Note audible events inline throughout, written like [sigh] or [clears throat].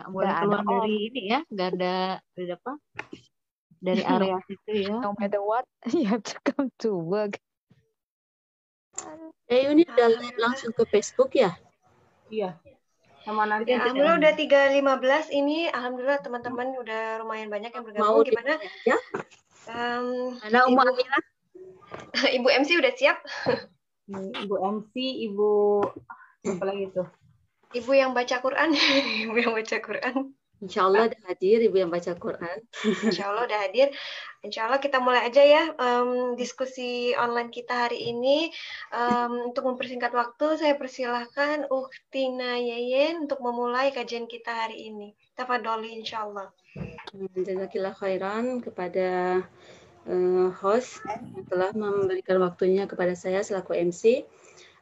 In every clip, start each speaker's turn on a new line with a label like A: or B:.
A: nggak boleh keluar dari ini ya nggak ada dari apa dari area situ ya.
B: No matter what [laughs] you have to come to work.
C: Eh ini udah langsung ke Facebook ya?
D: Iya. Sama nanti
E: ya, alhamdulillah udah tiga lima belas. Ini alhamdulillah teman-teman udah lumayan banyak yang bergabung.
C: Mau
E: gimana?
C: ya
E: um,
C: ada Umu Amira
E: Ibu MC [laughs] udah siap?
D: Ibu MC Ibu apa lagi tuh
E: Ibu yang baca Quran [laughs] Ibu yang baca Quran
C: Insya Allah udah hadir Ibu yang baca Quran.
E: Insya Allah udah hadir. Insya Allah kita mulai aja ya um, diskusi online kita hari ini. Um, untuk mempersingkat waktu, saya persilahkan Uktina Yeyen untuk memulai kajian kita hari ini. Tafadoli insya Allah.
C: Jazakillah khairan kepada uh, host yang telah memberikan waktunya kepada saya selaku MC.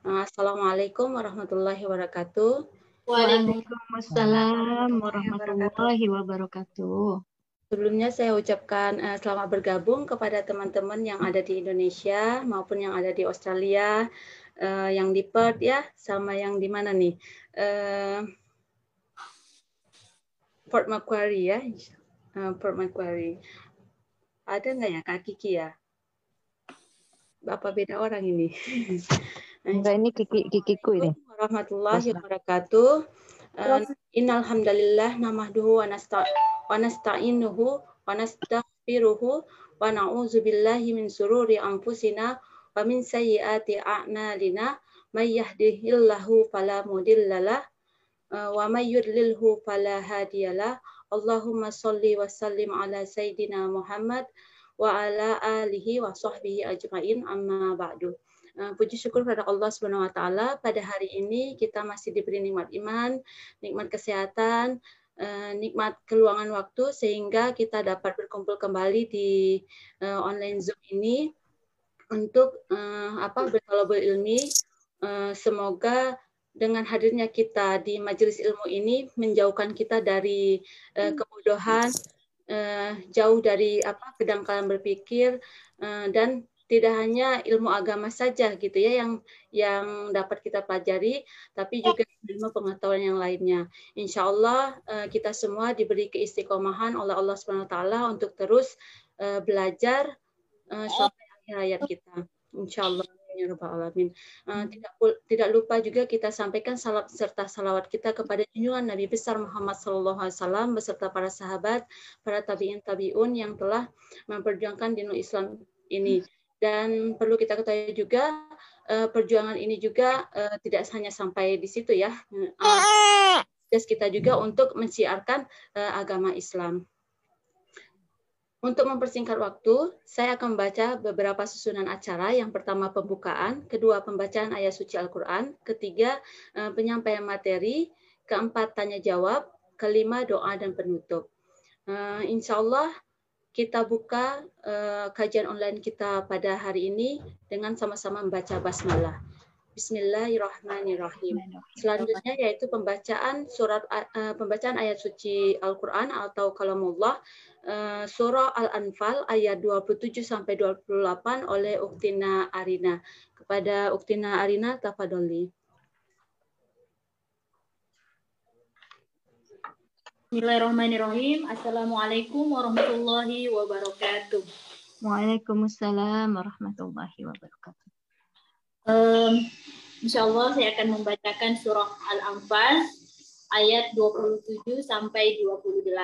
C: Uh, Assalamualaikum warahmatullahi wabarakatuh.
A: Waalaikumsalam warahmatullahi wabarakatuh.
C: Sebelumnya saya ucapkan uh, selamat bergabung kepada teman-teman yang ada di Indonesia maupun yang ada di Australia, uh, yang di Perth ya, sama yang di mana nih? Uh, Port Macquarie ya, uh, Port Macquarie. Ada nggak ya Kak Kiki ya? Bapak beda orang ini.
B: Enggak ini Kiki Kikiku ini.
C: Warahmatullahi wabarakatuh. Uh, Innal hamdalillah namahduhu wa nasta'inuhu wa nastaghfiruhu wa na'udzu billahi min sururi anfusina wa min sayyiati a'malina may yahdihillahu fala mudhillalah wa may yudlilhu fala hadiyalah. Allahumma salli wa sallim ala sayyidina Muhammad wa ala alihi wa sahbihi ajmain amma ba'du. Uh, puji syukur pada Allah Subhanahu wa taala pada hari ini kita masih diberi nikmat iman, nikmat kesehatan, uh, nikmat keluangan waktu sehingga kita dapat berkumpul kembali di uh, online Zoom ini untuk apa bertolabul ilmi. semoga dengan hadirnya kita di majelis ilmu ini menjauhkan kita dari kebodohan, jauh dari apa kedangkalan berpikir dan tidak hanya ilmu agama saja gitu ya yang yang dapat kita pelajari, tapi juga ilmu pengetahuan yang lainnya. Insya Allah eh, kita semua diberi keistiqomahan oleh Allah Subhanahu Wa Taala untuk terus eh, belajar eh, sampai akhir hayat kita. Insya Allah. Ya Alamin. tidak tidak lupa juga kita sampaikan salam serta salawat kita kepada junjungan Nabi besar Muhammad Sallallahu Alaihi Wasallam beserta para sahabat, para tabiin tabiun yang telah memperjuangkan dinul Islam ini dan perlu kita ketahui juga uh, perjuangan ini juga uh, tidak hanya sampai di situ ya. Uh, kita juga untuk mensiarkan uh, agama Islam. Untuk mempersingkat waktu, saya akan membaca beberapa susunan acara. Yang pertama pembukaan, kedua pembacaan ayat suci Al-Quran, ketiga penyampaian materi, keempat tanya jawab, kelima doa dan penutup. insya Allah kita buka uh, kajian online kita pada hari ini dengan sama-sama membaca basmalah. Bismillahirrahmanirrahim. Selanjutnya yaitu pembacaan surat uh, pembacaan ayat suci Al-Qur'an atau kalamullah uh, surah Al-Anfal ayat 27 sampai 28 oleh Uktina Arina. Kepada Uktina Arina tafadholi.
F: Bismillahirrahmanirrahim. Assalamualaikum warahmatullahi wabarakatuh.
A: Waalaikumsalam warahmatullahi wabarakatuh.
F: Um, insya Allah saya akan membacakan surah Al-Anfal ayat 27 sampai 28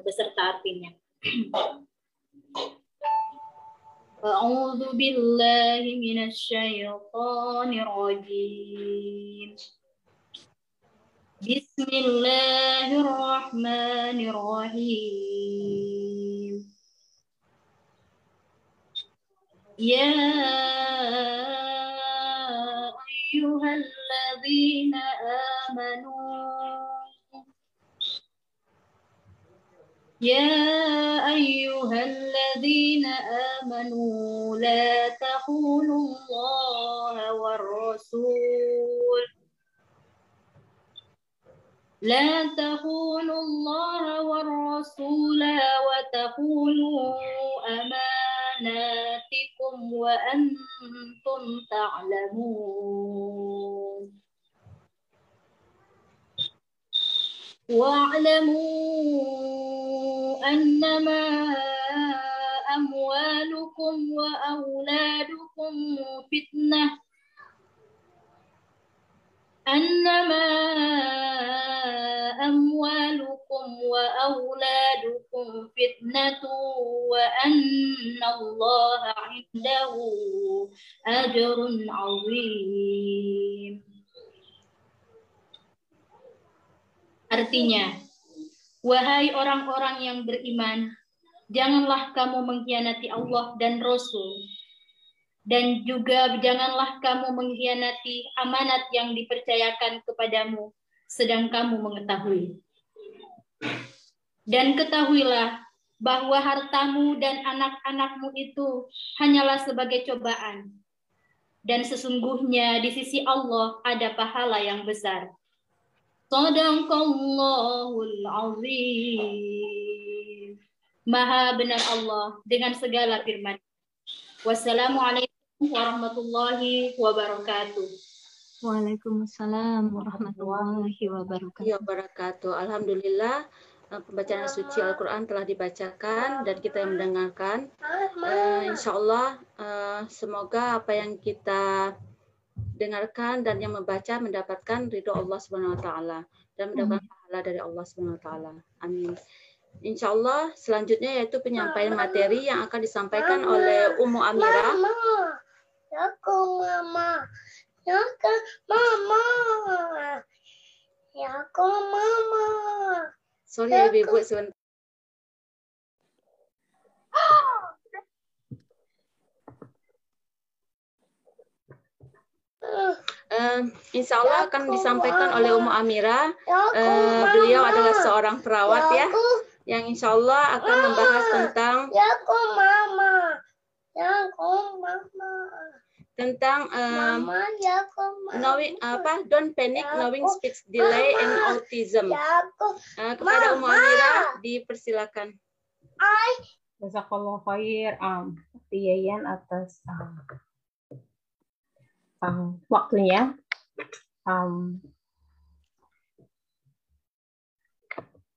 F: beserta artinya. [clears throat] A'udzu billahi minasy rajim. بسم الله الرحمن الرحيم. يا أيها الذين آمنوا يا أيها الذين آمنوا لا تخونوا الله والرسول. لا تخونوا الله والرسول وتخونوا أماناتكم وأنتم تعلمون. واعلموا أنما أموالكم وأولادكم فتنة أنما أموالكم وأولادكم فتنة وأن الله عنده أجر عظيم Artinya, wahai orang-orang yang beriman, janganlah kamu mengkhianati Allah dan Rasul dan juga janganlah kamu mengkhianati amanat yang dipercayakan kepadamu sedang kamu mengetahui. Dan ketahuilah bahwa hartamu dan anak-anakmu itu hanyalah sebagai cobaan. Dan sesungguhnya di sisi Allah ada pahala yang besar. Sadaqallahul azim. Maha benar Allah dengan segala firman. Wassalamualaikum warahmatullahi wabarakatuh.
A: Waalaikumsalam warahmatullahi wabarakatuh.
C: Ya wabarakatuh. Alhamdulillah eh, pembacaan suci Al-Quran telah dibacakan dan kita yang mendengarkan. Uh, insya Allah uh, semoga apa yang kita dengarkan dan yang membaca mendapatkan ridho Allah Subhanahu wa taala dan mendapatkan pahala dari Allah Subhanahu wa taala. Amin. Insya Allah selanjutnya yaitu penyampaian materi yang akan disampaikan oleh Ummu Amira.
G: Ya aku mama. Ya aku mama. Ya aku mama.
C: Sorry ibu-ibu sebentar. Uh, insya Allah akan disampaikan oleh Ummu Amira. Uh, beliau adalah seorang perawat ya, yang insya Allah akan membahas tentang
G: Yaku mama. Mama.
C: tentang um,
G: Mama yaku mama.
C: knowing apa don't panic knowing speech delay and autism.
G: Yaku.
C: Uh, kepada Amira dipersilakan.
G: Ay.
D: Jazakallah khair um, Yayan atas um, um, waktunya. Um,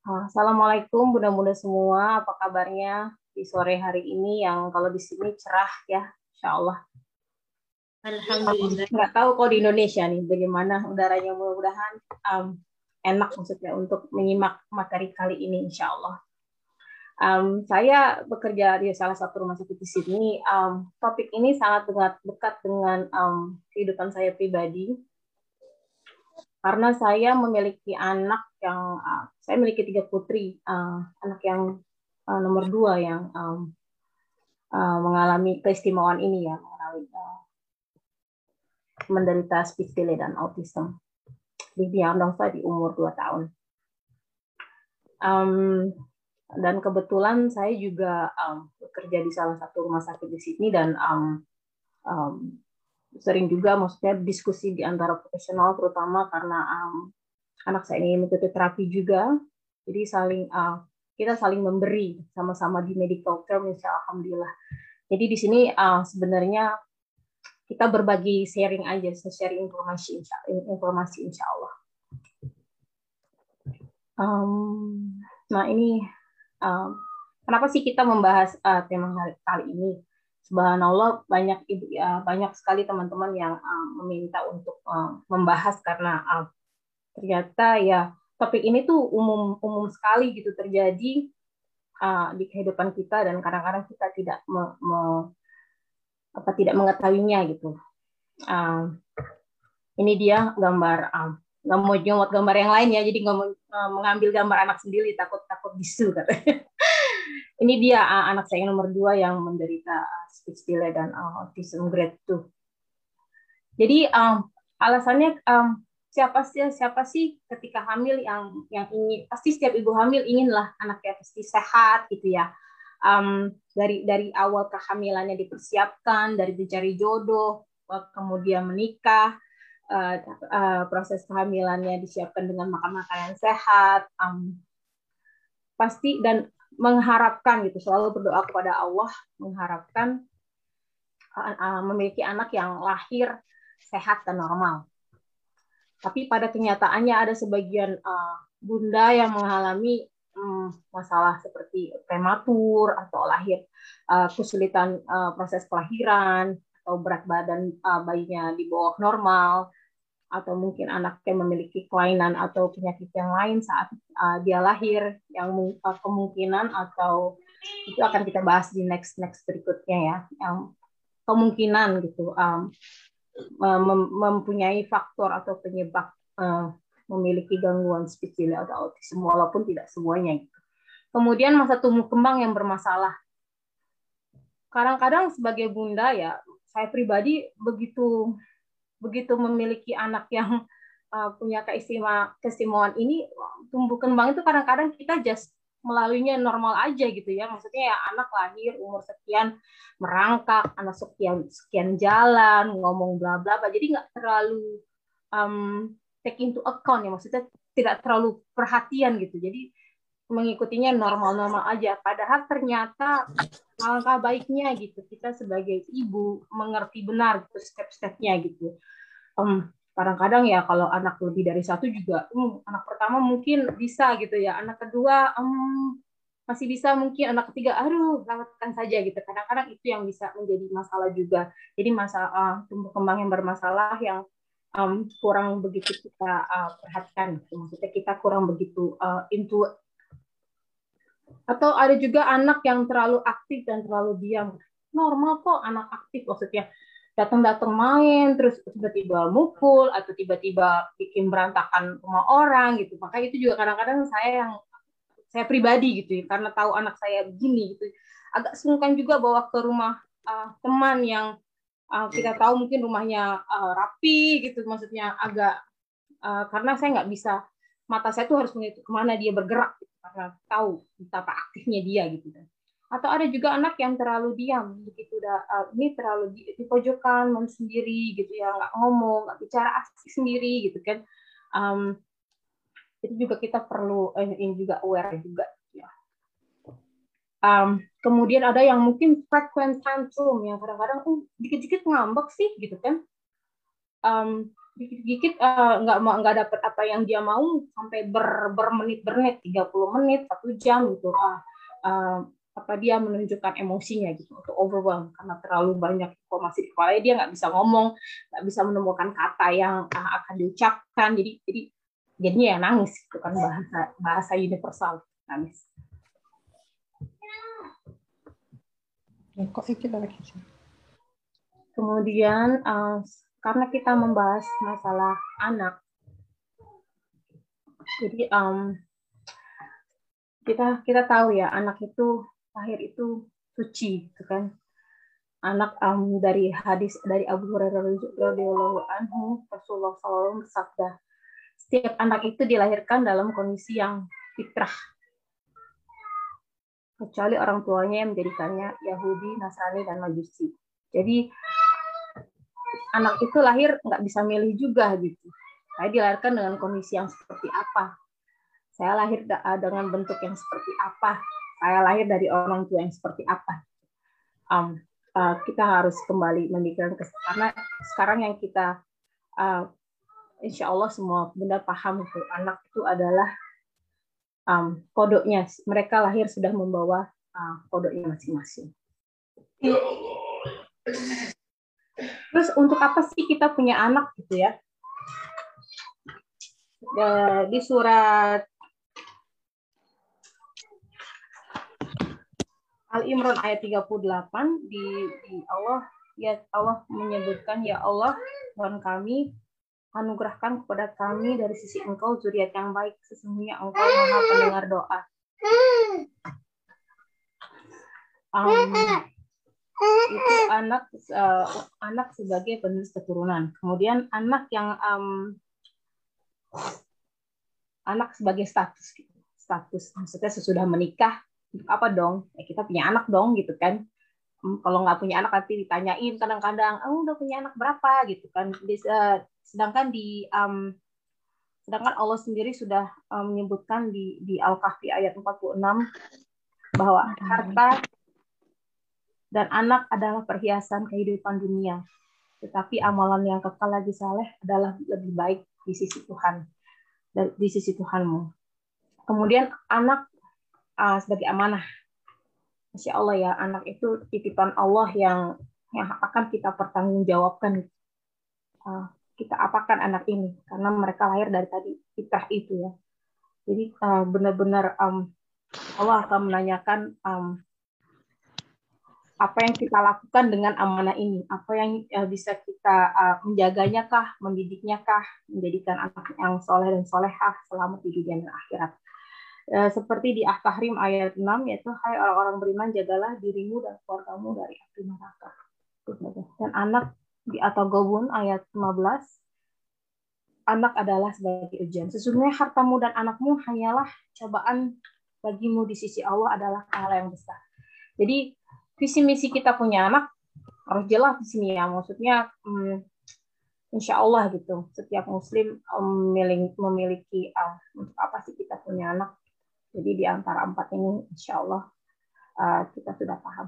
D: uh, Assalamualaikum bunda-bunda semua, apa kabarnya di sore hari ini yang kalau di sini cerah ya, insya Allah.
F: Alhamdulillah.
D: Nggak tahu kalau di Indonesia nih bagaimana udaranya mudah-mudahan um, enak maksudnya untuk menyimak materi kali ini insya Allah. Um, saya bekerja di salah satu rumah sakit di sini. Um, topik ini sangat dekat, dekat dengan um, kehidupan saya pribadi karena saya memiliki anak yang uh, saya memiliki tiga putri, uh, anak yang uh, nomor dua yang um, uh, mengalami keistimewaan ini ya, mengalami uh, menderita speech delay dan autism. Di diandong saya di umur 2 tahun. Um, dan kebetulan saya juga um, bekerja di salah satu rumah sakit di sini dan um, um, sering juga maksudnya diskusi di antara profesional terutama karena um, anak saya ini mengikuti terapi juga jadi saling uh, kita saling memberi sama-sama di medical term insya alhamdulillah. Jadi di sini uh, sebenarnya kita berbagi sharing aja sharing informasi insya, informasi insya Allah. Um, nah ini um, kenapa sih kita membahas uh, tema kali ini? Subhanallah banyak ibu ya banyak sekali teman-teman yang uh, meminta untuk uh, membahas karena uh, ternyata ya topik ini tuh umum umum sekali gitu terjadi uh, di kehidupan kita dan kadang-kadang kita tidak me, me, apa tidak mengetahuinya gitu. Uh, ini dia gambar uh, nggak mau nyomot gambar yang lain ya jadi nggak mau uh, mengambil gambar anak sendiri takut takut bisu katanya. [laughs] ini dia uh, anak saya yang nomor dua yang menderita uh, speech delay dan uh, autism grade 2. Jadi um, alasannya um, siapa sih siapa sih ketika hamil yang yang ingin pasti setiap ibu hamil inginlah anaknya pasti sehat gitu ya. Um, dari dari awal kehamilannya dipersiapkan, dari mencari jodoh, kemudian menikah, uh, uh, proses kehamilannya disiapkan dengan makan makanan sehat, um, pasti dan mengharapkan gitu selalu berdoa kepada Allah mengharapkan uh, memiliki anak yang lahir sehat dan normal. Tapi pada kenyataannya ada sebagian uh, bunda yang mengalami um, masalah seperti prematur atau lahir uh, kesulitan uh, proses kelahiran atau berat badan uh, bayinya di bawah normal atau mungkin anaknya memiliki kelainan atau penyakit yang lain saat uh, dia lahir yang uh, kemungkinan atau itu akan kita bahas di next next berikutnya ya yang kemungkinan gitu um, mem mempunyai faktor atau penyebab uh, memiliki gangguan speech delay atau autism walaupun tidak semuanya gitu. Kemudian masa tumbuh kembang yang bermasalah. Kadang-kadang sebagai bunda ya saya pribadi begitu begitu memiliki anak yang uh, punya keistimewaan ini tumbuh kembang itu kadang-kadang kita just melaluinya normal aja gitu ya. Maksudnya ya anak lahir umur sekian merangkak anak sekian sekian jalan ngomong bla bla bla. Jadi nggak terlalu um, take into account ya. Maksudnya tidak terlalu perhatian gitu. Jadi mengikutinya normal-normal aja. Padahal ternyata langkah baiknya gitu. Kita sebagai ibu mengerti benar gitu step-stepnya gitu. Um, kadang-kadang ya kalau anak lebih dari satu juga um, anak pertama mungkin bisa gitu ya. Anak kedua um, masih bisa mungkin. Anak ketiga aduh lewatkan saja gitu. Kadang-kadang itu yang bisa menjadi masalah juga. Jadi masalah uh, tumbuh kembang yang bermasalah yang um, kurang begitu kita uh, perhatikan gitu. maksudnya kita kurang begitu uh, into atau ada juga anak yang terlalu aktif dan terlalu diam. Normal kok anak aktif maksudnya datang-datang main terus tiba-tiba mukul atau tiba-tiba bikin berantakan rumah orang gitu. Maka itu juga kadang-kadang saya yang saya pribadi gitu ya karena tahu anak saya begini gitu. Agak sungkan juga bawa ke rumah uh, teman yang uh, kita tahu mungkin rumahnya uh, rapi gitu. Maksudnya agak uh, karena saya nggak bisa mata saya tuh harus menghitung ke mana dia bergerak gitu. Karena tahu betapa aktifnya dia gitu. kan. Atau ada juga anak yang terlalu diam begitu udah uh, ini terlalu di, di pojokan sendiri gitu ya nggak ngomong nggak bicara asik sendiri gitu kan. Um, itu juga kita perlu eh, ini juga aware juga ya. Um, kemudian ada yang mungkin frequent tantrum yang kadang-kadang uh, dikit-dikit ngambek sih gitu kan. Um, dikit-dikit uh, nggak mau nggak dapat apa yang dia mau sampai ber bermenit-bermenit 30 menit satu jam gitu uh, uh, apa dia menunjukkan emosinya gitu untuk overwhelm karena terlalu banyak informasi di kepala dia nggak bisa ngomong nggak bisa menemukan kata yang uh, akan diucapkan jadi jadi jadinya ya nangis itu kan bahasa bahasa universal nangis kemudian uh, karena kita membahas masalah anak. Jadi um, kita kita tahu ya anak itu lahir itu suci, gitu kan? Anak um, dari hadis dari Abu Hurairah radhiyallahu anhu Rasulullah SAW bersabda, setiap anak itu dilahirkan dalam kondisi yang fitrah, kecuali orang tuanya yang menjadikannya Yahudi, Nasrani, dan Majusi. Jadi anak itu lahir nggak bisa milih juga gitu. Saya dilahirkan dengan kondisi yang seperti apa. Saya lahir ah, dengan bentuk yang seperti apa. Saya lahir dari orang tua yang seperti apa. Um, uh, kita harus kembali memikirkan karena sekarang yang kita uh, insya Allah semua benda paham itu anak itu adalah um, kodoknya mereka lahir sudah membawa uh, kodoknya masing-masing. Terus untuk apa sih kita punya anak gitu ya? Di surat Al Imran ayat 38 di, di Allah ya Allah menyebutkan ya Allah Tuhan kami anugerahkan kepada kami dari sisi Engkau zuriat yang baik sesungguhnya Engkau Maha pendengar doa. Um, itu anak uh, anak sebagai penerus keturunan. Kemudian anak yang um, anak sebagai status. Status maksudnya sesudah menikah apa dong? Ya, kita punya anak dong gitu kan. Um, kalau nggak punya anak nanti ditanyain kadang-kadang, "Oh, udah punya anak berapa?" gitu kan. uh, sedangkan di um, sedangkan Allah sendiri sudah um, menyebutkan di di Al-Kahfi ayat 46 bahwa harta dan anak adalah perhiasan kehidupan dunia. Tetapi amalan yang kekal lagi saleh adalah lebih baik di sisi Tuhan, di sisi Tuhanmu. Kemudian anak uh, sebagai amanah. Masya Allah ya, anak itu titipan Allah yang yang akan kita pertanggungjawabkan. Uh, kita apakan anak ini karena mereka lahir dari tadi fitrah itu ya. Jadi uh, benar-benar um, Allah akan menanyakan um, apa yang kita lakukan dengan amanah ini, apa yang uh, bisa kita uh, menjaganya kah, mendidiknya kah, menjadikan anak yang soleh dan solehah selama di dunia dan akhirat. Uh, seperti di At-Tahrim ayat 6 yaitu hai orang-orang beriman jagalah dirimu dan keluargamu dari api neraka. Dan anak di At-Taghabun ayat 15 anak adalah sebagai ujian. Sesungguhnya hartamu dan anakmu hanyalah cobaan bagimu di sisi Allah adalah hal yang besar. Jadi visi misi kita punya anak harus jelas di sini ya maksudnya hmm, insya Allah gitu setiap muslim memiliki, memiliki uh, untuk apa sih kita punya anak jadi di antara empat ini insya Allah uh, kita sudah paham.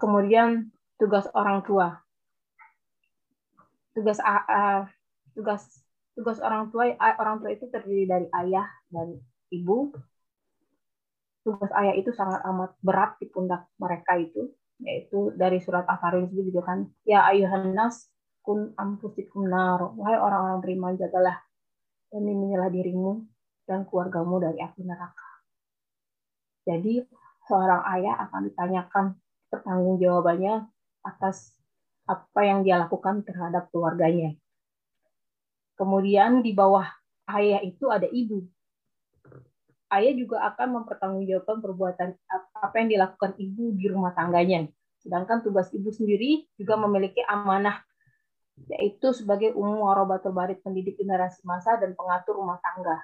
D: Kemudian tugas orang tua. Tugas tugas tugas orang tua orang tua itu terdiri dari ayah dan ibu. Tugas ayah itu sangat amat berat di pundak mereka itu yaitu dari surat Al-Farin juga kan ya ayuhan nas kun ampusikum nar. Wahai orang-orang beriman jagalah dan lindungilah dirimu dan keluargamu dari api neraka jadi seorang ayah akan ditanyakan pertanggungjawabannya atas apa yang dia lakukan terhadap keluarganya kemudian di bawah ayah itu ada ibu ayah juga akan mempertanggungjawabkan perbuatan apa yang dilakukan ibu di rumah tangganya. Sedangkan tugas ibu sendiri juga memiliki amanah yaitu sebagai umum warobatul barit pendidik generasi masa dan pengatur rumah tangga.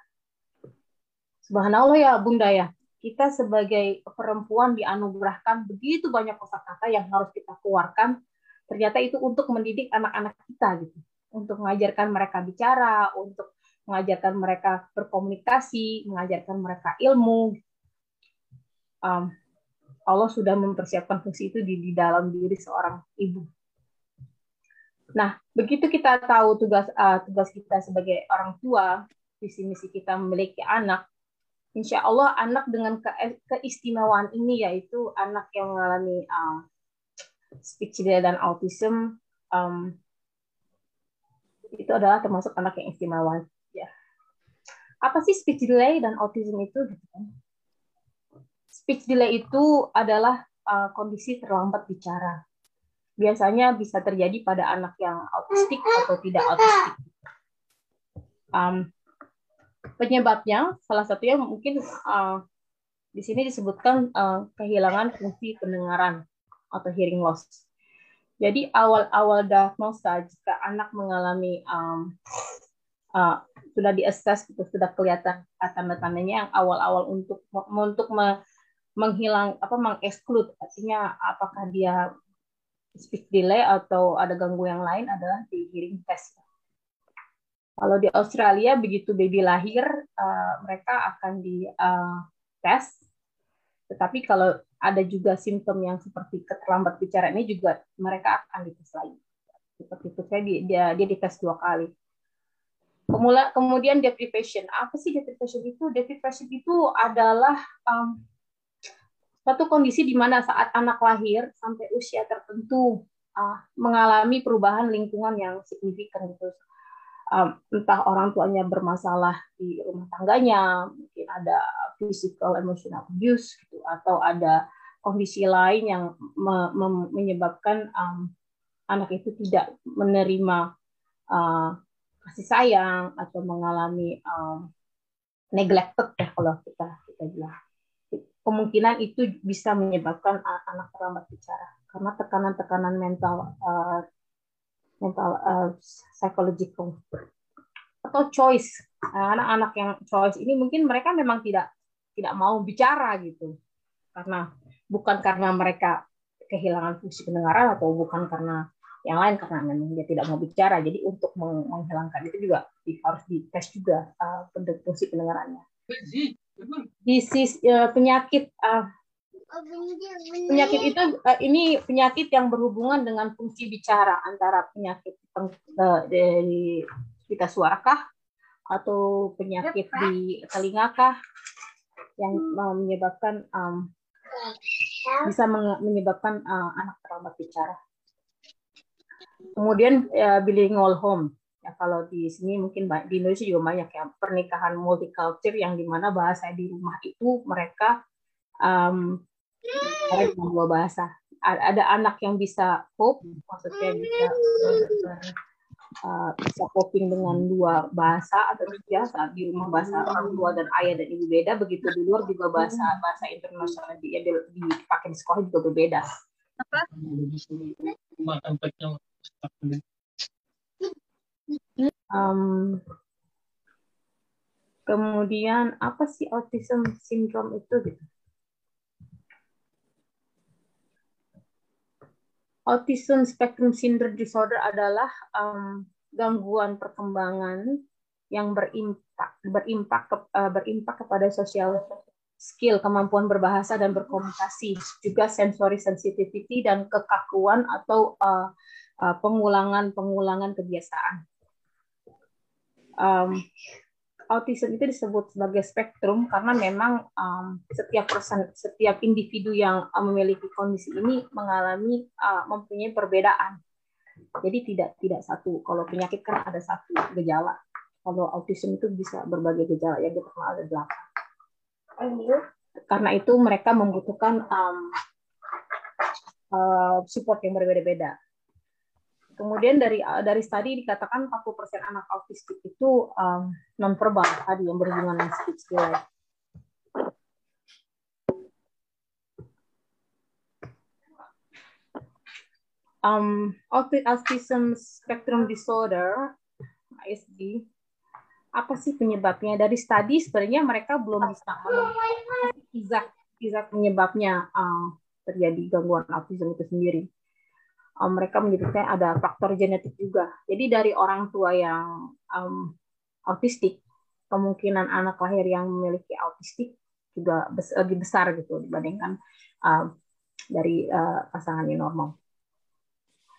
D: Subhanallah ya Bunda ya, kita sebagai perempuan dianugerahkan begitu banyak kosakata yang harus kita keluarkan. Ternyata itu untuk mendidik anak-anak kita gitu, untuk mengajarkan mereka bicara, untuk mengajarkan mereka berkomunikasi, mengajarkan mereka ilmu. Um, Allah sudah mempersiapkan fungsi itu di, di dalam diri seorang ibu. Nah, begitu kita tahu tugas uh, tugas kita sebagai orang tua, visi misi kita memiliki anak, insya Allah anak dengan ke, keistimewaan ini yaitu anak yang mengalami um, speech delay dan autism um, itu adalah termasuk anak yang istimewa apa sih speech delay dan autism itu? Speech delay itu adalah uh, kondisi terlambat bicara. Biasanya bisa terjadi pada anak yang autistik atau tidak autistik. Um, penyebabnya salah satunya mungkin uh, di sini disebutkan uh, kehilangan fungsi pendengaran atau hearing loss. Jadi awal-awal diagnosa jika anak mengalami um, uh, sudah diakses itu sudah kelihatan tanda-tandanya yang awal-awal untuk untuk me, menghilang apa mengeksklud artinya apakah dia speech delay atau ada gangguan yang lain adalah di hearing test. Kalau di Australia begitu baby lahir uh, mereka akan di uh, tes, tetapi kalau ada juga simptom yang seperti keterlambat bicara ini juga mereka akan dites lagi. Seperti itu saya dia dia dites dua kali. Kemudian, kemudian deprivation. Apa sih deprivation itu? Deprivation itu adalah um, suatu kondisi di mana saat anak lahir sampai usia tertentu uh, mengalami perubahan lingkungan yang signifikan gitu. Um, entah orang tuanya bermasalah di rumah tangganya, mungkin ada physical emotional abuse gitu, atau ada kondisi lain yang me me menyebabkan um, anak itu tidak menerima uh, kasih sayang atau mengalami um, neglected ya kalau kita kita bilang. Kemungkinan itu bisa menyebabkan anak terlambat bicara. Karena tekanan-tekanan mental uh, mental uh, psychological atau choice anak-anak yang choice ini mungkin mereka memang tidak tidak mau bicara gitu karena bukan karena mereka kehilangan fungsi pendengaran atau bukan karena yang lain karena memang dia tidak mau bicara. Jadi untuk menghilangkan itu juga harus dites juga uh, fungsi pendengarannya. Disease uh, penyakit uh, penyakit itu uh, ini penyakit yang berhubungan dengan fungsi bicara antara penyakit uh, dari kita suarakah atau penyakit di telinga kah yang uh, menyebabkan um, bisa menyebabkan uh, anak terlambat bicara. Kemudian ya, bilingual home. Ya, kalau di sini mungkin di Indonesia juga banyak ya pernikahan multicultural yang di mana bahasa di rumah itu mereka um, dengan dua bahasa. Ada anak yang bisa cope, maksudnya bisa uh, bisa coping dengan dua bahasa atau tiga saat di rumah bahasa orang tua dan ayah dan ibu beda begitu di luar juga bahasa bahasa internasional di, di, dipakai di sekolah juga berbeda. Um, kemudian apa sih autism syndrome itu gitu Autism Spectrum Syndrome Disorder adalah um, gangguan perkembangan yang berimpak berimpak ke, uh, berimpak kepada sosial skill, kemampuan berbahasa dan berkomunikasi, juga sensory sensitivity dan kekakuan atau uh, uh, pengulangan-pengulangan kebiasaan. Um, autism itu disebut sebagai spektrum karena memang um, setiap person, setiap individu yang uh, memiliki kondisi ini mengalami uh, mempunyai perbedaan. Jadi tidak tidak satu. Kalau penyakit kan ada satu gejala. Kalau autism itu bisa berbagai gejala yang kita ada delapan. Karena itu mereka membutuhkan um, uh, support yang berbeda-beda. Kemudian dari dari studi dikatakan 40% anak autistik itu um, nonverbal tadi yang berhubungan dengan speech delay. Um, autism spectrum disorder (ASD) apa sih penyebabnya? Dari studi sebenarnya mereka belum bisa izak penyebabnya uh, terjadi gangguan autism itu sendiri um, mereka menyebutkan ada faktor genetik juga. Jadi dari orang tua yang um, autistik, kemungkinan anak lahir yang memiliki autistik juga lebih besar gitu dibandingkan um, dari uh, pasangan yang normal.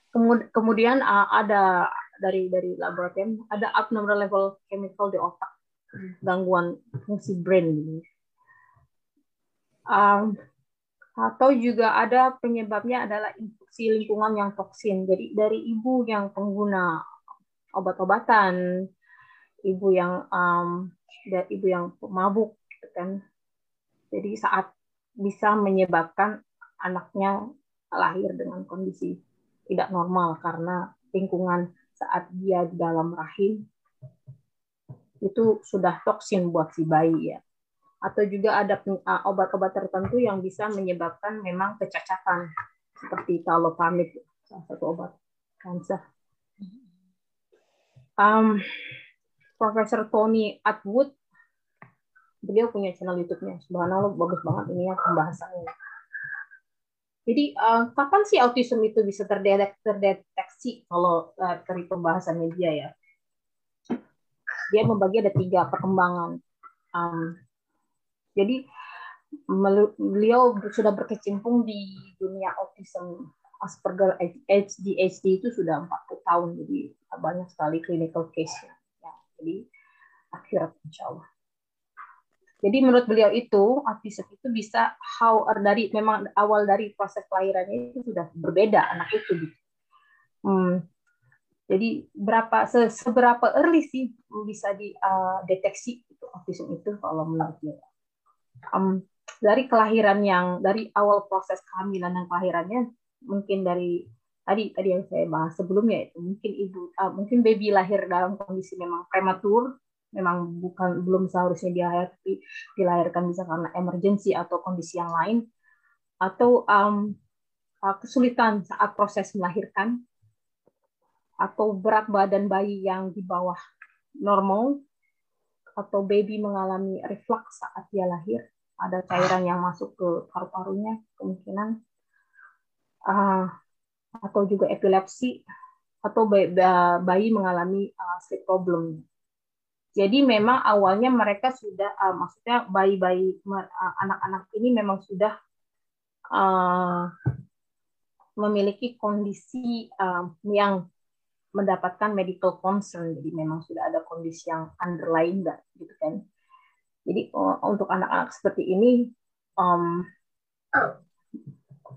D: Kemud kemudian uh, ada dari dari laboratorium ada abnormal level chemical di otak, gangguan fungsi brain. Um, atau juga ada penyebabnya adalah infeksi lingkungan yang toksin. Jadi dari ibu yang pengguna obat-obatan, ibu yang um, dan ibu yang mabuk, gitu kan. Jadi saat bisa menyebabkan anaknya lahir dengan kondisi tidak normal karena lingkungan saat dia di dalam rahim itu sudah toksin buat si bayi ya atau juga ada obat-obat tertentu yang bisa menyebabkan memang kecacatan seperti talopamid salah satu obat kanker. Um, Profesor Tony Atwood beliau punya channel YouTube-nya. Subhanallah bagus banget ini ya pembahasannya. Jadi uh, kapan sih autism itu bisa terdeteksi kalau uh, dari pembahasannya dia ya? Dia membagi ada tiga perkembangan. Um, jadi beliau sudah berkecimpung di dunia autism Asperger ADHD itu sudah 40 tahun, jadi banyak sekali clinical case. Ya, jadi akurat insya Allah. Jadi menurut beliau itu autism itu bisa how dari memang awal dari proses kelahirannya itu sudah berbeda anak itu. Gitu. Hmm. Jadi berapa se, seberapa early sih bisa dideteksi uh, itu autism itu kalau menurut dia? Um, dari kelahiran yang dari awal proses kehamilan dan kelahirannya mungkin dari tadi tadi yang saya bahas sebelumnya itu mungkin ibu uh, mungkin baby lahir dalam kondisi memang prematur memang bukan belum seharusnya dia tapi dilahirkan bisa karena emergency atau kondisi yang lain atau um, kesulitan saat proses melahirkan atau berat badan bayi yang di bawah normal atau baby mengalami reflux saat dia lahir ada cairan yang masuk ke paru-parunya kemungkinan uh, atau juga epilepsi atau bayi, mengalami uh, sleep problem. Jadi memang awalnya mereka sudah, uh, maksudnya bayi-bayi uh, anak-anak ini memang sudah uh, memiliki kondisi uh, yang mendapatkan medical concern. Jadi memang sudah ada kondisi yang underlying nggak gitu kan. Jadi uh, untuk anak-anak seperti ini um,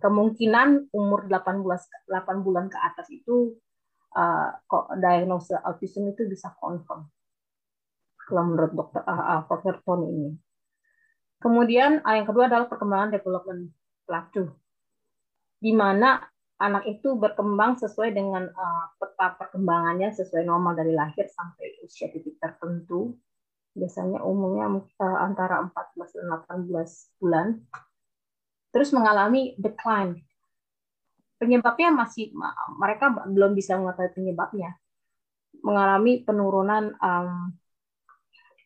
D: kemungkinan umur 18 8 bulan ke atas itu uh, diagnosis autism itu bisa confirm. Kalau menurut dokter uh, uh, Profesor Tony ini. Kemudian uh, yang kedua adalah perkembangan development plateau, di mana anak itu berkembang sesuai dengan uh, peta perkembangannya sesuai normal dari lahir sampai usia titik tertentu. Biasanya umumnya uh, antara 14 dan 18 bulan. Terus mengalami decline. Penyebabnya masih mereka belum bisa mengetahui penyebabnya. Mengalami penurunan um,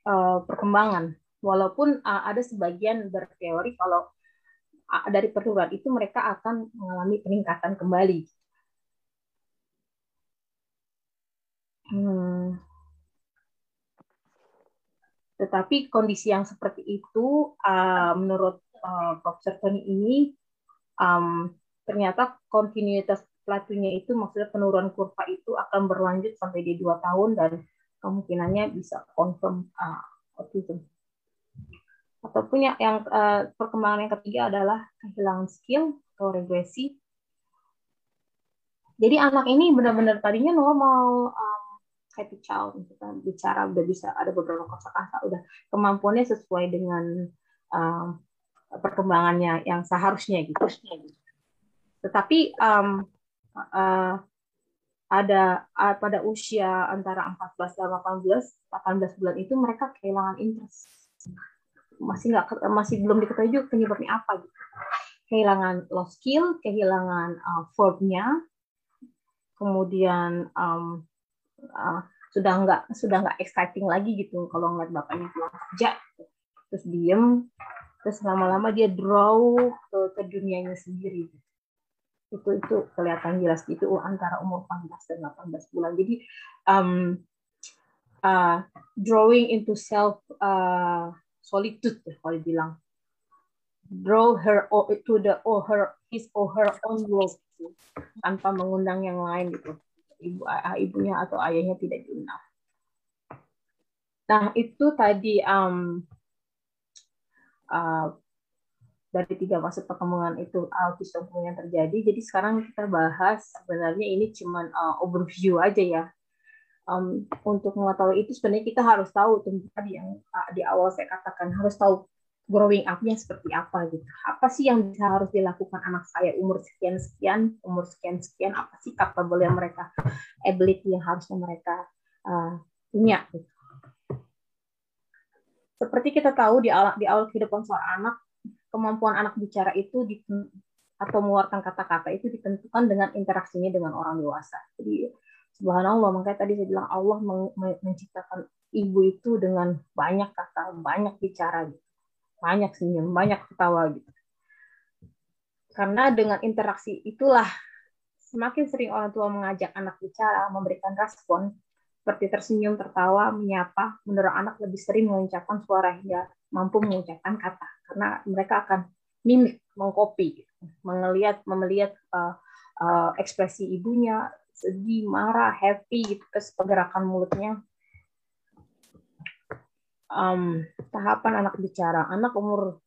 D: uh, perkembangan. Walaupun uh, ada sebagian berteori kalau dari penurunan itu mereka akan mengalami peningkatan kembali. Hmm. Tetapi kondisi yang seperti itu, uh, menurut uh, Profesor Tony ini, um, ternyata kontinuitas platunya itu maksudnya penurunan kurva itu akan berlanjut sampai di dua tahun dan kemungkinannya bisa confirm uh, autism. Ataupun yang, yang uh, perkembangan yang ketiga adalah kehilangan skill atau regresi. Jadi anak ini benar-benar tadinya normal, um, happy child, misalkan bicara udah bisa ada beberapa kosakata, udah kemampuannya sesuai dengan um, perkembangannya yang seharusnya gitu. Tetapi um, uh, ada uh, pada usia antara 14 dan 18 18 bulan itu mereka kehilangan interest masih nggak masih belum diketahui juga penyebabnya apa gitu. Kehilangan lost skill kehilangan uh, verbnya kemudian um, uh, sudah nggak sudah nggak exciting lagi gitu kalau ngeliat bapaknya pulang kerja. Terus diem terus lama-lama dia draw ke, ke dunianya sendiri. Itu itu kelihatan jelas itu antara umur 14 dan 18 bulan. Jadi um, uh, drawing into self uh, solitude kalau dibilang draw her to the or her his or her own world gitu, tanpa mengundang yang lain gitu ibu ibunya atau ayahnya tidak diundang nah itu tadi um, uh, dari tiga fase perkembangan itu autism yang terjadi. Jadi sekarang kita bahas sebenarnya ini cuma uh, overview aja ya. Um, untuk mengetahui itu sebenarnya kita harus tahu tadi yang uh, di awal saya katakan harus tahu growing up-nya seperti apa gitu. Apa sih yang bisa harus dilakukan anak saya umur sekian sekian, umur sekian sekian, apa sih capable yang mereka ability yang harusnya mereka uh, punya gitu. Seperti kita tahu di awal di awal kehidupan seorang anak kemampuan anak bicara itu atau mengeluarkan kata-kata itu ditentukan dengan interaksinya dengan orang dewasa. Jadi subhanallah makanya tadi saya bilang Allah menciptakan ibu itu dengan banyak kata, banyak bicara gitu. Banyak senyum, banyak ketawa gitu. Karena dengan interaksi itulah semakin sering orang tua mengajak anak bicara, memberikan respon, seperti tersenyum, tertawa, menyapa, menurut anak lebih sering mengucapkan suara hingga mampu mengucapkan kata karena mereka akan mimik mengcopy melihat melihat uh, uh, ekspresi ibunya sedih marah happy gitu terus pergerakan mulutnya. Um, tahapan anak bicara. Anak umur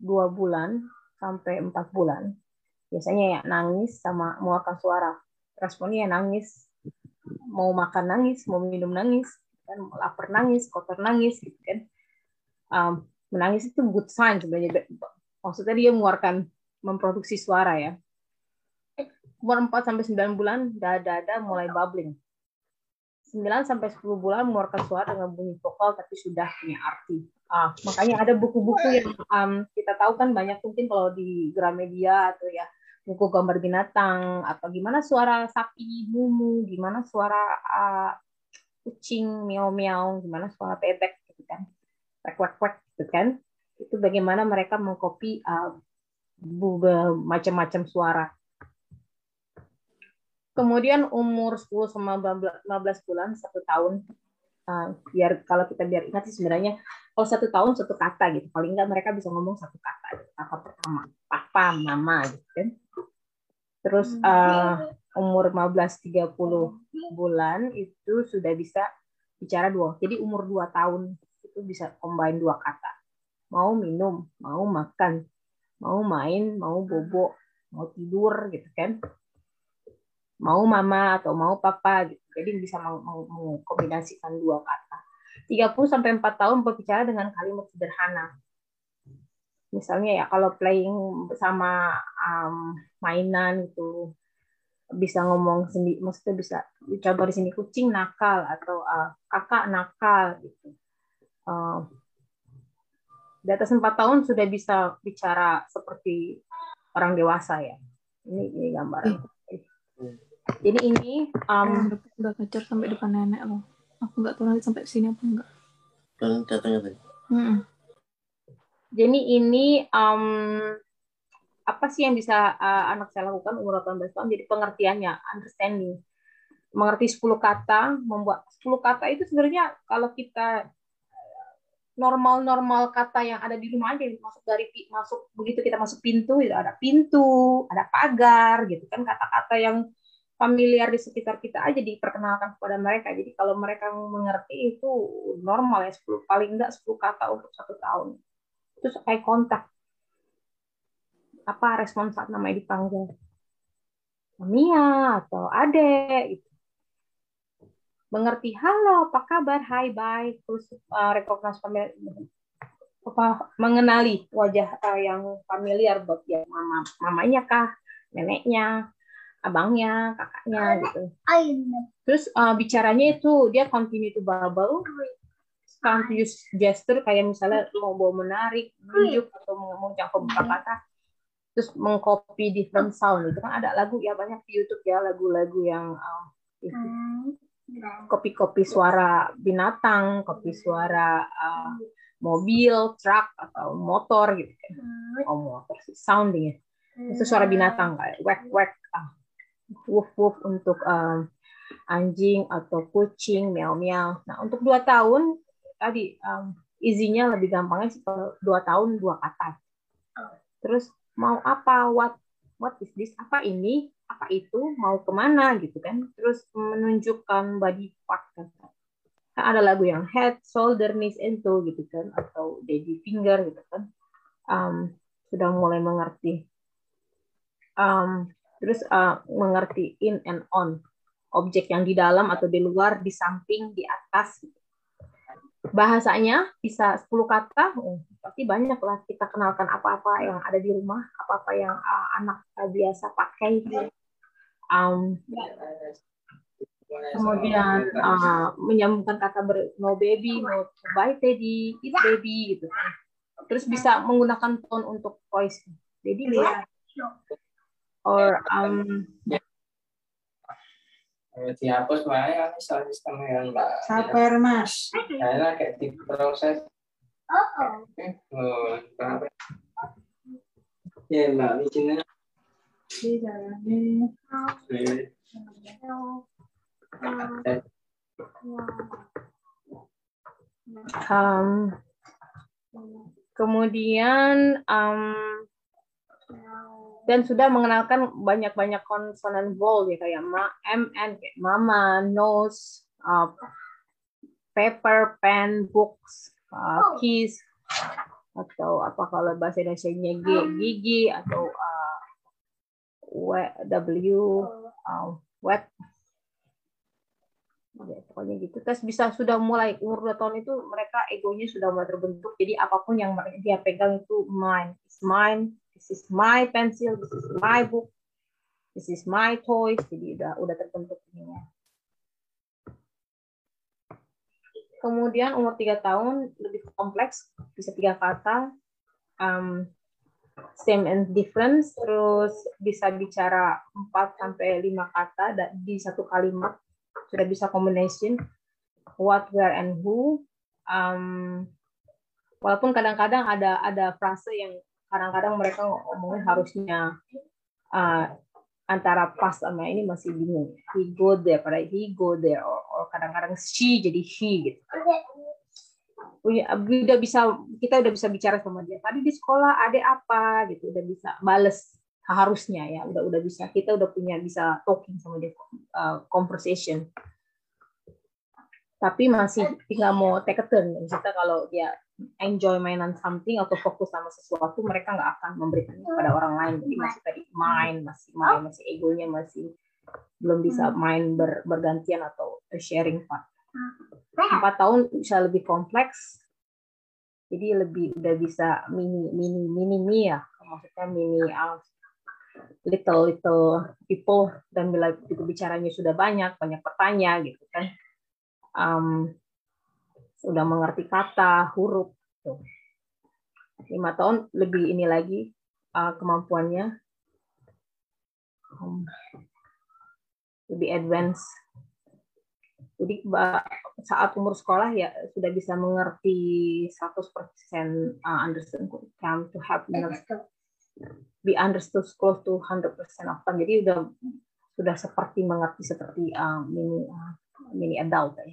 D: dua bulan sampai empat bulan. Biasanya ya nangis sama mengeluarkan suara. Responnya ya nangis. Mau makan nangis mau minum nangis kan lapar nangis kotor nangis gitu kan. Um, menangis itu good sign sebenarnya. Maksudnya dia mengeluarkan memproduksi suara ya. Umur 4 sampai 9 bulan dada-dada mulai bubbling. 9 sampai 10 bulan mengeluarkan suara dengan bunyi vokal tapi sudah punya arti. Ah, makanya ada buku-buku yang um, kita tahu kan banyak mungkin kalau di Gramedia atau ya buku gambar binatang atau gimana suara sapi mumu, gimana suara uh, kucing miau miau, gimana suara bebek gitu kan kwek-kwek gitu kan itu bagaimana mereka mengcopy uh, macam-macam suara kemudian umur 10 sama 15 bulan satu tahun uh, biar kalau kita biar ingat sih sebenarnya kalau satu tahun satu kata gitu paling enggak mereka bisa ngomong satu kata gitu. kata pertama papa mama gitu kan terus uh, umur 15 30 bulan itu sudah bisa bicara dua. Jadi umur dua tahun itu bisa combine dua kata. Mau minum, mau makan, mau main, mau bobo, mau tidur gitu kan. Mau mama atau mau papa gitu. Jadi bisa meng- meng- mengkombinasikan dua kata. 30 sampai 4 tahun berbicara dengan kalimat sederhana. Misalnya ya kalau playing sama um, mainan itu bisa ngomong sendiri, maksudnya bisa contoh di sini kucing nakal atau uh, kakak nakal gitu. Uh, di atas empat tahun sudah bisa bicara seperti orang dewasa ya. Ini ini gambaran. Jadi ini um,
H: udah, udah kejar sampai depan nenek loh. Aku nggak tahu nanti sampai sini apa enggak.
I: Kan datangnya tadi.
D: Jadi ini um, apa sih yang bisa uh, anak saya lakukan umur 18 tahun? Jadi pengertiannya, understanding. Mengerti 10 kata, membuat 10 kata itu sebenarnya kalau kita normal-normal kata yang ada di rumah aja masuk dari masuk begitu kita masuk pintu itu ada pintu ada pagar gitu kan kata-kata yang familiar di sekitar kita aja diperkenalkan kepada mereka. Jadi kalau mereka mengerti itu normal ya 10 paling enggak 10 kata untuk satu tahun. Terus kayak kontak apa respon saat namanya dipanggil? Mia atau Ade gitu. Mengerti halo apa kabar? Hai bye terus uh, recognize famili- apa mengenali wajah uh, yang familiar buat dia. Mama mamanya kah? Neneknya abangnya kakaknya gitu. terus uh, bicaranya itu dia continue to babble use gesture kayak misalnya mau bawa menarik menunjuk atau mau mengucapkan beberapa kata. Terus mengcopy different sound itu kan ada lagu ya banyak di YouTube ya lagu-lagu yang um, itu. Kopi-kopi suara binatang, kopi suara uh, mobil, truk atau motor gitu. Kan. Oh motor sih, sounding ya. Itu suara binatang kayak wek wek, ah, woof woof untuk um, anjing atau kucing, meow meow. Nah untuk dua tahun tadi um, izinnya lebih gampangnya sih dua tahun dua kata. Terus mau apa? What what is this? Apa ini? Apa itu? Mau ke mana gitu kan? Terus menunjukkan body part kan. Kan ada lagu yang head, shoulder, knees, and toe gitu kan, atau daddy finger gitu kan. Um, sudah mulai mengerti. Um, terus uh, mengerti in and on objek yang di dalam atau di luar, di samping, di atas. Bahasanya bisa 10 kata, oh, pasti banyak lah kita kenalkan apa-apa yang ada di rumah, apa-apa yang uh, anak biasa pakai. Um, kemudian uh, menyambungkan kata ber, no baby, no bye teddy, eat baby gitu. Terus bisa menggunakan tone untuk voice. Jadi dia or um,
J: dihapus makanya kan soal sistem yang enggak.
K: Sabar, Mas.
J: Karena kayak diproses. Oh, kenapa? Ya, Mbak, izinnya.
K: Dijalani.
J: Eh,
D: um, kemudian um, dan sudah mengenalkan banyak-banyak konsonan vowel ya kayak ma, m, n kayak mama, nose, uh, paper, pen, books, uh, keys, atau apa kalau bahasa Indonesia-nya G, gigi atau uh, W, W, uh, wet, ya, pokoknya gitu. Terus bisa sudah mulai umur dua tahun itu mereka egonya sudah mulai terbentuk. Jadi apa pun yang dia pegang itu mine, it's mine, this is my pencil, this is my book, this is my toys. Jadi udah udah terbentuk ininya. Kemudian umur tiga tahun lebih kompleks, bisa tiga kata, um, same and difference, terus bisa bicara 4 sampai 5 kata di satu kalimat, sudah bisa combination, what, where, and who. Um, walaupun kadang-kadang ada ada frase yang kadang-kadang mereka ngomongnya harusnya uh, antara pas sama ini masih bingung. He go there, pada he go there, or, kadang-kadang she jadi she gitu. Punya, udah bisa kita udah bisa bicara sama dia. Tadi di sekolah ada apa gitu, udah bisa bales harusnya ya udah udah bisa kita udah punya bisa talking sama dia uh, conversation tapi masih tinggal mau take a turn misalnya kalau dia enjoy mainan something atau fokus sama sesuatu mereka nggak akan memberikan kepada orang lain. Jadi masih tadi main masih main masih egonya masih belum bisa main ber, bergantian atau sharing part. Empat tahun bisa lebih kompleks jadi lebih udah bisa mini mini mini mini ya. Maksudnya mini uh, little little people dan bila itu bicaranya sudah banyak banyak bertanya gitu kan. Um, sudah mengerti kata huruf tuh. lima tahun lebih ini lagi uh, kemampuannya um, lebih advance jadi saat umur sekolah ya sudah bisa mengerti 100% uh, understand come to have be understood close to 100% of time. Jadi udah sudah seperti mengerti seperti uh, mini uh, mini adult ya.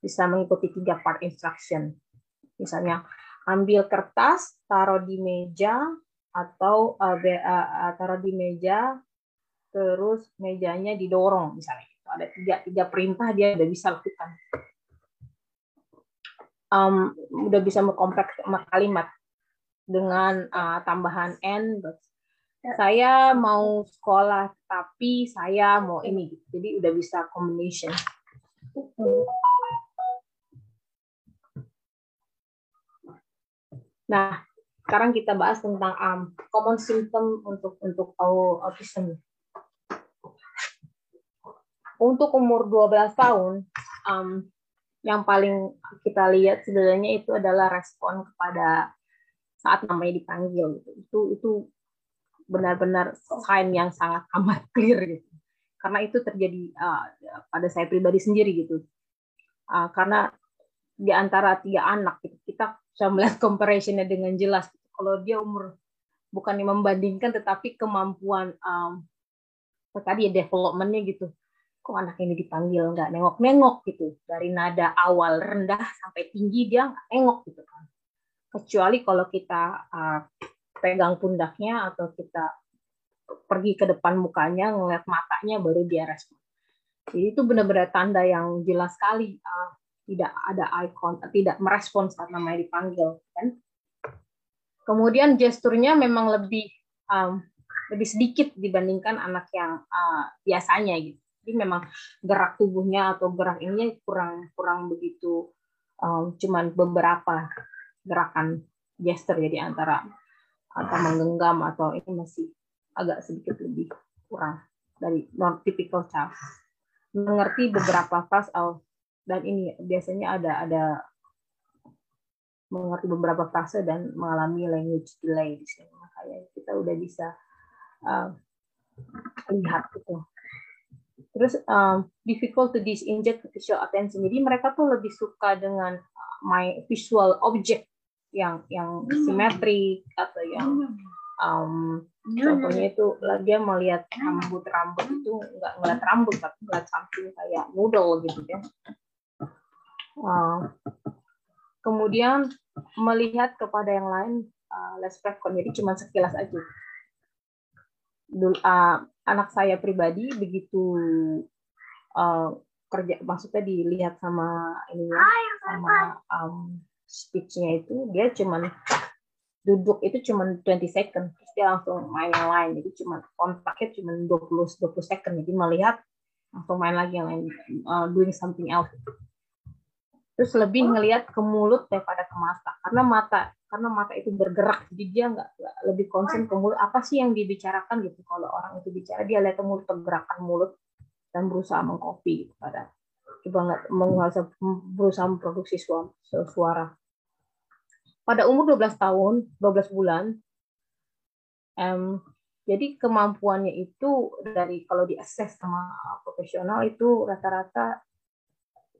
D: Bisa mengikuti tiga part instruction. Misalnya ambil kertas, taruh di meja atau uh, uh, taruh di meja terus mejanya didorong misalnya. Ada tiga tiga perintah dia udah bisa lakukan. Um, udah bisa mengkompleks kalimat dengan uh, tambahan n saya mau sekolah tapi saya mau ini. Jadi udah bisa combination nah sekarang kita bahas tentang um, common symptom untuk untuk autism. Untuk umur 12 tahun um, yang paling kita lihat sebenarnya itu adalah respon kepada saat namanya dipanggil gitu. itu itu benar-benar sign yang sangat [laughs] amat clear gitu. Karena itu terjadi uh, pada saya pribadi sendiri gitu. Uh, karena di antara tiga anak gitu, kita bisa melihat comparisonnya dengan jelas. Kalau dia umur bukan membandingkan tetapi kemampuan um, tadi ya developmentnya gitu. Kok anak ini dipanggil nggak nengok-nengok gitu? Dari nada awal rendah sampai tinggi dia nggak nengok gitu kan. Kecuali kalau kita uh, pegang pundaknya atau kita pergi ke depan mukanya ngeliat matanya baru dia respon. Jadi itu benar-benar tanda yang jelas sekali uh, tidak ada icon, tidak merespons saat namanya dipanggil, kan? Kemudian gesturnya memang lebih um, lebih sedikit dibandingkan anak yang uh, biasanya gitu. Jadi memang gerak tubuhnya atau gerak ini kurang kurang begitu um, cuman beberapa gerakan gestur jadi antara atau menggenggam atau ini masih agak sedikit lebih kurang dari non typical child mengerti beberapa fase dan ini biasanya ada ada mengerti beberapa frase dan mengalami language delay di sini. Makanya kita udah bisa uh, lihat itu terus um, difficult to disinject visual attention. Jadi mereka tuh lebih suka dengan uh, my visual object yang yang simetrik atau yang um, contohnya itu dia melihat rambut rambut itu nggak ngeliat rambut tapi ngeliat samping kayak noodle gitu ya Kemudian melihat kepada yang lain uh, less frequent, jadi cuma sekilas aja. Dulu, uh, anak saya pribadi begitu uh, kerja, maksudnya dilihat sama ini sama um, speech-nya itu dia cuma duduk itu cuma 20 second. Terus dia langsung main yang lain jadi cuma kontaknya cuma 20 20 second. Jadi melihat langsung main lagi yang lain uh, doing something else terus lebih ngelihat ke mulut daripada ke mata. Karena mata karena mata itu bergerak jadi dia nggak lebih konsen ke mulut. Apa sih yang dibicarakan gitu? Kalau orang itu bicara dia lihat ke mulut pergerakan mulut dan berusaha mengcopy gitu pada coba nggak menguasai berusaha memproduksi suara, suara. Pada umur 12 tahun 12 bulan um, jadi kemampuannya itu dari kalau diakses sama profesional itu rata-rata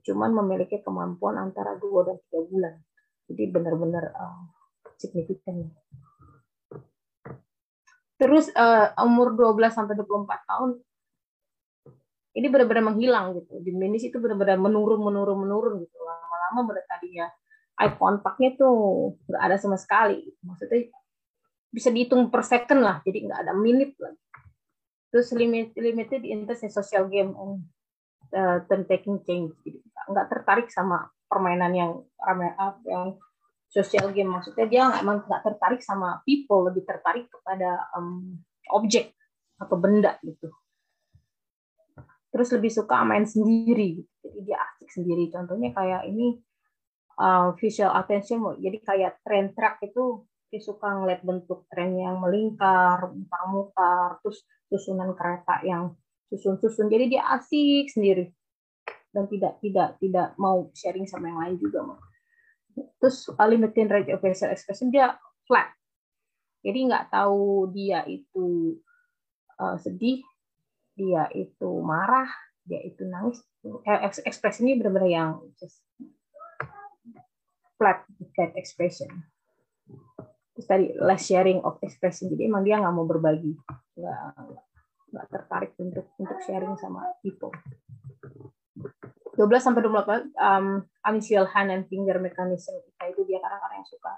D: cuman memiliki kemampuan antara dua dan tiga bulan. Jadi benar-benar uh, signifikan. Terus uh, umur 12 sampai 24 tahun ini benar-benar menghilang gitu. Diminish itu benar-benar menurun menurun menurun gitu. Lama-lama tadinya eye contact-nya tuh nggak ada sama sekali. Maksudnya bisa dihitung per second lah jadi nggak ada menit lagi terus limit limited interest in social game and uh, turn taking change jadi nggak tertarik sama permainan yang ramai up yang social game. Maksudnya dia emang nggak tertarik sama people lebih tertarik kepada um, objek atau benda gitu. Terus lebih suka main sendiri. Jadi dia asik sendiri. Contohnya kayak ini uh, visual attention jadi kayak train track itu dia suka ngeliat bentuk tren yang melingkar mutar-mutar terus susunan kereta yang susun-susun. Jadi dia asik sendiri dan tidak tidak tidak mau sharing sama yang lain juga terus limiting range of facial expression dia flat. Jadi nggak tahu dia itu uh, sedih dia itu marah dia itu nangis. Eh, ekspresi ini benar-benar yang just flat flat expression. Terus tadi less sharing of expression. Jadi emang dia nggak mau berbagi. Nggak nggak tertarik untuk untuk sharing sama people 12 sampai 28 um, unusual hand and finger mechanism. Itu dia kadang-kadang yang suka.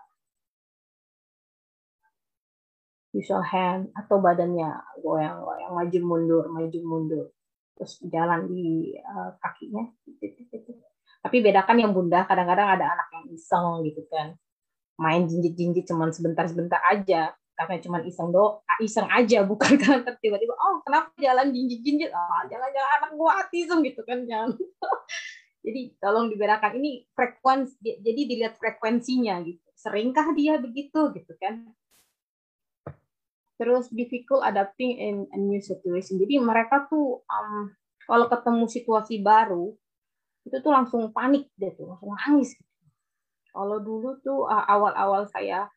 D: Visual hand atau badannya goyang-goyang maju mundur maju mundur. Terus jalan di uh, kakinya. Tapi bedakan yang bunda kadang-kadang ada anak yang iseng gitu kan. Main jinjit-jinjit cuman sebentar-sebentar aja karena cuman iseng do iseng aja [laughs] bukan karena tiba-tiba oh kenapa jalan jinjit-jinjit? Oh jangan-jangan anak gua autism gitu kan jangan [laughs] jadi tolong dibedakan ini frekuensi jadi dilihat frekuensinya gitu. Seringkah dia begitu gitu kan? Terus difficult adapting in a new situation. Jadi mereka tuh um, kalau ketemu situasi baru itu tuh langsung panik deh tuh langsung nangis gitu. Kalau dulu tuh uh, awal-awal saya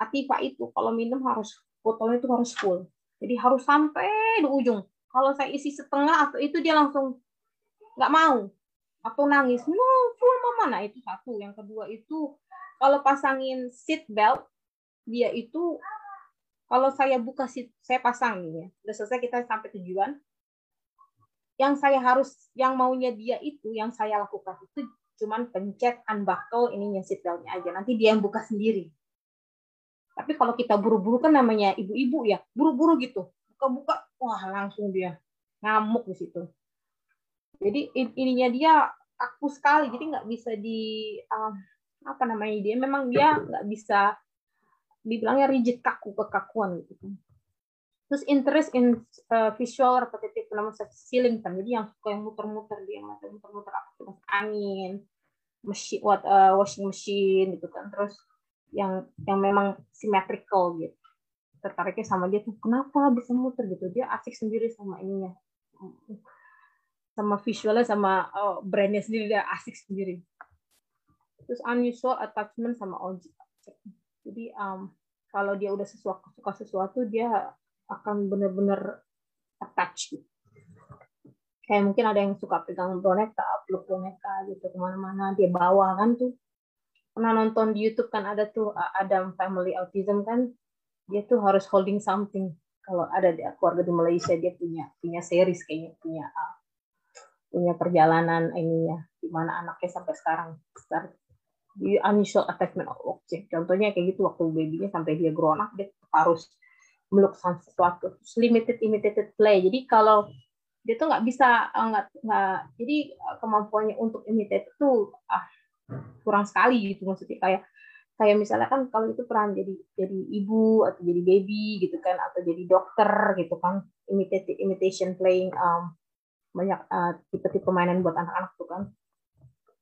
D: Atifa itu kalau minum harus botolnya itu harus full. Jadi harus sampai di ujung. Kalau saya isi setengah atau itu dia langsung nggak mau atau nangis. No, full mama. Nah itu satu. Yang kedua itu kalau pasangin seat belt dia itu kalau saya buka seat, saya pasang nih ya. Udah selesai kita sampai tujuan. Yang saya harus, yang maunya dia itu, yang saya lakukan itu cuman pencet unbuckle ininya seatbeltnya aja. Nanti dia yang buka sendiri. Tapi kalau kita buru-buru kan namanya ibu-ibu ya, buru-buru gitu. Buka-buka, wah langsung dia ngamuk di situ. Jadi ininya dia kaku sekali, jadi nggak bisa di uh, apa namanya dia memang dia nggak bisa dibilangnya rigid kaku kekakuan gitu. Terus interest in uh, visual repetitive phenomena ceiling fan. Jadi yang suka yang muter-muter dia yang muter-muter aktivitas angin, mesin, what, uh, washing machine gitu kan. Terus yang yang memang symmetrical gitu. Tertariknya sama dia tuh kenapa bisa muter gitu. Dia asik sendiri sama ininya. Sama visualnya sama oh, brandnya sendiri dia asik sendiri. Terus unusual attachment sama objek. Jadi um, kalau dia udah sesuatu suka sesuatu dia akan benar-benar attach gitu. Kayak mungkin ada yang suka pegang boneka, peluk boneka gitu ke mana-mana, dia bawa kan tuh. Pernah nonton di YouTube kan ada tuh Adam Family Autism kan, dia tuh harus holding something. Kalau ada di keluarga di Malaysia dia punya punya series kayaknya punya punya perjalanan ininya di mana anaknya sampai sekarang start di unusual attachment object. Contohnya kayak gitu waktu babynya sampai dia grown up dia harus meluk sesuatu limited imitated play jadi kalau dia tuh nggak bisa nggak nggak jadi kemampuannya untuk imitate itu ah, kurang sekali gitu maksudnya. Kayak kayak misalnya kan kalau itu peran jadi jadi ibu atau jadi baby gitu kan atau jadi dokter gitu kan. Imitate imitation playing um, banyak uh, tipe-tipe mainan buat anak-anak tuh kan.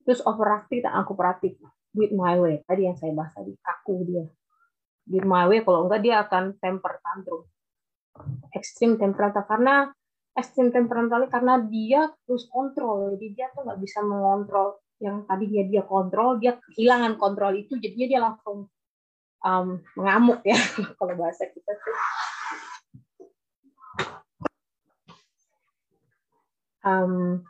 D: Terus overactive dan aku praktik with my way. Tadi yang saya bahas tadi kaku dia. Di my way kalau enggak dia akan temper tantrum. Ekstrim temperamental karena ekstrim temperamental karena dia terus kontrol jadi dia tuh nggak bisa mengontrol yang tadi dia dia kontrol dia kehilangan kontrol itu jadinya dia langsung um, mengamuk ya [laughs] kalau bahasa kita tuh. Um,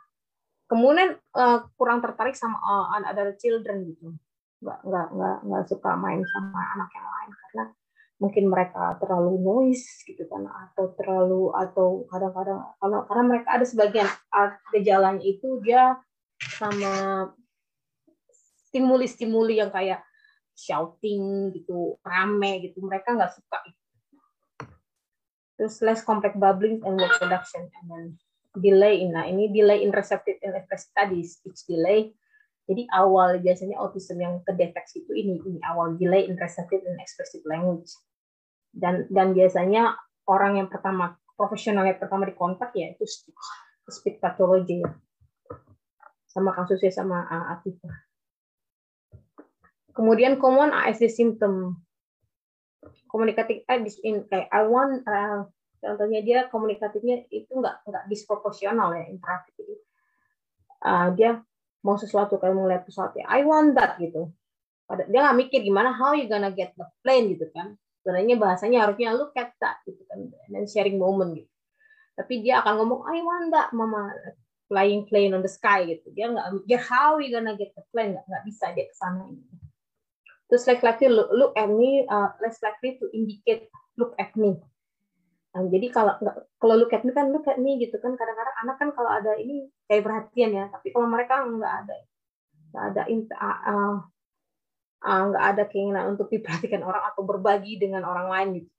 D: kemudian uh, kurang tertarik sama uh, other children gitu. Nggak nggak nggak nggak suka main sama anak yang lain karena mungkin mereka terlalu noise gitu kan atau terlalu atau kadang-kadang kalau karena mereka ada sebagian gejalanya itu dia sama stimuli-stimuli yang kayak shouting gitu rame gitu. Mereka nggak suka. Terus less complex bubbling and word production and then delay in nah ini delay in receptive and expressive tadi speech delay. Jadi awal biasanya autism yang kedeteksi itu ini ini awal delay in receptive and expressive language. Dan dan biasanya orang yang pertama profesional yang pertama dikontak ya itu speech pathology ya. Sama kasusnya sama uh. Kemudian common ASD symptom. Komunikatif eh, in, kayak I want uh, contohnya dia komunikatifnya itu nggak nggak disproporsional ya imperatif itu uh, dia mau sesuatu kayak mau lihat sesuatu ya, I want that gitu. Pada dia nggak mikir gimana how you gonna get the plane gitu kan. Sebenarnya bahasanya harusnya look at that gitu kan. Dan sharing moment gitu. Tapi dia akan ngomong I want that mama flying plane on the sky gitu. Dia nggak mikir how you gonna get the plane? Nggak nggak bisa dia ke sana gitu terus less likely look, look at me uh, less likely to indicate look at me. Nah, jadi kalau kalau look at me kan look at me gitu kan. Kadang-kadang anak kan kalau ada ini kayak perhatian ya. Tapi kalau mereka nggak ada nggak ada uh, uh, nggak ada keinginan untuk diperhatikan orang atau berbagi dengan orang lain gitu.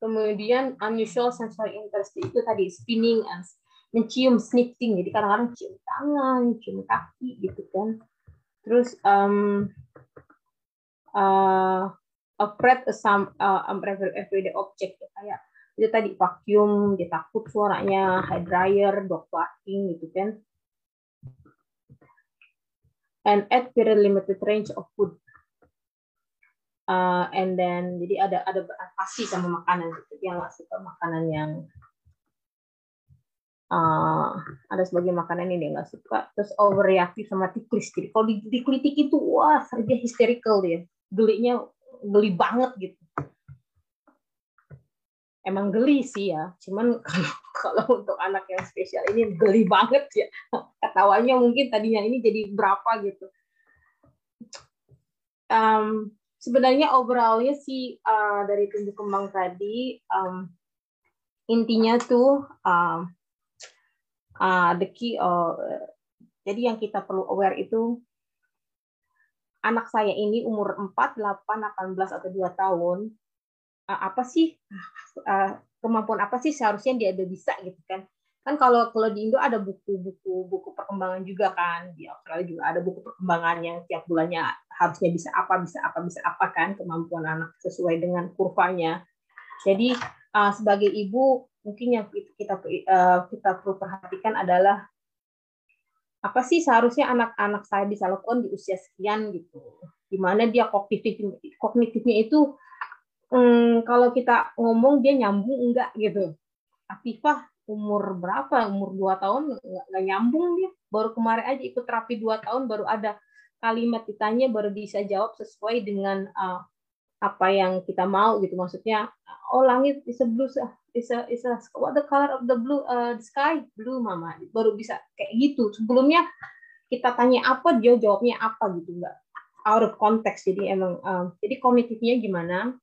D: Kemudian unusual sensory interest itu tadi spinning and mencium sniffing jadi kadang-kadang cium tangan cium kaki gitu kan. Terus um, uh, afraid some uh, everyday object. Ya, kayak itu tadi vacuum dia takut suaranya hair dryer dog barking gitu kan. And at very limited range of food. Uh, and then jadi ada ada beradaptasi sama makanan gitu. Dia nggak suka makanan yang uh, ada sebagai makanan ini nggak suka. Terus overreaktif sama tiklis jadi kalau dikritik itu wah dia hysterical dia gelinya geli banget gitu. Emang geli sih ya cuman [laughs] kalau kalau untuk anak yang spesial ini geli banget ya. Ketawanya mungkin tadinya ini jadi berapa gitu. Um, sebenarnya overallnya sih uh, dari tumbuh kembang tadi um, intinya tuh um, uh, the key uh, jadi yang kita perlu aware itu anak saya ini umur 4, 8, 18 atau 2 tahun, eh, apa sih eh, kemampuan apa sih seharusnya dia ada bisa gitu kan. Kan kalau kalau di Indo ada buku-buku buku perkembangan juga kan, di Australia juga ada buku perkembangan yang tiap bulannya harusnya bisa apa, bisa apa, bisa apa kan kemampuan anak sesuai dengan kurvanya. Jadi eh, sebagai ibu mungkin yang kita kita perlu perhatikan adalah apa sih seharusnya anak-anak saya bisa lakukan di usia sekian gitu? Di mana dia kognitif kognitifnya itu hmm, kalau kita ngomong dia nyambung enggak gitu? Atifah umur berapa? Umur dua tahun nggak nyambung dia. Baru kemarin aja ikut terapi dua tahun baru ada kalimat ditanya baru bisa jawab sesuai dengan uh, apa yang kita mau gitu. Maksudnya oh langit bisa blue is a is a what the color of the blue uh, the sky? Blue mama. Baru bisa kayak gitu. Sebelumnya kita tanya apa dia jawabnya apa gitu. Enggak out of context. Jadi emang um, jadi kognitifnya gimana?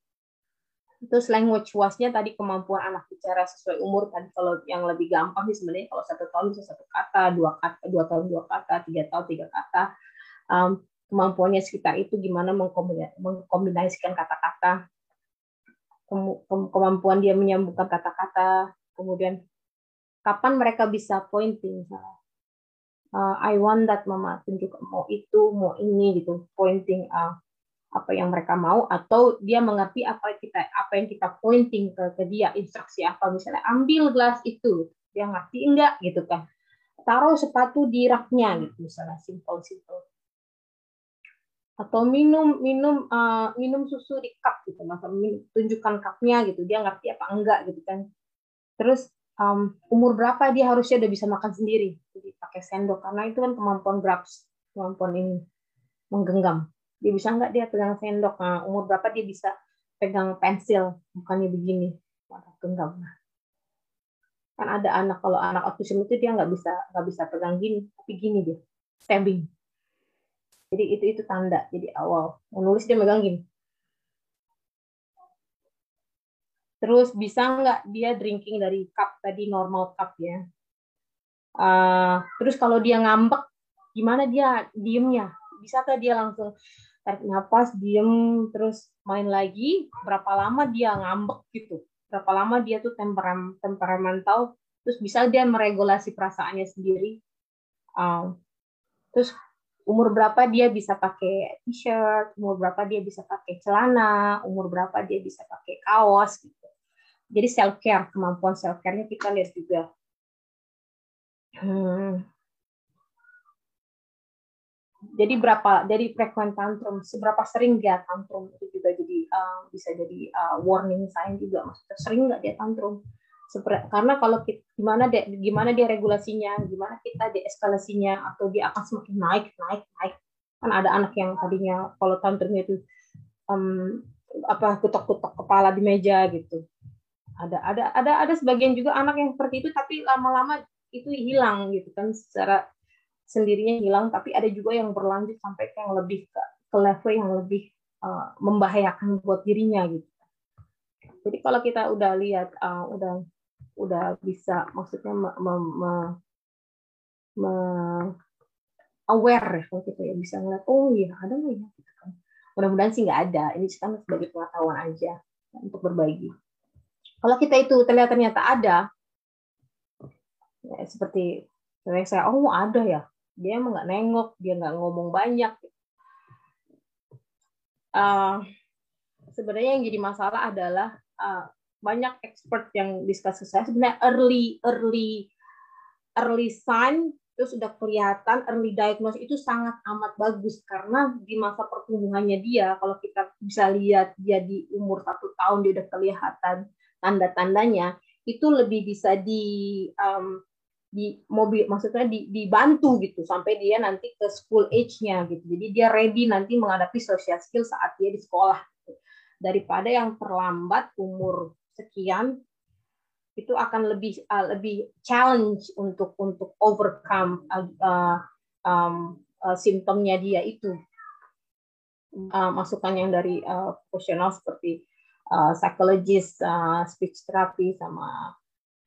D: Terus language wasnya tadi kemampuan anak bicara sesuai umur tadi. Kalau yang lebih gampang sih sebenarnya kalau satu tahun bisa satu kata dua kata dua tahun dua kata tiga tahun tiga kata. Um, kemampuannya sekitar itu gimana mengkombinasikan kata-kata kemampuan dia menyambungkan kata-kata, kemudian kapan mereka bisa pointing Uh, I want that mama tunjuk mau itu, mau ini gitu, pointing uh, apa yang mereka mau atau dia mengerti apa kita apa yang kita pointing ke, ke dia instruksi apa misalnya ambil gelas itu dia ngerti enggak gitu kan taruh sepatu di raknya gitu misalnya simple simple atau minum minum uh, minum susu di cup gitu masa tunjukkan cupnya gitu dia ngerti apa enggak gitu kan. Terus um, umur berapa dia harusnya udah bisa makan sendiri? Jadi pakai sendok karena itu kan kemampuan grabs kemampuan ini menggenggam. Dia bisa enggak dia pegang sendok? Nah, umur berapa dia bisa pegang pensil? Bukannya begini genggam. Nah. kan ada anak kalau anak autism itu dia nggak bisa nggak bisa pegang gini tapi gini dia stabbing jadi itu itu tanda. Jadi awal mau nulis dia megang gini. Terus bisa nggak dia drinking dari cup tadi normal cup ya. Uh, terus kalau dia ngambek, gimana dia diemnya? Bisa nggak dia langsung tarik napas diem terus main lagi berapa lama dia ngambek gitu berapa lama dia tuh temperam temperamental terus bisa dia meregulasi perasaannya sendiri um, terus umur berapa dia bisa pakai t-shirt? Umur berapa dia bisa pakai celana? Umur berapa dia bisa pakai kaos gitu. Jadi self care kemampuan self care-nya kita lihat juga. Hmm. jadi berapa dari frekuensi tantrum seberapa sering dia tantrum itu juga jadi uh, bisa jadi uh, warning sign juga. Maksudnya sering nggak dia tantrum karena kalau kita, gimana dia gimana dia regulasinya gimana kita deeskalasinya atau dia akan semakin naik naik naik. Kan ada anak yang tadinya kalau tantrumnya itu um, apa kutok-kutok kepala di meja gitu. Ada ada ada ada sebagian juga anak yang seperti itu tapi lama-lama itu hilang gitu kan secara sendirinya hilang. Tapi ada juga yang berlanjut sampai ke yang lebih ke, ke level yang lebih uh, membahayakan buat dirinya gitu. Jadi kalau kita udah lihat uh, udah udah bisa maksudnya me, me, me, me aware ya gitu ya. Bisa ngeliat oh iya ada nggak ya? Gitu kan. Mudah-mudahan sih nggak ada. Ini kan sebagai pengetahuan aja untuk berbagi. Kalau kita itu terlihat ternyata ada ya, seperti saya oh ada ya? Dia emang nggak nengok dia nggak ngomong banyak. Uh, sebenarnya yang jadi masalah adalah uh, banyak expert yang diskus saya sebenarnya early early early sign itu sudah kelihatan early diagnosis itu sangat amat bagus karena di masa pertumbuhannya dia kalau kita bisa lihat dia di umur satu tahun dia udah kelihatan tanda-tandanya itu lebih bisa di um, di mobil maksudnya di, dibantu gitu sampai dia nanti ke school age-nya gitu jadi dia ready nanti menghadapi social skill saat dia di sekolah gitu. daripada yang terlambat umur sekian itu akan lebih uh, lebih challenge untuk untuk overcome uh, um, uh, simptomnya dia itu uh, masukan yang dari uh, profesional seperti uh, psychologist, uh, speech therapy sama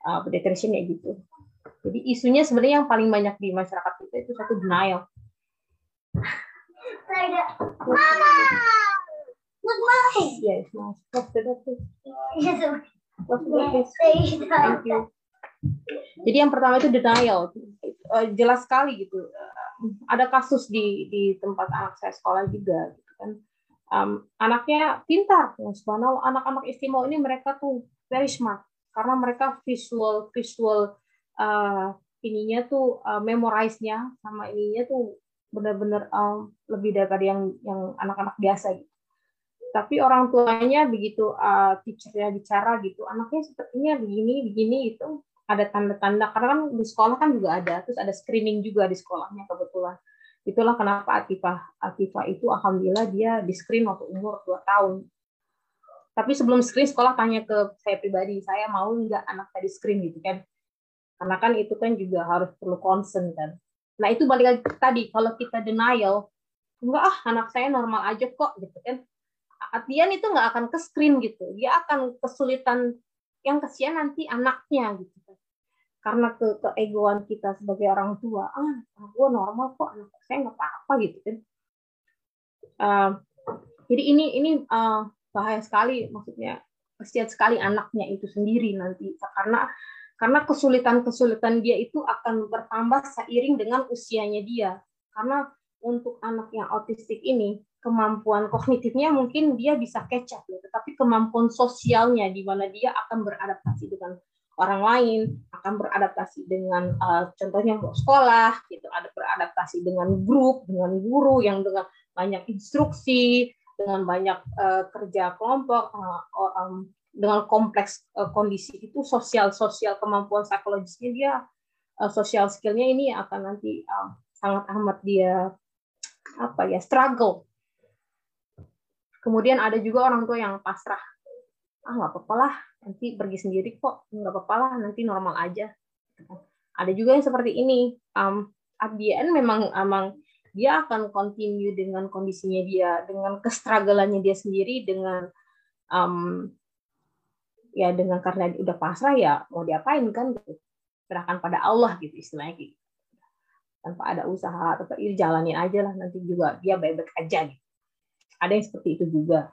D: uh, pediatrician ya gitu. Jadi isunya sebenarnya yang paling banyak di masyarakat kita itu satu denial.
G: Mama. Look mine.
D: Yes, please. Thank you. Jadi yang pertama itu denial, Eh, jelas sekali gitu. Eh, Ada kasus di di tempat anak saya sekolah juga, gitu kan. Um, anaknya pintar, subhanallah. Anak-anak istimewa ini mereka tuh very smart karena mereka visual visual uh, ininya tuh uh, memorize-nya sama ininya tuh benar-benar um, lebih daripada yang yang anak-anak biasa gitu tapi orang tuanya begitu uh, teachernya bicara gitu anaknya sepertinya begini begini itu ada tanda-tanda karena kan di sekolah kan juga ada terus ada screening juga di sekolahnya kebetulan. Itulah kenapa Atifah Atifah itu alhamdulillah dia di screen waktu umur 2 tahun. Tapi sebelum screen sekolah tanya ke saya pribadi saya mau nggak anak saya di screen? gitu kan. Karena kan itu kan juga harus perlu concern kan. Nah itu balik lagi tadi kalau kita denial enggak ah anak saya normal aja kok gitu kan Atian itu nggak akan ke screen gitu. Dia akan kesulitan yang kesian nanti anaknya gitu kan. Karena ke keegoan kita sebagai orang tua ah gue normal kok anak saya nggak apa-apa gitu kan. Uh, jadi ini ini uh, bahaya sekali maksudnya kesian sekali anaknya itu sendiri nanti. Karena karena kesulitan-kesulitan dia itu akan bertambah seiring dengan usianya dia. Karena untuk anak yang autistik ini kemampuan kognitifnya mungkin dia bisa catch up ya, tetapi kemampuan sosialnya di mana dia akan beradaptasi dengan orang lain, akan beradaptasi dengan uh, contohnya mau sekolah, gitu, ada beradaptasi dengan grup, dengan guru yang dengan banyak instruksi, dengan banyak uh, kerja kelompok, um, dengan kompleks kondisi itu sosial sosial kemampuan psikologisnya dia sosial skillnya ini akan nanti sangat amat dia apa ya struggle Kemudian ada juga orang tua yang pasrah. Ah nggak apa-apa lah, nanti pergi sendiri kok, nggak apa-apa lah, nanti normal aja. Ada juga yang seperti ini. Um, at memang emang dia akan continue dengan kondisinya dia, dengan kestragalannya dia sendiri, dengan um, ya dengan karena udah pasrah ya mau diapain kan gitu. serahkan pada Allah gitu istilahnya gitu. tanpa ada usaha tetap ini jalanin aja lah nanti juga dia baik-baik aja gitu ada yang seperti itu juga.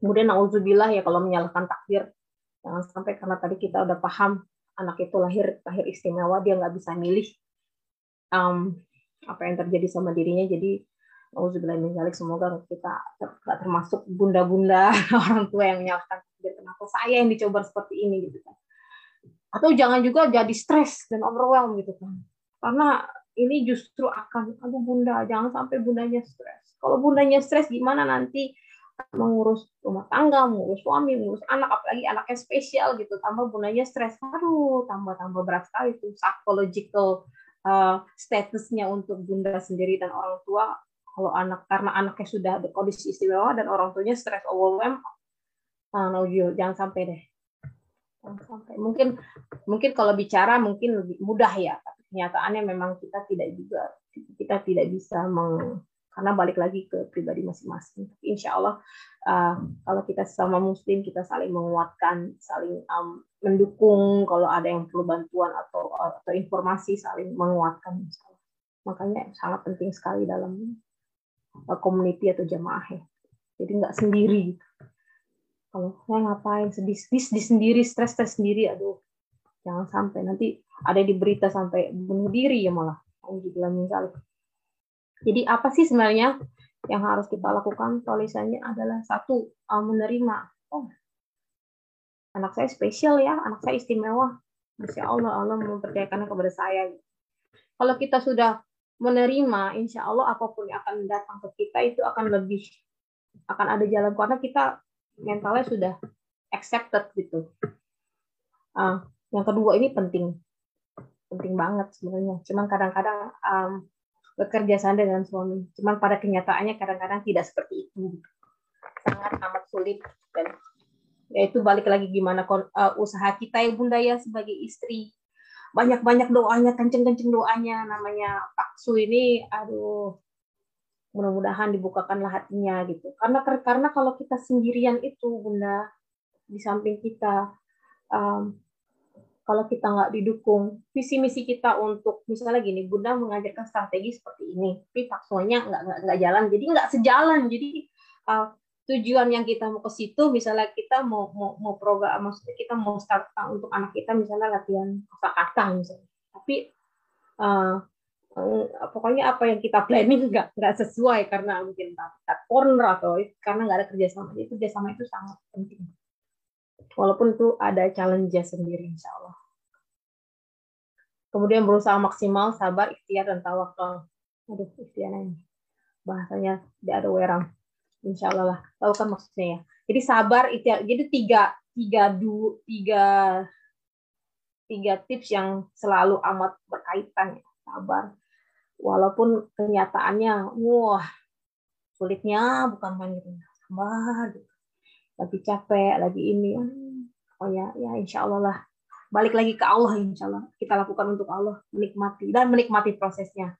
D: Kemudian nauzubillah ya kalau menyalahkan takdir jangan sampai karena tadi kita udah paham anak itu lahir lahir istimewa dia nggak bisa milih um, apa yang terjadi sama dirinya. Jadi Auzubillahiminzalik semoga kita nggak termasuk bunda-bunda [laughs] orang tua yang menyalahkan takdir. Kenapa saya yang dicoba seperti ini gitu kan? Atau jangan juga jadi stres dan overwhelm gitu kan? Karena ini justru akan aduh bunda jangan sampai bundanya stres. Kalau bundanya stres gimana nanti? Mengurus rumah tangga mengurus suami mengurus anak apalagi anaknya spesial gitu tambah bundanya stres. Aduh tambah tambah berat sekali itu psychological uh, statusnya untuk bunda sendiri dan orang tua. Kalau anak karena anaknya sudah kondisi istimewa dan orang tuanya stres overwhelm uh, no, jangan sampai deh. Sampai. Mungkin mungkin kalau bicara mungkin lebih mudah ya kenyataannya memang kita tidak juga kita tidak bisa meng, karena balik lagi ke pribadi masing-masing. Tapi insya Allah uh, kalau kita sama muslim kita saling menguatkan saling um, mendukung kalau ada yang perlu bantuan atau atau informasi saling menguatkan makanya sangat penting sekali dalam community atau jamaah ya. Jadi nggak sendiri gitu. Kalau saya ngapain sedih, sedih sendiri stres stres sendiri aduh jangan sampai. Nanti ada di berita sampai bunuh diri ya malah misal. Jadi apa sih sebenarnya yang harus kita lakukan? Tulisannya adalah satu uh, menerima. Oh. Anak saya spesial ya anak saya istimewa. Masya Allah Allah mempercayakannya kepada saya. Kalau kita sudah menerima insya Allah apa pun yang akan datang ke kita itu akan lebih akan ada jalan karena kita mentalnya sudah accepted gitu. Uh, yang kedua ini penting, penting banget sebenarnya. Cuman kadang-kadang um, bekerja sama dengan suami. Cuman pada kenyataannya kadang-kadang tidak seperti itu. Sangat amat sulit dan yaitu balik lagi gimana uh, usaha kita ya bunda ya sebagai istri banyak-banyak doanya kenceng-kenceng doanya namanya paksu ini aduh mudah-mudahan dibukakanlah hatinya gitu karena karena kalau kita sendirian itu bunda di samping kita um, kalau kita nggak didukung visi misi kita untuk misalnya gini bunda mengajarkan strategi seperti ini tapi faksualnya nggak nggak nggak jalan. Jadi nggak sejalan. Jadi uh, tujuan yang kita mau ke situ misalnya kita mau mau mau program maksudnya kita mau start untuk anak kita misalnya latihan kata-kata misalnya. Tapi uh, pokoknya apa yang kita planning nggak nggak sesuai karena mungkin kita corner atau karena nggak ada kerjasama. Jadi kerjasama itu sangat penting. Walaupun itu ada challenge sendiri insya Allah kemudian berusaha maksimal sabar ikhtiar dan tawakal. Aduh ikhtiar ini. Bahasanya tidak ada werang insya Allah lah. Tahu kan maksudnya ya? Jadi sabar ikhtiar. Jadi tiga tiga du tiga tiga tips yang selalu amat berkaitan ya. Sabar. Walaupun kenyataannya wah sulitnya bukan main gitu. Sabar gitu. lagi capek lagi ini. Oh ya ya insya Allah lah balik lagi ke Allah insya Allah. Kita lakukan untuk Allah menikmati dan menikmati prosesnya.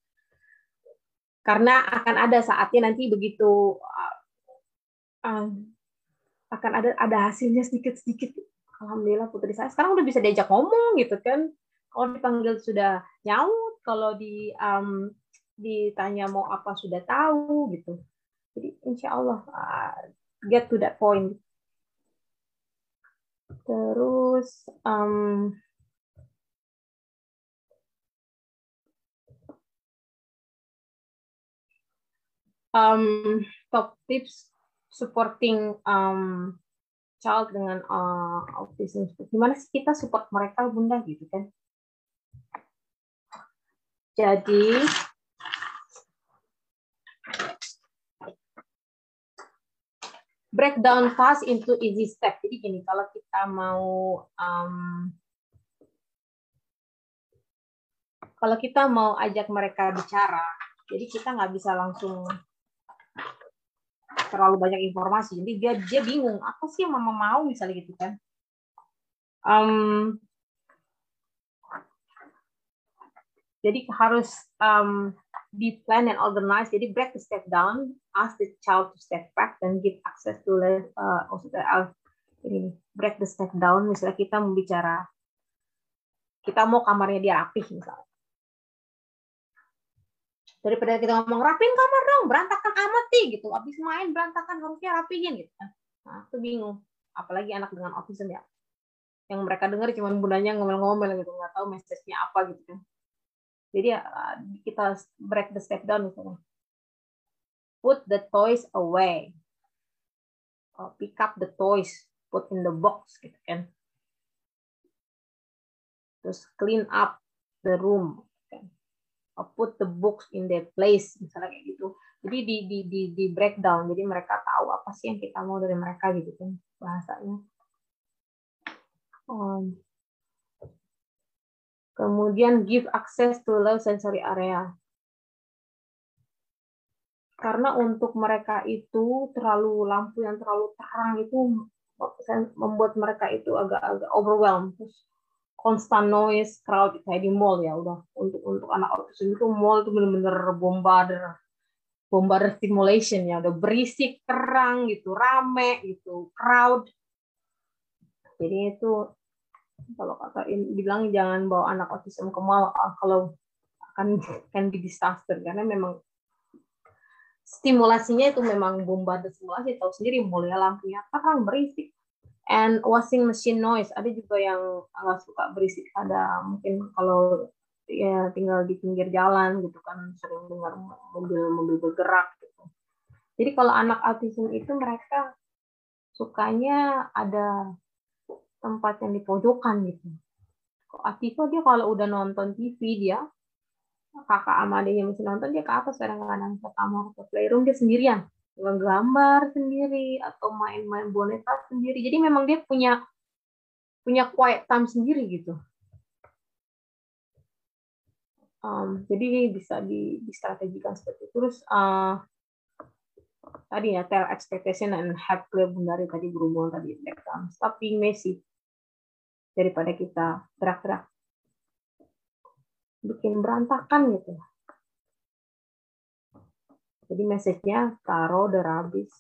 D: Karena akan ada saatnya nanti begitu uh, akan ada ada hasilnya sedikit sedikit alhamdulillah putri saya. Sekarang udah bisa diajak ngomong gitu kan. Kalau dipanggil sudah nyaut kalau di um, ditanya mau apa sudah tahu gitu. Jadi insya Allah uh, get to that point terus um, um, top tips supporting um, child dengan uh, autism. Gimana sih kita support mereka bunda gitu kan? Jadi breakdown task into easy step. Jadi gini, kalau kita mau um, kalau kita mau ajak mereka bicara, jadi kita nggak bisa langsung terlalu banyak informasi. Jadi dia dia bingung apa sih yang mama mau misalnya gitu kan. Um, Jadi harus um, be plan and organized. Jadi break the step down, ask the child to step back, dan give access to uh, maksudnya uh, ini break the step down. Misalnya kita membicara, kita mau kamarnya dia rapih misalnya. daripada kita ngomong rapin kamar dong berantakan amat sih gitu habis main berantakan harusnya rapihin gitu kan nah aku bingung apalagi anak dengan autism ya yang mereka dengar cuma bundanya ngomel-ngomel gitu nggak tahu message-nya apa gitu kan jadi ya kita break the step down gitu put the toys away. Or pick up the toys put in the box gitu kan. Terus clean up the room kan. Or put the books in their place misalnya kayak gitu. Jadi di di di di breakdown. Jadi mereka tahu apa sih yang kita mau dari mereka gitu kan bahasanya. Um, kemudian give access to low sensory area. Karena untuk mereka itu terlalu lampu yang terlalu terang itu membuat mereka itu agak-agak overwhelmed. Terus constant noise crowd kayak di mall ya udah. Untuk untuk anak autism itu mall itu benar-benar bombarder bombarder stimulation ya. Udah berisik terang gitu rame gitu crowd. Jadi itu kalau kata bilang jangan bawa anak autism ke mall ah, kalau akan kan di disaster karena memang stimulasinya itu memang bombarder stimulasi tahu sendiri mulai lampunya terang berisik. And washing machine noise ada juga yang agak suka berisik ada mungkin kalau ya tinggal di pinggir jalan gitu kan sering dengar mobil-mobil bergerak gitu. Jadi kalau anak autism itu mereka sukanya ada tempat yang di pojokan gitu kok Atifa dia kalau udah nonton TV dia kakak sama adiknya masih nonton dia ke atas kadang-kadang ke kamar ke playroom dia sendirian ngegambar sendiri atau main-main boneka sendiri. Jadi memang dia punya punya quiet time sendiri gitu. Um, jadi bisa di, distrategikan seperti itu. Terus uh, tadi ya tell expectation and have clear boundary tadi berhubungan tadi being messy daripada kita gerak-gerak bikin berantakan gitu. Jadi message-nya taruh the rubbish.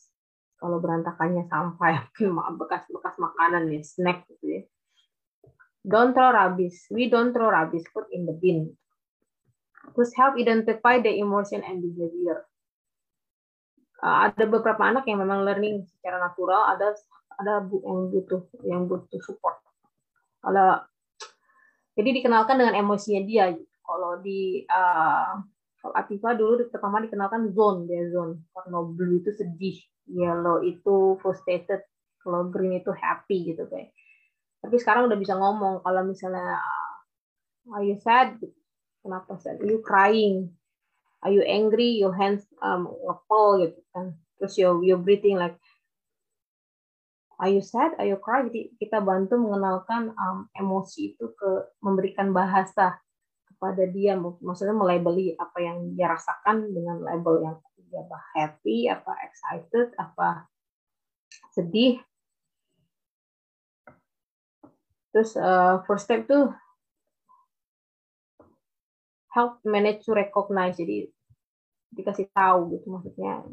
D: Kalau berantakannya sampah, bekas-bekas makanan ya, snack gitu ya. Don't throw rubbish. We don't throw rubbish. Put in the bin. Terus help identify the emotion and behavior. Uh, ada beberapa anak yang memang learning secara natural, ada ada yang butuh yang butuh support. Kalau jadi dikenalkan dengan emosinya dia. Kalau di uh, kalau Atifa dulu pertama dikenalkan zone dia zone. Karena blue itu sedih, yellow itu frustrated, kalau green itu happy gitu kayak. Tapi sekarang udah bisa ngomong kalau misalnya are you sad? Kenapa sad? Are you crying? Are you angry? Your hands um, ngepol gitu kan. Terus you you breathing like Are you sad? Are you cry? Jadi kita bantu mengenalkan um, emosi itu ke memberikan bahasa kepada dia. Maksudnya melabeli apa yang dia rasakan dengan label yang dia apa happy apa excited apa sedih. Terus uh, first step tuh help manage to recognize. Jadi dikasih tahu gitu maksudnya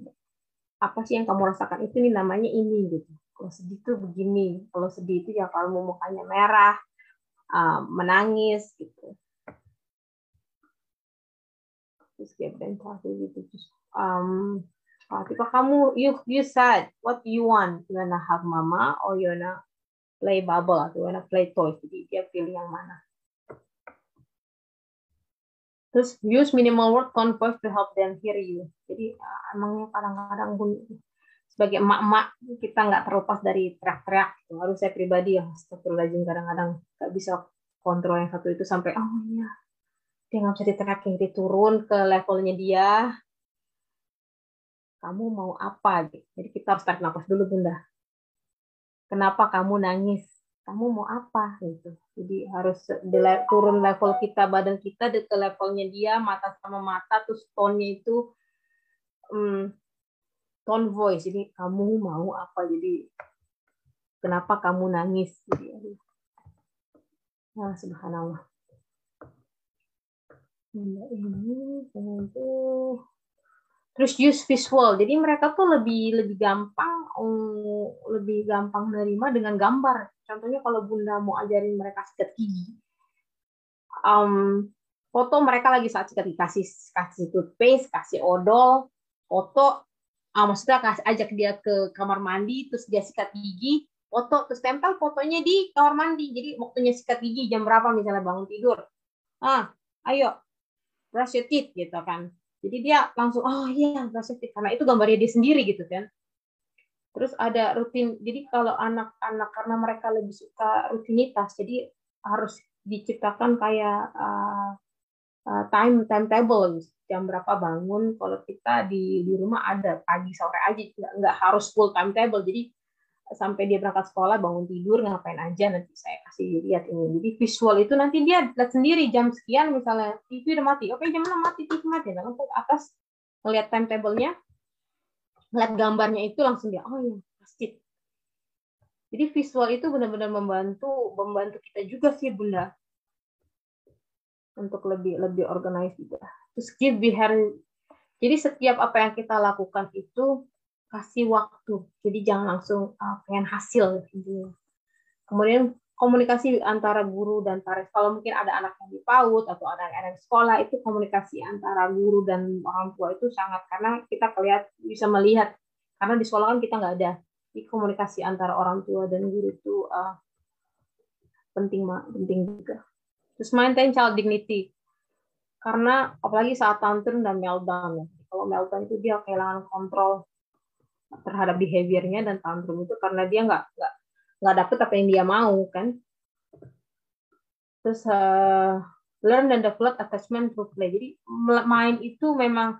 D: apa sih yang kamu rasakan? Itu nih namanya ini gitu kalau sedih tuh begini kalau sedih itu ya kalau mukanya merah uh, menangis gitu. Terus kayak bentar gitu terus um ketika kamu you you said what you want you wanna have mama or you wanna play bubble you wanna play toys jadi dia pilih yang mana? Terus use minimal word tone voice to help them hear you. Jadi uh, emangnya kadang-kadang sebagai emak-emak kita nggak terlepas dari teriak-teriak gitu. harus saya pribadi ya astagfirullahaladzim kadang-kadang nggak bisa kontrol yang satu itu sampai oh iya dia nggak bisa di-tracking, diturun ke levelnya dia. Kamu mau apa? Jadi kita harus tarik nafas dulu, Bunda. Kenapa kamu nangis? Kamu mau apa? Gitu. Jadi harus turun level kita, badan kita ke levelnya dia, mata sama mata, terus tone-nya itu um, tone voice. Jadi kamu mau apa? Jadi kenapa kamu nangis? Jadi, nah, subhanallah ini terus use visual jadi mereka tuh lebih lebih gampang um, lebih gampang menerima dengan gambar contohnya kalau bunda mau ajarin mereka sikat gigi um, foto mereka lagi saat sikat gigi kasih kasih toothpaste kasih odol foto ah, maksudnya kasih ajak dia ke kamar mandi terus dia sikat gigi foto terus tempel fotonya di kamar mandi. Jadi waktunya sikat gigi jam berapa misalnya bangun tidur? Ah ayo brush your teeth gitu kan. Jadi dia langsung oh iya brush your teeth. Karena itu gambarnya dia sendiri gitu kan. Terus ada rutin jadi kalau anak-anak karena mereka lebih suka rutinitas jadi harus diciptakan kayak uh, uh, time timetable jam berapa bangun kalau kita di di rumah ada pagi sore aja nggak, nggak harus full timetable. Jadi sampai dia berangkat sekolah bangun tidur ngapain aja nanti saya kasih lihat ini. Jadi visual itu nanti dia lihat sendiri jam sekian misalnya TV udah mati. Oke jam enam mati TV mati. Langsung ke atas melihat timetable-nya lihat gambarnya itu langsung dia oh ya pasti jadi visual itu benar-benar membantu membantu kita juga sih bunda untuk lebih lebih organize juga terus give her jadi setiap apa yang kita lakukan itu kasih waktu. Jadi jangan langsung uh, pengen hasil intinya. Kemudian komunikasi antara guru dan pares. Kalau mungkin ada anak yang di PAUD atau ada anak sekolah itu komunikasi antara guru dan orang tua itu sangat karena kita kelihat bisa melihat karena di sekolah kan kita nggak ada. Jadi komunikasi antara orang tua dan guru itu uh, penting penting juga. Terus maintain child dignity karena apalagi saat tantrum dan meltdown ya. Kalau meltdown itu dia kehilangan kontrol terhadap behaviornya dan tantrum itu karena dia nggak nggak nggak dapet apa yang dia mau kan? Terus uh, learn and develop attachment through play. Jadi main itu memang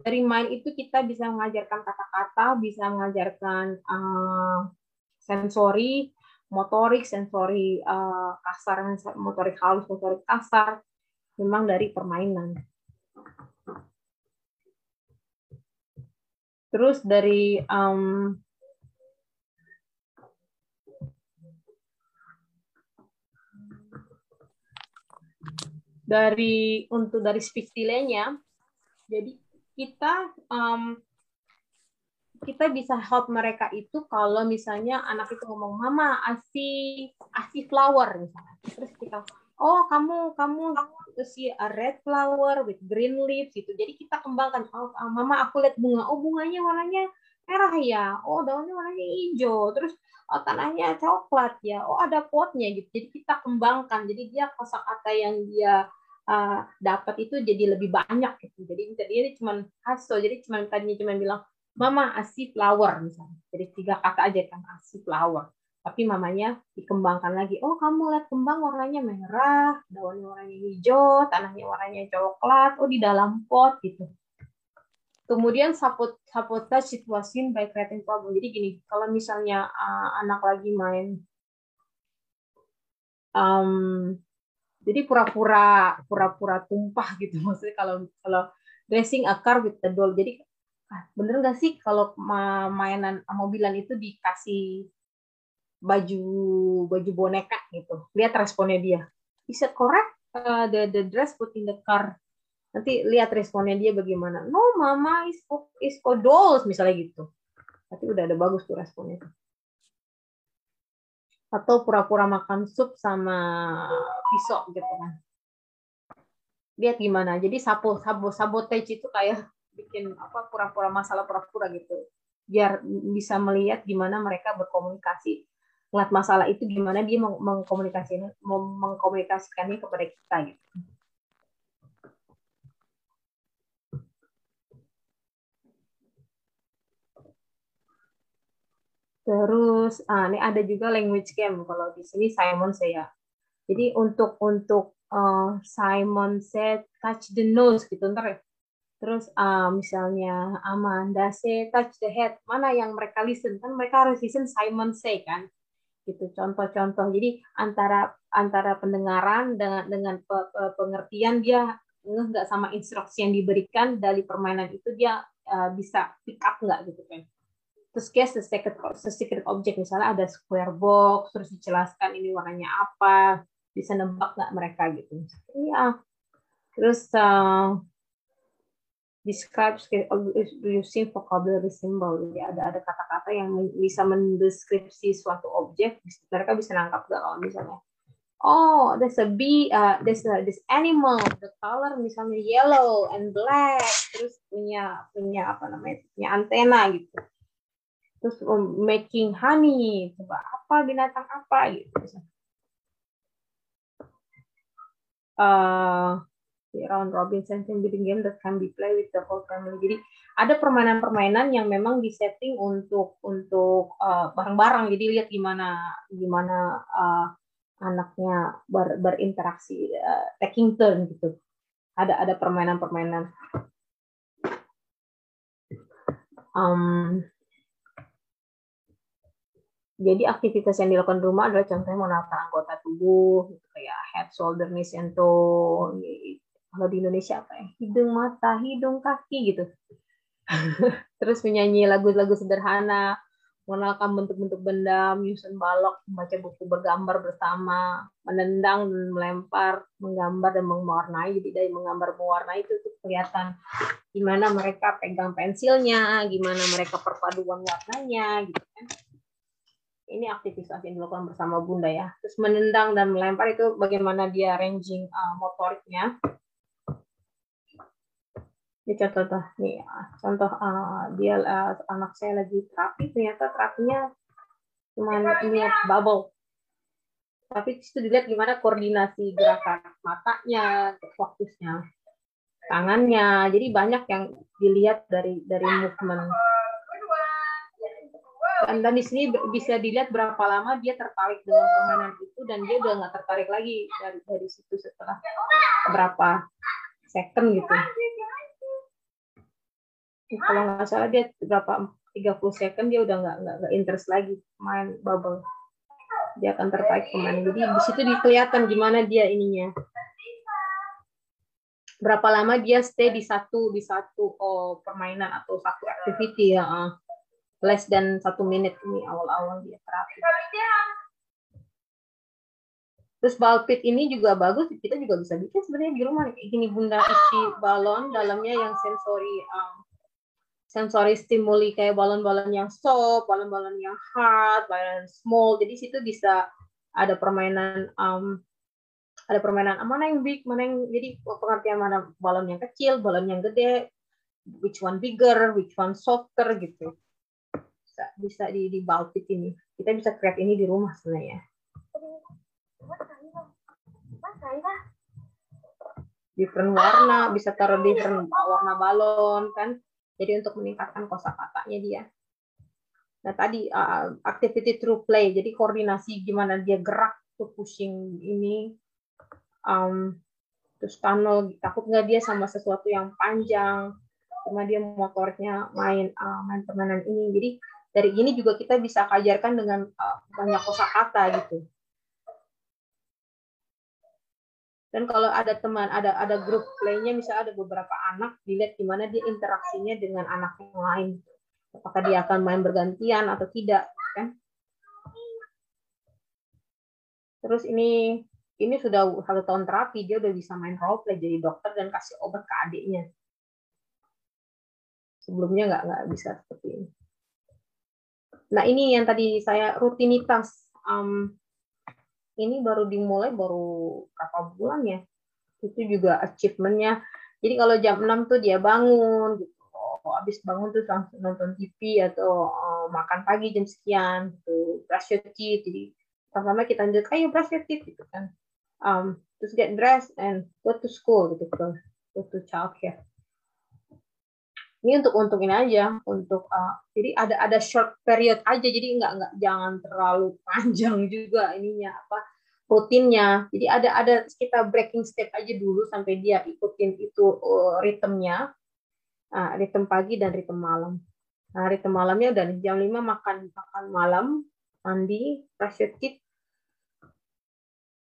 D: dari main itu kita bisa mengajarkan kata-kata bisa mengajarkan uh, sensori motorik sensori uh, kasar motorik halus motorik kasar memang dari permainan. Terus dari um, dari untuk dari speech delay-nya, jadi kita um, kita bisa help mereka itu kalau misalnya anak itu ngomong mama asi asi flower misalnya terus kita oh kamu kamu see a red flower with green leaves gitu. Jadi kita kembangkan. Oh, ah, mama aku lihat bunga. Oh, bunganya warnanya merah ya. Oh, daunnya warnanya hijau. Terus oh, tanahnya coklat ya. Oh, ada potnya gitu. Jadi kita kembangkan. Jadi dia kosakata yang dia uh, dapat itu jadi lebih banyak gitu. Jadi dia cuma hasil. Jadi cuma tadinya cuma bilang mama asih flower misalnya. Jadi tiga kata aja kan asih flower tapi mamanya dikembangkan lagi. Oh, kamu lihat kembang warnanya merah, daunnya warnanya hijau, tanahnya warnanya coklat, oh di dalam pot gitu. Kemudian support sabotage situasi by creating problem. Jadi gini, kalau misalnya uh, anak lagi main um, jadi pura-pura pura-pura tumpah gitu [laughs] maksudnya kalau kalau dressing a car jadi ah, bener nggak sih kalau mainan mobilan itu dikasih baju baju boneka gitu. Lihat responnya dia. Is it correct? Uh, the the dress put in the car. Nanti lihat responnya dia bagaimana. No, mama is for, is for dolls misalnya gitu. Tapi udah ada bagus tuh responnya. Atau pura-pura makan sup sama pisau gitu kan. Lihat gimana. Jadi sabo sabotage itu kayak bikin apa pura-pura masalah pura-pura gitu. Biar bisa melihat gimana mereka berkomunikasi ngeliat masalah itu gimana dia mengkomunikasikan mengkomunikasikannya kepada kita gitu. Terus ah, ini ada juga language game kalau di sini Simon saya. Jadi untuk untuk uh, Simon said touch the nose gitu ntar ya. Terus uh, misalnya Amanda say touch the head. Mana yang mereka listen? Kan mereka harus listen Simon say kan? Gitu contoh-contoh. Jadi antara antara pendengaran dengan dengan pengertian dia nggak sama instruksi yang diberikan dari permainan itu dia uh, bisa pick up nggak gitu kan? Terus guess the secret the secret object misalnya ada square box terus dijelaskan ini warnanya apa bisa nebak nggak mereka gitu. Iya. Terus uh, describes using vocabulary symbol. Jadi ada ada kata-kata yang bisa mendeskripsi suatu objek, mereka bisa nangkap gak kalau misalnya oh there's a bee uh, there's a, animal the color misalnya yellow and black terus punya punya apa namanya punya antena gitu terus um, making honey coba apa binatang apa gitu uh, round robin building game that can be played with the whole family. Jadi ada permainan-permainan yang memang disetting untuk untuk uh, bareng-bareng. Jadi lihat gimana gimana uh, anaknya ber, berinteraksi uh, taking turn gitu. Ada ada permainan-permainan. Um, jadi aktivitas yang dilakukan di rumah adalah contohnya menata anggota tubuh, gitu, kayak head, shoulder, knees, and toe. Kalau di Indonesia apa ya? Hidung, mata, hidung, kaki gitu. [laughs] Terus menyanyi lagu-lagu sederhana, mengenalkan bentuk-bentuk benda, menyusun balok, membaca buku bergambar bersama, menendang dan melempar, menggambar dan mewarnai. Jadi dari menggambar mewarnai itu tuh kelihatan gimana mereka pegang pensilnya, gimana mereka perpaduan warnanya, gitu kan. Ini aktivitas yang dilakukan bersama Bunda ya. Terus menendang dan melempar itu bagaimana dia ranging uh, motoriknya. Ini contoh nih contoh uh, dia uh, anak saya lagi terapi ternyata terapinya cuma ini bubble. Tapi itu dilihat gimana koordinasi gerakan matanya fokusnya tangannya. Jadi banyak yang dilihat dari dari movement. Dan, dan di sini bisa dilihat berapa lama dia tertarik dengan permainan itu dan dia udah nggak tertarik lagi dari dari situ setelah berapa second gitu kalau nggak salah dia berapa 30 second dia udah nggak nggak interest lagi main bubble. Dia akan tertarik ke mana jadi di situ dikelihatan gimana dia ininya. Berapa lama dia stay di satu di satu oh, permainan atau satu activity ya uh, less than satu menit ini awal-awal dia terapi. Terus ball pit ini juga bagus, kita juga bisa bikin sebenarnya di rumah. Gini bunda isi balon dalamnya yang sensori um, sensory stimuli kayak balon-balon yang soft, balon-balon yang hard, balon small. Jadi situ bisa ada permainan um, ada permainan ah, mana yang big, mana yang jadi pengertian mana balon yang kecil, balon yang gede, which one bigger, which one softer gitu. Bisa bisa di di balpit ini. Kita bisa create ini di rumah sebenarnya. Different warna, bisa taruh different warna balon kan jadi untuk meningkatkan kosakatanya dia. Nah tadi uh, activity through play, jadi koordinasi gimana dia gerak tuh pushing ini, um, terus tunnel takut nggak dia sama sesuatu yang panjang, cuma dia motoriknya main uh, main permainan ini. Jadi dari ini juga kita bisa kajarkan dengan uh, banyak kosakata gitu. Dan kalau ada teman, ada ada grup playnya, misalnya ada beberapa anak, dilihat gimana dia interaksinya dengan anak yang lain. Apakah dia akan main bergantian atau tidak, kan? Terus ini ini sudah satu tahun terapi, dia udah bisa main role play jadi dokter dan kasih obat ke adiknya. Sebelumnya nggak nggak bisa seperti ini. Nah ini yang tadi saya rutinitas um, ini baru dimulai baru berapa bulan ya? Itu juga achievementnya. Jadi kalau jam 6 tuh dia bangun gitu. Oh, habis bangun tuh langsung nonton TV atau uh, makan pagi jam sekian gitu. Brush your teeth. Jadi pertama kita lanjut ayo brush your teeth gitu kan. Um, terus get dressed and go to school gitu go, go to childcare ini untuk ini aja untuk uh, jadi ada ada short period aja jadi nggak nggak jangan terlalu panjang juga ininya apa rutinnya. Jadi ada ada kita breaking step aja dulu sampai dia ikutin itu uh, ritmenya. Uh, ritme pagi dan ritme malam. Nah ritme malamnya udah jam 5 makan makan malam mandi your teeth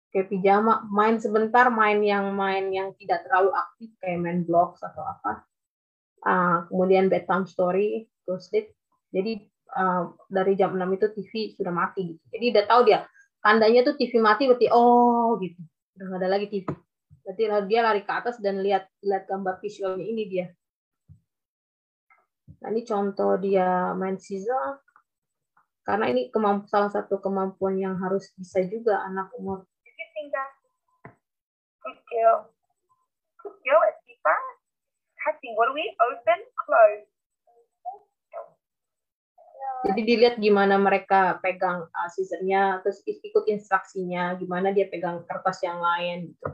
D: kayak pijama main sebentar main yang main yang tidak terlalu aktif kayak main blocks atau apa Uh, kemudian bedtime story, go sleep. Jadi uh, dari jam 6 itu TV sudah mati gitu. Jadi udah tahu dia tandanya tuh TV mati berarti oh gitu. Udah nggak ada lagi TV. Berarti dia lari ke atas dan lihat lihat gambar visualnya ini dia. Nah, ini contoh dia main sisa karena ini kemampu, salah satu kemampuan yang harus bisa juga anak umur
K: girl, it's deeper. Testing, what do we open, close?
D: Jadi dilihat gimana mereka pegang uh, scissornya, terus ikut instruksinya, gimana dia pegang kertas yang lain gitu.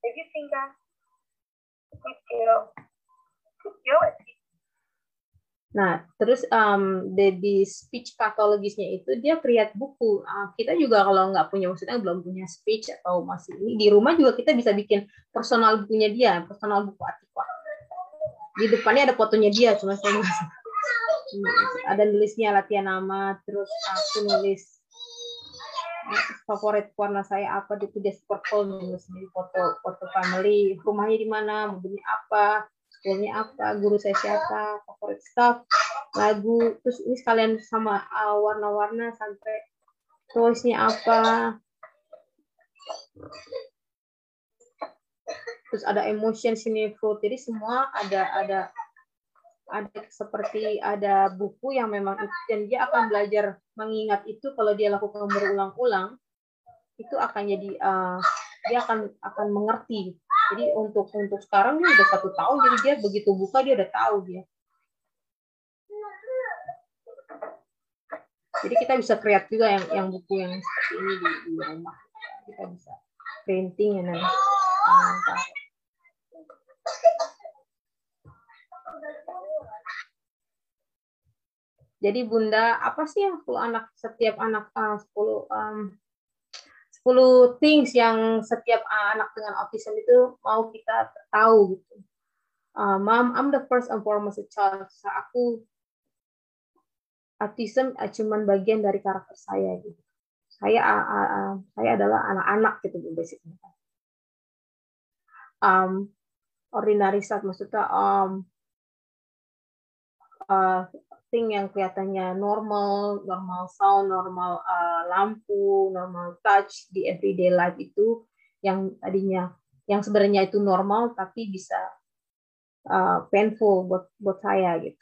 K: Move your finger. Good girl. Good girl,
D: Nah, terus um, di, speech pathologisnya itu dia create buku. Uh, kita juga kalau nggak punya maksudnya belum punya speech atau masih ini di rumah juga kita bisa bikin personal bukunya dia, personal buku Atikwa. Di depannya ada fotonya dia, cuma saya nggak ada nulisnya latihan nama, terus aku nulis favorit warna saya apa itu dia purple nulis foto foto family rumahnya di mana mobilnya apa schoolnya apa, guru saya siapa, favorit staff, lagu, terus ini sekalian sama uh, warna-warna sampai toys-nya apa. Terus ada emotion sini. Jadi semua ada ada ada seperti ada buku yang memang itu dan dia akan belajar mengingat itu kalau dia lakukan berulang-ulang itu akan jadi uh, dia akan akan mengerti jadi untuk untuk sekarang dia udah satu tahun, jadi dia begitu buka dia udah tahu dia. Jadi kita bisa create juga yang yang buku yang seperti ini di, di rumah. Kita bisa printing ya nanti. Jadi bunda apa sih yang perlu anak setiap anak uh, 10 um, 10 things yang setiap anak dengan autism itu mau kita tahu gitu. Uh, Mom, I'm the first and foremost child. So, aku autism uh, cuman bagian dari karakter saya gitu. Saya uh, uh, saya adalah anak-anak gitu basically. Um, ordinary saat maksudnya um, uh, thing yang kelihatannya normal, normal sound, normal uh, lampu, normal touch di everyday life itu yang tadinya yang sebenarnya itu normal tapi bisa uh, painful buat buat saya gitu.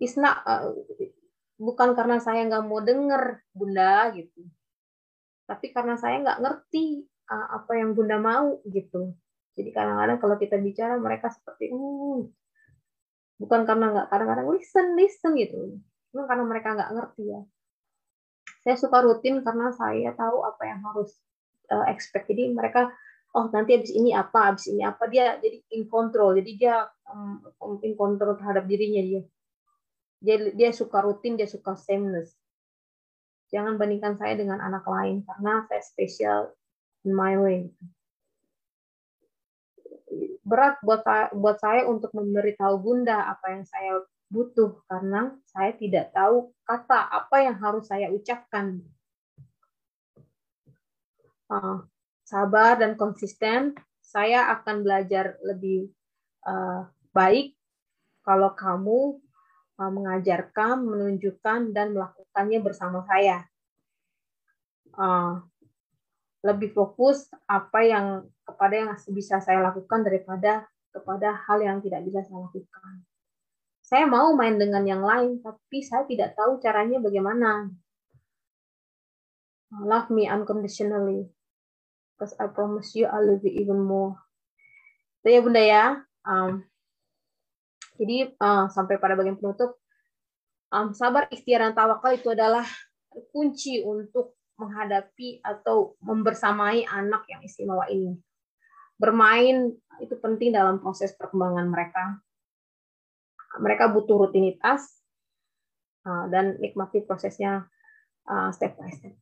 D: It's not, uh, bukan karena saya nggak mau denger bunda gitu, tapi karena saya nggak ngerti uh, apa yang bunda mau gitu. Jadi kadang-kadang kalau kita bicara mereka seperti, hmm, bukan karena nggak kadang-kadang listen listen gitu. Cuma karena mereka nggak ngerti ya. Saya suka rutin karena saya tahu apa yang harus uh, expect. Jadi mereka oh nanti habis ini apa habis ini apa dia jadi in control. Jadi dia um, in control terhadap dirinya dia. Dia dia suka rutin dia suka sameness. Jangan bandingkan saya dengan anak lain karena saya spesial in my way berat buat saya, buat saya untuk memberitahu Bunda apa yang saya butuh karena saya tidak tahu kata apa yang harus saya ucapkan. Uh, sabar dan konsisten, saya akan belajar lebih uh, baik kalau kamu uh, mengajarkan, menunjukkan, dan melakukannya bersama saya. Uh, lebih fokus apa yang kepada yang bisa saya lakukan daripada kepada hal yang tidak bisa saya lakukan. Saya mau main dengan yang lain, tapi saya tidak tahu caranya bagaimana. Love me unconditionally, because I promise you I love you even more. Itu ya bunda ya. Um, jadi uh, sampai pada bagian penutup, um, sabar, ikhtiar, dan tawakal itu adalah kunci untuk menghadapi atau membersamai anak yang istimewa ini. Bermain itu penting dalam proses perkembangan mereka. Mereka butuh rutinitas uh, dan nikmati prosesnya uh, step by step.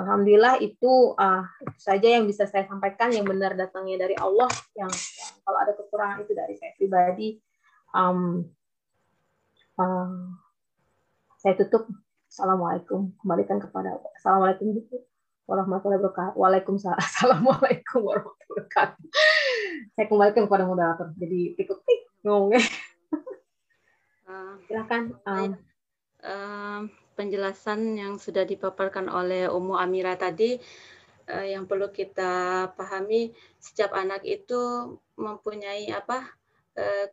D: Alhamdulillah itu, uh, itu saja yang bisa saya sampaikan yang benar datangnya dari Allah. Yang, yang kalau ada kekurangan itu dari saya pribadi. Um, uh, saya tutup Assalamualaikum. Kembalikan kepada Assalamualaikum warahmatullahi wabarakatuh. Waalaikumsalam. [laughs] Assalamualaikum warahmatullahi wabarakatuh. Saya kembalikan kepada moderator. Jadi ikut tik ngomongnya. Uh, Silakan. Um,
C: uh, penjelasan yang sudah dipaparkan oleh Umu Amira tadi uh, yang perlu kita pahami setiap anak itu mempunyai apa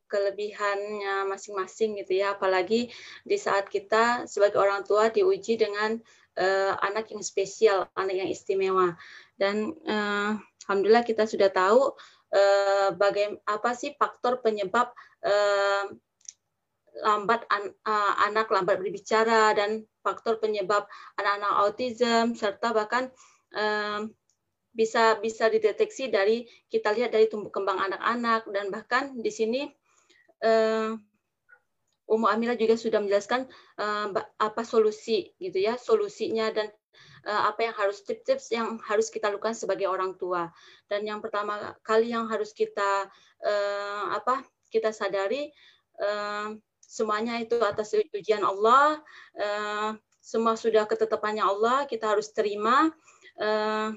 C: kelebihannya masing-masing gitu ya apalagi di saat kita sebagai orang tua diuji dengan uh, anak yang spesial, anak yang istimewa. Dan uh, alhamdulillah kita sudah tahu uh, bagaimana apa sih faktor penyebab uh, lambat an, uh, anak lambat berbicara dan faktor penyebab anak-anak autism serta bahkan uh, bisa bisa dideteksi dari kita lihat dari tumbuh kembang anak-anak. Dan bahkan di sini uh, Umu Amira juga sudah menjelaskan uh, apa solusi gitu ya solusinya dan uh, apa yang harus tips-tips yang harus kita lakukan sebagai orang tua. Dan yang pertama kali yang harus kita uh, apa kita sadari uh, semuanya itu atas ujian Allah uh, semua sudah ketetapannya Allah kita harus terima uh,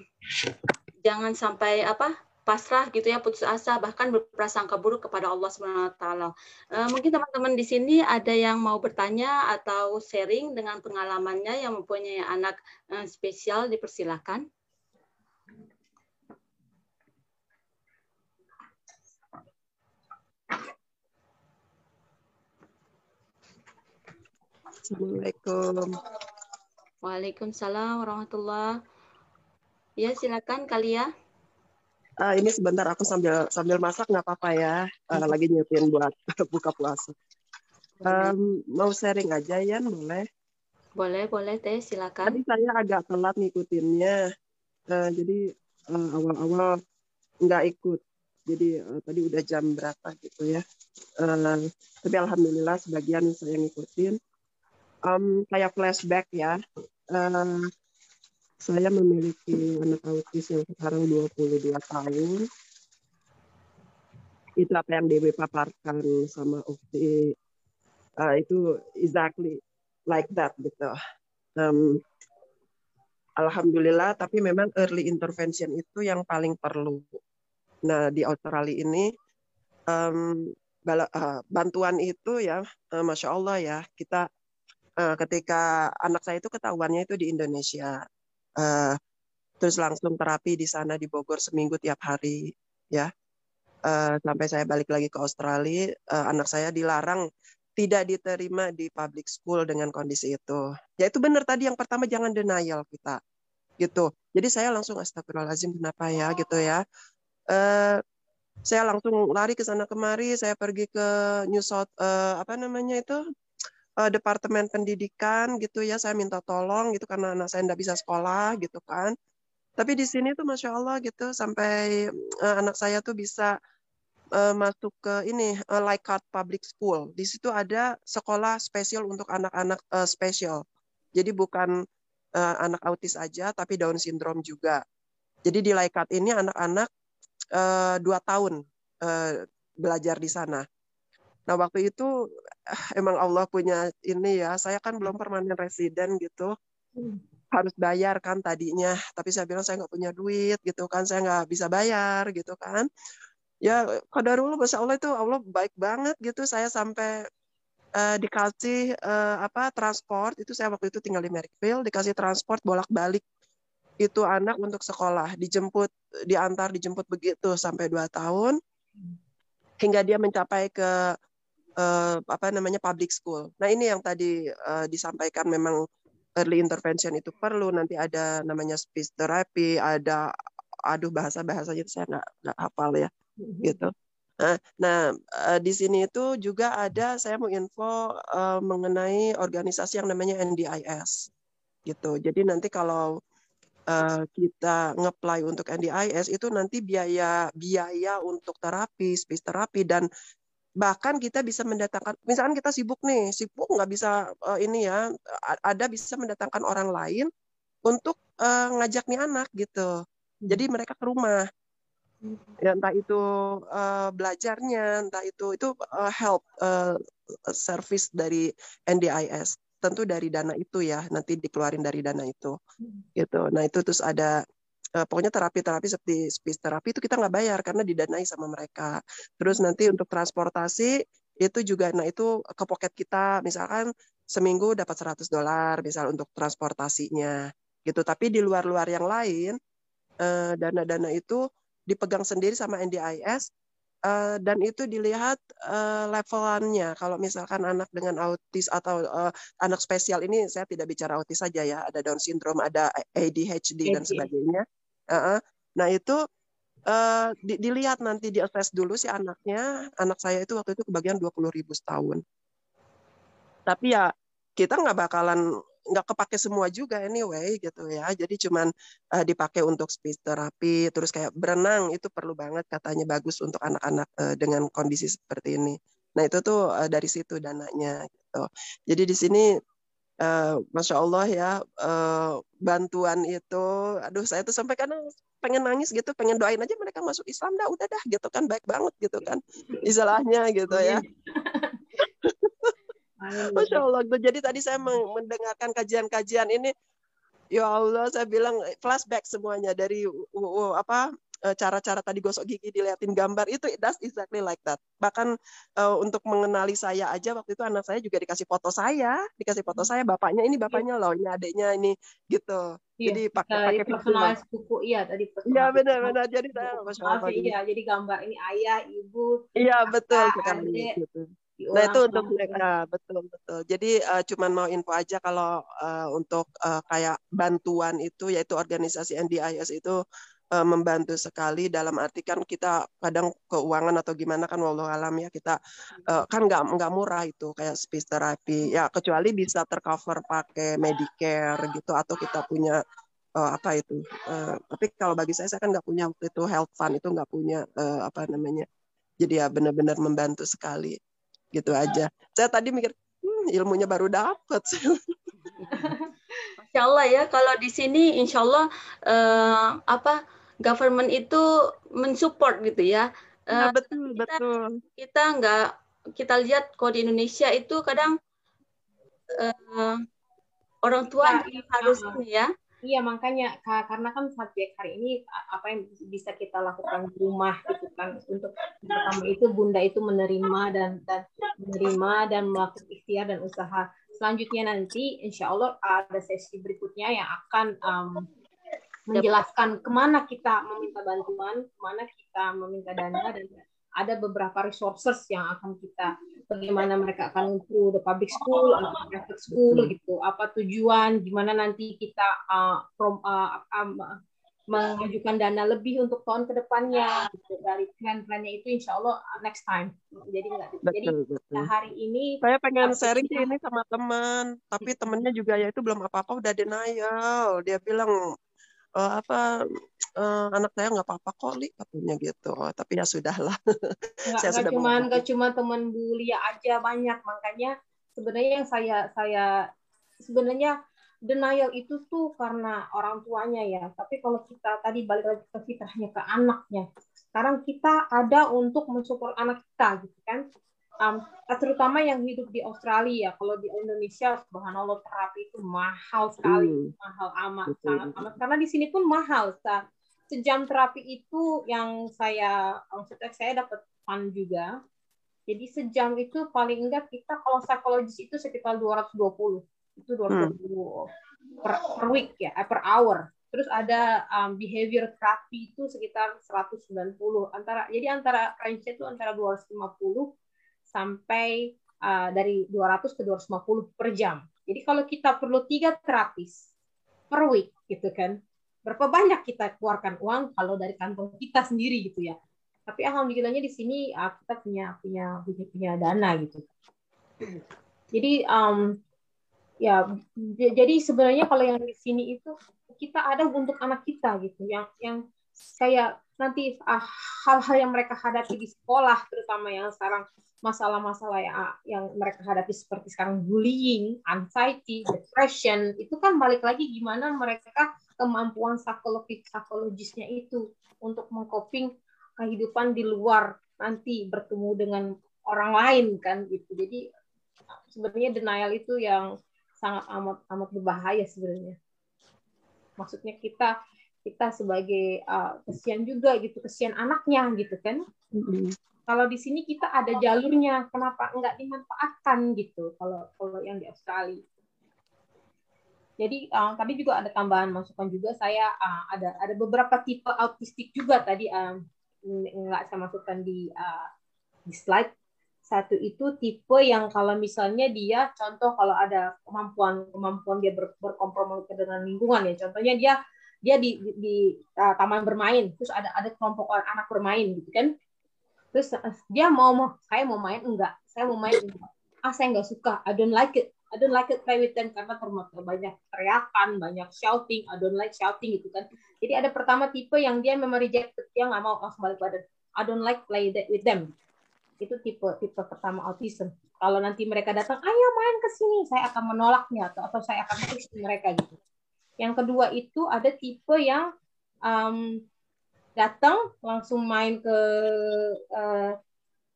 C: jangan sampai apa pasrah gitu ya putus asa bahkan berprasangka buruk kepada Allah Subhanahu wa taala. Uh, mungkin teman-teman di sini ada yang mau bertanya atau sharing dengan pengalamannya yang mempunyai anak uh, spesial dipersilakan.
L: Assalamualaikum.
C: Waalaikumsalam warahmatullah. Ya, silakan Kalia.
L: Uh, ini sebentar aku sambil sambil masak nggak apa-apa ya. Uh, lagi nyiapin buat [laughs] buka puasa. Um, mau sharing aja ya, boleh?
C: Boleh, boleh teh, silakan.
L: Tadi saya agak telat ngikutinnya. Uh, jadi uh, awal-awal nggak ikut. Jadi uh, tadi udah jam berapa gitu ya. Uh, tapi alhamdulillah sebagian saya ngikutin. Um, kayak flashback ya. Uh, saya memiliki anak autis yang sekarang 22 tahun. Itu apa yang Dewi paparkan sama Ukti. Uh, itu exactly like that gitu. Um, Alhamdulillah, tapi memang early intervention itu yang paling perlu. Nah di Australia ini um, uh, bantuan itu ya, uh, masya Allah ya kita uh, ketika anak saya itu ketahuannya itu di Indonesia uh, terus langsung terapi di sana di Bogor seminggu tiap hari ya. Uh, sampai saya balik lagi ke Australia uh, anak saya dilarang tidak diterima di public school dengan kondisi itu. Ya itu benar tadi yang pertama jangan denial kita gitu. Jadi saya langsung astagfirullahaladzim kenapa ya? gitu ya. Uh, saya langsung lari ke sana kemari saya pergi ke New South uh, apa namanya itu uh, departemen pendidikan gitu ya saya minta tolong gitu karena anak saya tidak bisa sekolah gitu kan. Tapi di sini tuh masya Allah gitu sampai uh, anak saya tuh bisa uh, masuk ke ini uh, Leichhardt Public School. Di situ ada sekolah spesial untuk anak-anak uh, spesial. Jadi bukan uh, anak autis aja tapi Down syndrome juga. Jadi di Leichhardt ini anak-anak uh, dua tahun uh, belajar di sana Nah waktu itu eh, emang Allah punya ini ya, saya kan belum permanen residen gitu, hmm. harus bayar kan tadinya, tapi saya bilang saya nggak punya duit gitu kan, saya nggak bisa bayar gitu kan. Ya kadarullah, masya Allah itu Allah baik banget gitu, saya sampai uh, dikasih uh, apa transport itu saya waktu itu tinggal di Merrickville dikasih transport bolak-balik itu anak untuk sekolah dijemput diantar dijemput begitu sampai dua tahun hmm. hingga dia mencapai ke uh, apa namanya public school. Nah ini yang tadi uh, disampaikan memang early intervention itu perlu. Nanti ada namanya speech therapy, ada aduh bahasa bahasanya saya nggak nggak hafal ya mm-hmm. gitu. Nah, nah di sini itu juga ada saya mau info uh, mengenai organisasi yang namanya NDIS gitu. Jadi nanti kalau uh, kita ngeplay untuk NDIS itu nanti biaya biaya untuk terapi, speech terapi dan bahkan kita bisa mendatangkan misalkan kita sibuk nih sibuk nggak bisa uh, ini ya ada bisa mendatangkan orang lain untuk uh, ngajak nih anak gitu jadi hmm. mereka ke rumah hmm. ya entah itu uh, belajarnya entah itu itu uh, help uh, service dari NDIS tentu dari dana itu ya nanti dikeluarin dari dana itu hmm. gitu nah itu terus ada uh, pokoknya terapi-terapi seperti speech terapi itu kita nggak bayar karena didanai sama mereka. Terus nanti untuk transportasi itu juga nah itu ke pocket kita misalkan seminggu dapat 100 dolar misal untuk transportasinya gitu. Tapi di luar-luar yang lain eh, dana-dana itu dipegang sendiri sama NDIS uh, dan itu dilihat uh, levelannya. Kalau misalkan anak dengan autis atau uh, anak spesial ini saya tidak bicara autis saja ya, ada Down syndrome, ada ADHD dan sebagainya. Uh -uh. Nah itu uh, di, dilihat nanti di assess dulu si anaknya. Anak saya itu waktu itu kebagian 20 ribu setahun. Tapi ya kita nggak bakalan nggak kepake semua juga anyway gitu ya. Jadi cuman uh, dipakai untuk speech therapy, terus kayak berenang itu perlu banget katanya bagus untuk anak-anak uh, dengan kondisi seperti ini. Nah itu tuh uh, dari situ dananya gitu. Jadi di sini Uh, Masya Allah ya uh, bantuan itu, aduh saya tuh sampai kadang pengen nangis gitu, pengen doain aja mereka masuk Islam dah, udah dah gitu kan baik banget gitu kan, istilahnya gitu ya. [laughs] Masya Allah. Jadi tadi saya mendengarkan kajian-kajian ini, ya Allah, saya bilang flashback semuanya dari uh, apa eh, cara-cara tadi gosok gigi dilihatin gambar itu that's exactly like that. Bahkan uh, untuk mengenali saya aja waktu itu anak saya juga dikasih foto saya, dikasih foto saya bapaknya ini bapaknya loh, ini adiknya ini gitu. Iya,
D: jadi pakai pakai personalis buku iya tadi
L: Iya benar-benar jadi saya
D: Masya Allah. Iya jadi gambar ini ayah, ibu.
L: Iya betul sekali gitu. Nah itu untuk mereka betul betul. Jadi uh, cuman mau info aja kalau uh, untuk uh, kayak bantuan itu yaitu organisasi NDIS itu uh, membantu sekali dalam arti kan kita kadang keuangan atau gimana kan walau alam ya kita uh, kan nggak nggak murah itu kayak speech therapy ya kecuali bisa tercover pakai Medicare gitu atau kita punya uh, apa itu. Uh, tapi kalau bagi saya saya kan nggak punya waktu itu health fund itu nggak punya uh, apa namanya. Jadi ya benar-benar membantu sekali gitu aja. Saya tadi mikir hmm, ilmunya baru dapat. [laughs]
C: Masya Allah ya, kalau di sini Insya Allah uh, apa government itu mensupport gitu ya.
L: Nah, betul
C: kita,
L: betul.
C: Kita nggak kita lihat kalau di Indonesia itu kadang uh, orang tua nah, harus ini ya
D: Iya makanya karena kan subjek hari ini apa yang bisa kita lakukan di rumah gitu kan untuk pertama itu bunda itu menerima dan dan menerima dan melakukan ikhtiar dan usaha selanjutnya nanti insya Allah ada sesi berikutnya yang akan um, menjelaskan ke mana kita meminta bantuan ke mana kita meminta dana dan ada beberapa resources yang akan kita bagaimana mereka akan through the public school atau private school gitu. Apa tujuan gimana nanti kita uh, from, uh, um, mengajukan dana lebih untuk tahun ke depannya gitu. dari plan-plannya itu insya Allah next time. Jadi enggak jadi betul. Nah, hari ini
L: saya pengen sharing sih ini sama teman tapi temennya juga ya itu belum apa-apa udah denial. Dia bilang uh, apa uh, anak saya nggak apa-apa kok li katanya gitu. Oh, tapi ya sudahlah [laughs]
D: nggak, saya sudah cuma nggak cuma teman Bu Lia aja banyak. Makanya sebenarnya yang saya saya sebenarnya denial itu tuh karena orang tuanya ya. Tapi kalau kita tadi balik lagi ke fitrahnya ke anaknya. Sekarang kita ada untuk mensupport anak kita gitu kan um, terutama yang hidup di Australia. Kalau di Indonesia, subhanallah terapi itu mahal sekali, hmm. mahal amat, Betul. sangat amat. Karena di sini pun mahal. Sejam terapi itu yang saya, maksudnya saya dapat fun juga. Jadi sejam itu paling enggak kita kalau psikologis itu sekitar 220. Itu 220 hmm. per, per week ya, eh, per hour. Terus ada um, behavior therapy itu sekitar 190 antara jadi antara range itu antara 250 sampai uh, dari 200 ke 250 per jam. Jadi kalau kita perlu tiga terapis per week gitu kan, berapa banyak kita keluarkan uang kalau dari kantong kita sendiri gitu ya. Tapi alhamdulillahnya di sini uh, kita punya punya punya, punya dana gitu. Jadi um, ya jadi sebenarnya kalau yang di sini itu kita ada untuk anak kita gitu yang yang kayak nanti hal hal-hal yang mereka hadapi di sekolah terutama yang sekarang masalah-masalah yang, yang mereka hadapi seperti sekarang bullying, anxiety, depression, itu kan balik lagi gimana mereka kemampuan psikologis psikologisnya itu untuk mengcoping kehidupan di luar nanti bertemu dengan orang lain kan gitu. Jadi sebenarnya denial itu yang sangat amat amat berbahaya sebenarnya. Maksudnya kita kita sebagai uh, kesian juga gitu, kesian anaknya gitu kan. Mm-hmm kalau di sini kita ada jalurnya, kenapa enggak dimanfaatkan gitu? Kalau kalau yang di Australia. Jadi uh, tadi juga ada tambahan masukan juga saya uh, ada ada beberapa tipe autistik juga tadi uh, nggak saya masukkan di uh, di slide. Satu itu tipe yang kalau misalnya dia contoh kalau ada kemampuan kemampuan dia ber, berkompromi dengan lingkungan ya. Contohnya dia dia di di, di uh, taman bermain terus ada ada kelompok anak bermain gitu kan. Terus uh, dia mau mau saya mau main enggak? Saya mau main enggak. Ah saya enggak suka. I don't like it I don't like it play with them karena termasuk banyak teriakan, banyak shouting, I don't like shouting gitu kan. Jadi ada pertama tipe yang dia memang rejected, dia nggak mau langsung balik badan. I don't like play with them. Itu tipe tipe pertama autism. Kalau nanti mereka datang, ayo main ke sini, saya akan menolaknya atau atau saya akan push mereka gitu. Yang kedua itu ada tipe yang um, datang langsung main ke uh,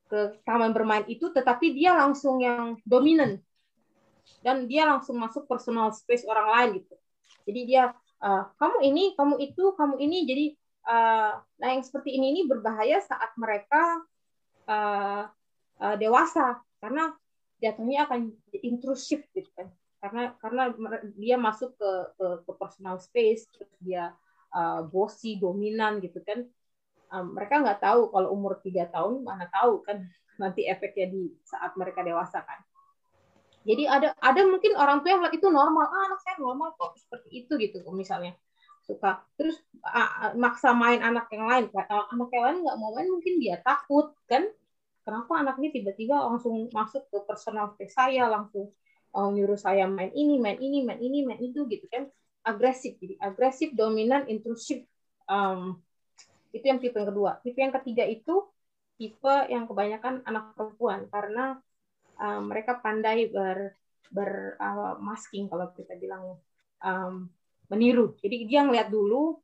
D: ke taman bermain itu, tetapi dia langsung yang dominan dan dia langsung masuk personal space orang lain gitu. Jadi dia uh, kamu ini, kamu itu, kamu ini. Jadi uh, nah yang seperti ini ini berbahaya saat mereka uh, uh, dewasa karena jatuhnya akan intrusif gitu kan. Karena karena dia masuk ke ke, ke personal space, terus dia uh, bossy, dominan gitu kan. Um, mereka nggak tahu kalau umur tiga tahun mana tahu kan [laughs] nanti efeknya di saat mereka dewasa kan. Jadi ada ada mungkin orang tua yang melihat itu normal, ah, anak saya normal kok seperti itu gitu misalnya. Suka. Terus ah, maksa main anak yang lain. Kalau anak yang lain nggak mau main mungkin dia takut kan. Kenapa anak ini tiba-tiba langsung masuk ke personal space saya langsung oh, nyuruh saya main ini main ini main ini main itu gitu kan agresif jadi agresif dominan intrusif um, itu yang tipe yang kedua tipe yang ketiga itu tipe yang kebanyakan anak perempuan karena uh, mereka pandai ber ber uh, masking kalau kita bilang um, meniru. Jadi dia ngeliat dulu,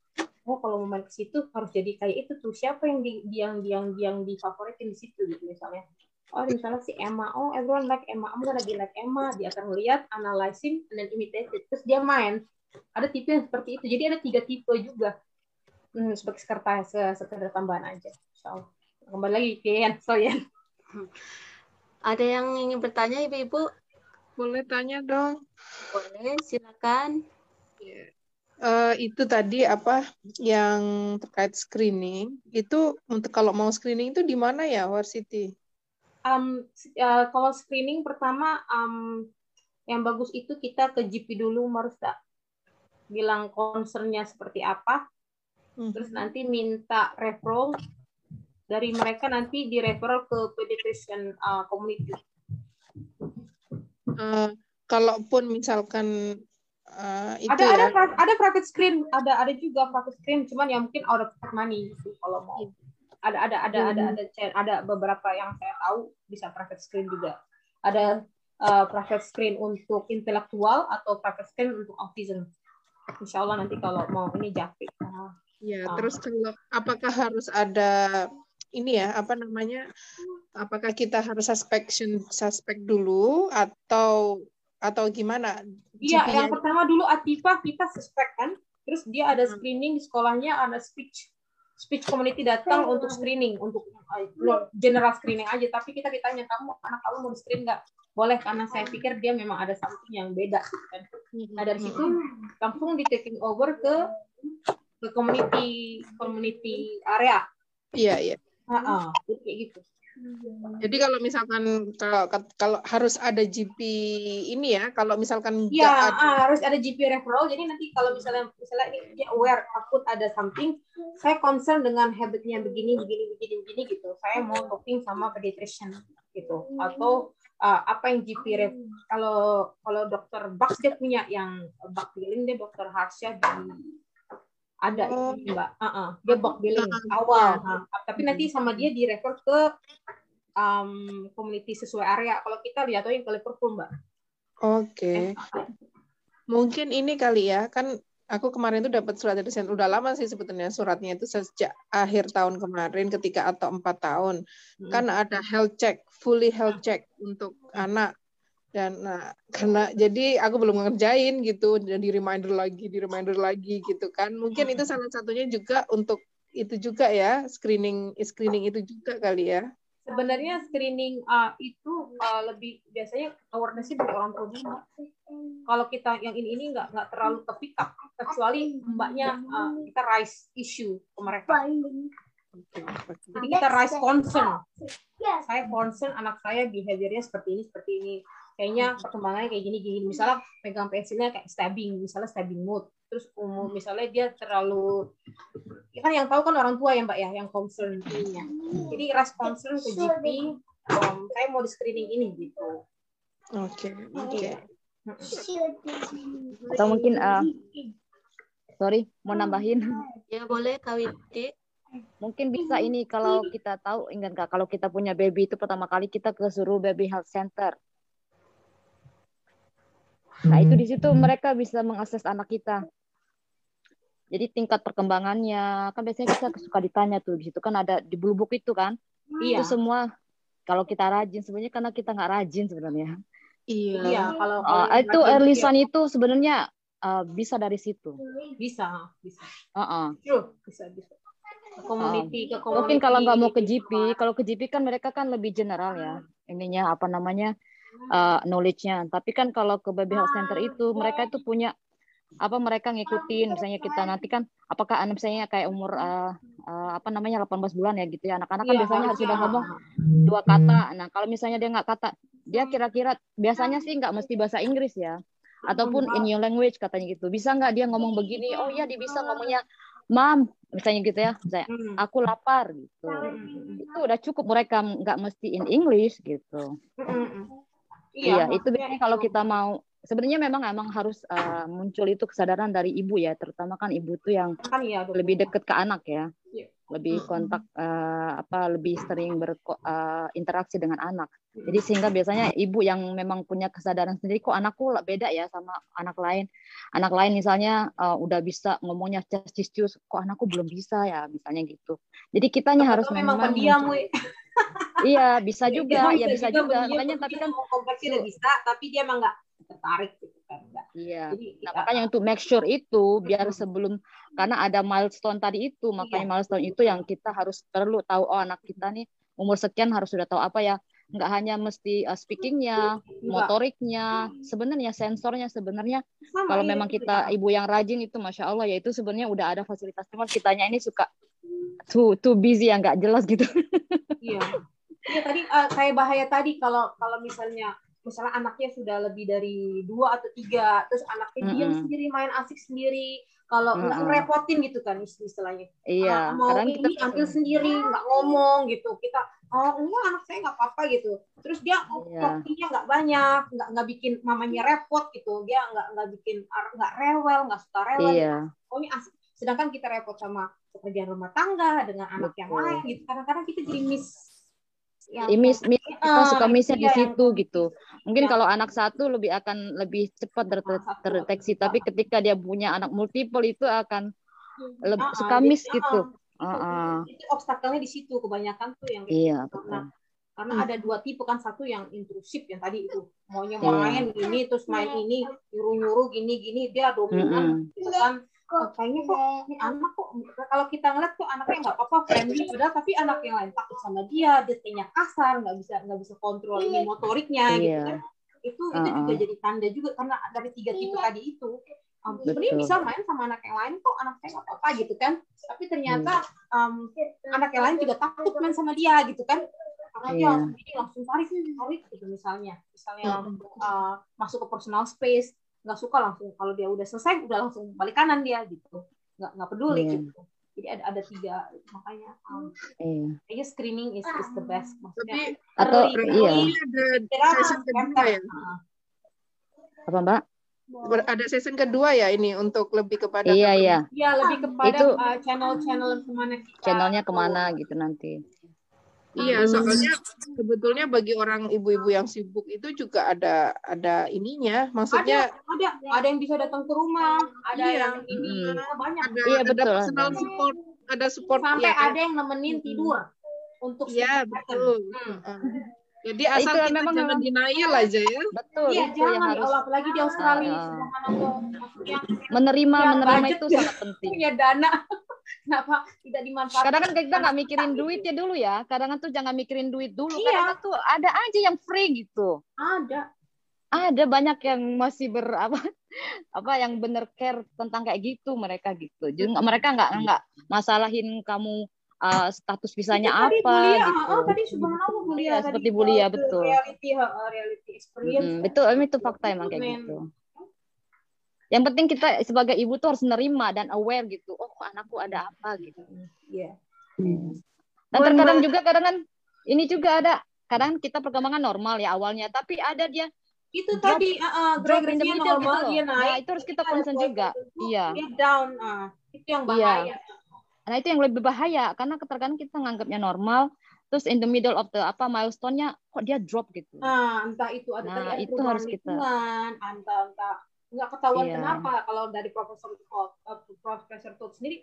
D: oh kalau mau main ke situ harus jadi kayak itu tuh. Siapa yang di yang yang yang difavoritin di situ gitu misalnya. Oh misalnya si Emma, oh everyone like Emma, I'm gonna be like Emma. Dia akan melihat, analyzing, and then imitate it. Terus dia main. Ada tipe yang seperti itu. Jadi ada tiga tipe juga. Hmm, sebagai sekretaris, sekedar tambahan aja. So, kembali lagi ke Yan, so Yan.
C: Ada yang ingin bertanya Ibu-ibu?
M: Boleh tanya dong.
C: Boleh, silakan.
M: Yeah. Uh, itu tadi apa yang terkait screening itu untuk kalau mau screening itu di mana ya Warsiti?
D: Um, uh, kalau screening pertama um, yang bagus itu kita ke GP dulu Marista bilang concernnya seperti apa. Hmm. terus nanti minta referral. Dari mereka nanti di referral ke pediatrician uh, community.
M: Uh, kalaupun misalkan uh, itu
D: ada
M: ya.
D: ada ada private screen. Ada ada juga private screen. Cuman ya mungkin out of money gitu kalau mau ada ada ada hmm. ada ada ada ada beberapa yang saya tahu bisa private screen juga ada uh, private screen untuk intelektual atau private screen untuk autism Insya Allah nanti kalau mau ini japik uh,
M: ya uh, terus kalau apakah harus ada ini ya apa namanya apakah kita harus suspicion suspek dulu atau atau gimana?
D: Iya, yang pertama dulu Atifa kita suspek kan, terus dia ada hmm. screening di sekolahnya ada speech speech community datang untuk screening untuk uh, general screening aja. Tapi kita ditanya kamu anak kamu mau di screen nggak? Boleh karena saya pikir dia memang ada something yang beda. Kan nah dari situ langsung di taking over ke ke community community area.
M: Iya iya.
D: Uh, kayak gitu.
M: Jadi kalau misalkan kalau kalau harus ada GP ini ya, kalau misalkan
D: ya ada... harus ada GP referral. Jadi nanti kalau misalnya misalnya ini dia aware takut ada something, saya concern dengan habitnya begini begini begini begini gitu. Saya mau talking sama pediatrician gitu. Atau uh, apa yang GP ref kalau kalau dokter Bucks dia punya yang bak dia dokter Harsha di ada oh. itu mbak. Uh -uh. dia box billing awal uh, tapi nanti sama dia di refer ke um, community sesuai area. Kalau kita lihat yang ke Liverpool mbak.
M: Oke. Okay. eh, mungkin ini kali ya kan aku kemarin tuh dapat surat dari udah lama sih sebetulnya suratnya itu sejak akhir tahun kemarin ketika atau empat tahun. Hmm. kan ada health check fully health check untuk anak dan nah karena jadi aku belum ngerjain gitu dan di reminder lagi di reminder lagi gitu kan. Mungkin itu salah satunya juga untuk itu juga ya screening screening itu juga kali ya.
D: Sebenarnya screening uh, itu uh, lebih biasanya awarenessnya dari orang tua juga kalau kita yang ini ini nggak nggak terlalu ke kecuali mbaknya uh, kita raise issue ke mereka. Jadi kita raise concern. Saya concern anak saya behaviornya seperti ini, seperti ini. Kayaknya perkembangannya kayak gini, gini. Misalnya pegang pensilnya kayak stabbing, misalnya stabbing mood. Terus umur misalnya dia terlalu, ya kan yang tahu kan orang tua ya mbak ya, yang concern ininya. Jadi raise concern ke GP, um, saya mau di screening ini gitu.
M: Oke, oke.
B: Atau mungkin uh, sorry mau nambahin
C: Ya boleh Kawiti.
B: mungkin bisa ini kalau kita tahu ingat nggak kalau kita punya baby itu pertama kali kita ke suruh baby health center nah itu di situ mereka bisa mengakses anak kita jadi tingkat perkembangannya kan biasanya kita suka ditanya tuh di situ kan ada di bulbuk itu kan
D: Iya.
B: itu semua kalau kita rajin sebenarnya karena kita nggak rajin sebenarnya
M: Iya.
D: Iya, kalau
B: Uh, itu early
D: iya.
B: sign itu sebenarnya uh, bisa dari situ
D: bisa, bisa.
B: Uh-uh.
D: True, bisa, bisa. Ke Community, ke
B: mungkin kalau nggak mau ke GP, kalau ke GP kan mereka kan lebih general ya, ininya apa namanya uh, knowledge-nya. Tapi kan kalau ke baby health center itu mereka itu punya apa mereka ngikutin. Misalnya kita nanti kan apakah anak misalnya kayak umur uh, uh, apa namanya 18 bulan ya gitu ya. Anak-anak kan
D: Iya,
B: biasanya harus
D: harusnya.
B: sudah ngomong dua kata. Nah kalau misalnya dia nggak kata dia kira-kira biasanya sih nggak mesti bahasa Inggris ya. Ataupun in your language katanya gitu. Bisa nggak dia ngomong begini? Oh iya dia bisa ngomongnya mam misalnya gitu ya. Misalnya
D: Hmm.
B: aku lapar gitu. Itu udah cukup mereka nggak mesti in English gitu iya, itu biasanya kalau kita mau sebenarnya memang emang harus uh, muncul itu kesadaran dari ibu ya terutama kan ibu tuh yang
D: Kan iya,
B: lebih dekat ke anak ya.
D: Iya.
B: lebih kontak uh, apa lebih sering berinteraksi dengan anak. Jadi sehingga biasanya ibu yang memang punya kesadaran sendiri kok anakku beda ya sama anak lain. Anak lain misalnya uh, udah bisa ngomongnya cis kok anakku belum bisa ya? Misalnya gitu. Jadi kitanya harus
D: Atau memang pendiam.
B: Iya bisa juga
D: Dia
B: ya bisa juga
D: pendiam,
B: makanya
D: tapi
B: kan
D: mau kompleksi udah bisa, tapi dia emang nggak tertarik gitu kan. Nggak.
B: Iya.
D: Jadi,
B: Nah, makanya untuk make sure itu biar sebelum karena ada milestone tadi itu, makanya
D: Iya.
B: milestone itu yang kita harus perlu tahu oh anak kita nih umur sekian harus sudah tahu apa ya. Nggak hanya mesti uh, speakingnya, motoriknya, sebenarnya sensornya sebenarnya
D: Sama,
B: kalau
D: iya,
B: memang kita ibu yang rajin itu masya Allah ya itu sebenarnya udah ada fasilitas cuman kitanya ini suka too too busy yang nggak jelas gitu. [laughs]
D: Iya. Iya tadi eh, kayak bahaya tadi kalau kalau misalnya misalnya anaknya sudah lebih dari dua atau tiga, terus anaknya diam
B: Mm-mm.
D: sendiri main asik sendiri, kalau nggak
B: Mm-mm.
D: ngerepotin gitu kan ist- istilahnya.
B: Iya,
D: Ah, mau ini
B: kita
D: ambil sendiri, nggak ngomong gitu. Kita oh enggak anak saya nggak apa-apa gitu. Terus dia oh,
B: Iya.
D: waktunya nggak banyak, nggak nggak bikin mamanya repot gitu. Dia nggak nggak bikin nggak rewel, nggak suka rewel.
B: Iya.
D: Oh ini asik. Sedangkan kita repot sama pekerjaan rumah tangga dengan anak yang
B: Betul.
D: lain gitu. Kadang-kadang kita jadi miss yang
B: Ya, miss, miss, kita
D: Ah,
B: suka
D: itu
B: missnya di
D: yang-
B: situ gitu. Mungkin
D: Ya.
B: kalau anak satu lebih akan lebih cepat ter- terdeteksi, tapi ketika dia punya anak multiple itu akan lebih
D: Ah, ah,
B: suka miss
D: ah,
B: gitu.
D: ah,
B: Ah, ah.
D: itu obstacle-nya di situ kebanyakan tuh yang
B: Iya,
D: gitu.
B: betul.
D: Karena karena ada dua tipe kan satu yang intrusif yang tadi itu maunya
B: Iya.
D: main gini terus main ini nyuruh nyuruh gini gini dia dominan
B: Mm-mm.
D: gitu kan Eh, kayaknya kok ini anak kok kalau kita ngeliat kok anaknya nggak apa-apa friendly padahal tapi anak yang lain takut sama dia dia kayaknya kasar nggak bisa nggak bisa kontrol ini motoriknya gitu
B: Iya.
D: kan. Itu itu juga jadi tanda juga karena dari tiga tipe tadi itu. Um, sebenarnya bisa main sama anak yang lain kok anak saya nggak apa-apa gitu kan. Tapi ternyata um, anak yang lain juga takut main sama dia gitu kan. Karena dia
B: Iya.
D: langsung ini langsung tarik tarik gitu misalnya. Misalnya uh, masuk ke personal space nggak suka langsung kalau dia udah selesai udah langsung balik kanan dia gitu nggak nggak peduli
B: Iya.
D: gitu jadi ada ada tiga makanya um,
B: Iya.
D: kayaknya screening is is the best maksudnya
B: Atau iya.
M: ada kedua ya.
B: Apa Mbak?
M: Ber- Ada session kedua ya ini untuk lebih kepada
B: Iya, iya.
D: ya lebih kepada
B: Itu
D: uh, channel-channel ke mana kita
B: channelnya ke mana gitu nanti.
M: Iya, soalnya sebetulnya bagi orang ibu-ibu yang sibuk itu juga ada ada ininya, maksudnya
D: ada ada ada yang bisa datang ke rumah ada
M: Iya.
D: yang ini
B: Mm.
D: banyak
M: ada
B: Iya,
M: ada
B: betul,
M: personal
B: ada.
M: support, ada support
D: sampai
M: ya kan?
D: ada yang nemenin tidur untuk
M: Iya, betul.
D: Hmm.
M: Heeh. [laughs] Jadi
B: Nah,
M: asal
B: itu
M: kita
B: memang-
M: jangan denial aja ya.
B: Betul,
D: Iya,
B: itu yang
D: jangan
B: harus
D: apalagi di Australia.
B: Ah, ah.
D: subhanallah. Maksudnya
B: menerima
D: punya
B: menerima itu
D: ya,
B: sangat [laughs] penting.
D: punya dana. Kenapa tidak dimanfaatkan?
B: Kadang kan kita nggak mikirin duitnya dulu ya. Kadang tuh jangan mikirin duit dulu.
D: Iya.
B: Kadang tuh ada aja yang free gitu.
D: Ada.
B: Ada banyak yang masih ber apa [laughs] apa yang bener care tentang kayak gitu mereka gitu. Jadi mereka nggak nggak masalahin kamu uh, status visanya
D: Itu tadi
B: apa
D: Bulia,
B: gitu.
D: ah, tadi subhanallah Bulia
B: Iya,
D: tadi
B: seperti Bulia
D: the
B: betul.
D: reality reality experience
B: Mm,
D: kan.
B: betul, itu fakta emang kayak gitu. Yang penting kita sebagai ibu tuh harus nerima dan aware gitu. Oh, anakku ada apa gitu.
D: Iya.
B: Dan
E: Mohon
B: terkadang
E: maaf.
B: juga kadang kan ini juga ada kadang kita perkembangan normal ya awalnya, tapi ada dia
D: itu
B: drop,
D: tadi uh, uh,
B: drop in the
D: regresinya
B: middle gitu
D: normal dia
B: Nah,
D: naik
B: itu harus kita concern juga.
D: tertentu,
B: Iya.
D: dia down ah itu yang
B: Iya.
D: bahaya
B: Nah, itu yang lebih bahaya karena terkadang kita nganggapnya normal, terus in the middle of the apa milestone-nya kok dia drop gitu.
D: nah entah itu ada tadi
B: Nah, itu harus kita
D: entah entah nggak ketahuan
B: Iya.
D: kenapa kalau dari profesor uh, profesor Todd sendiri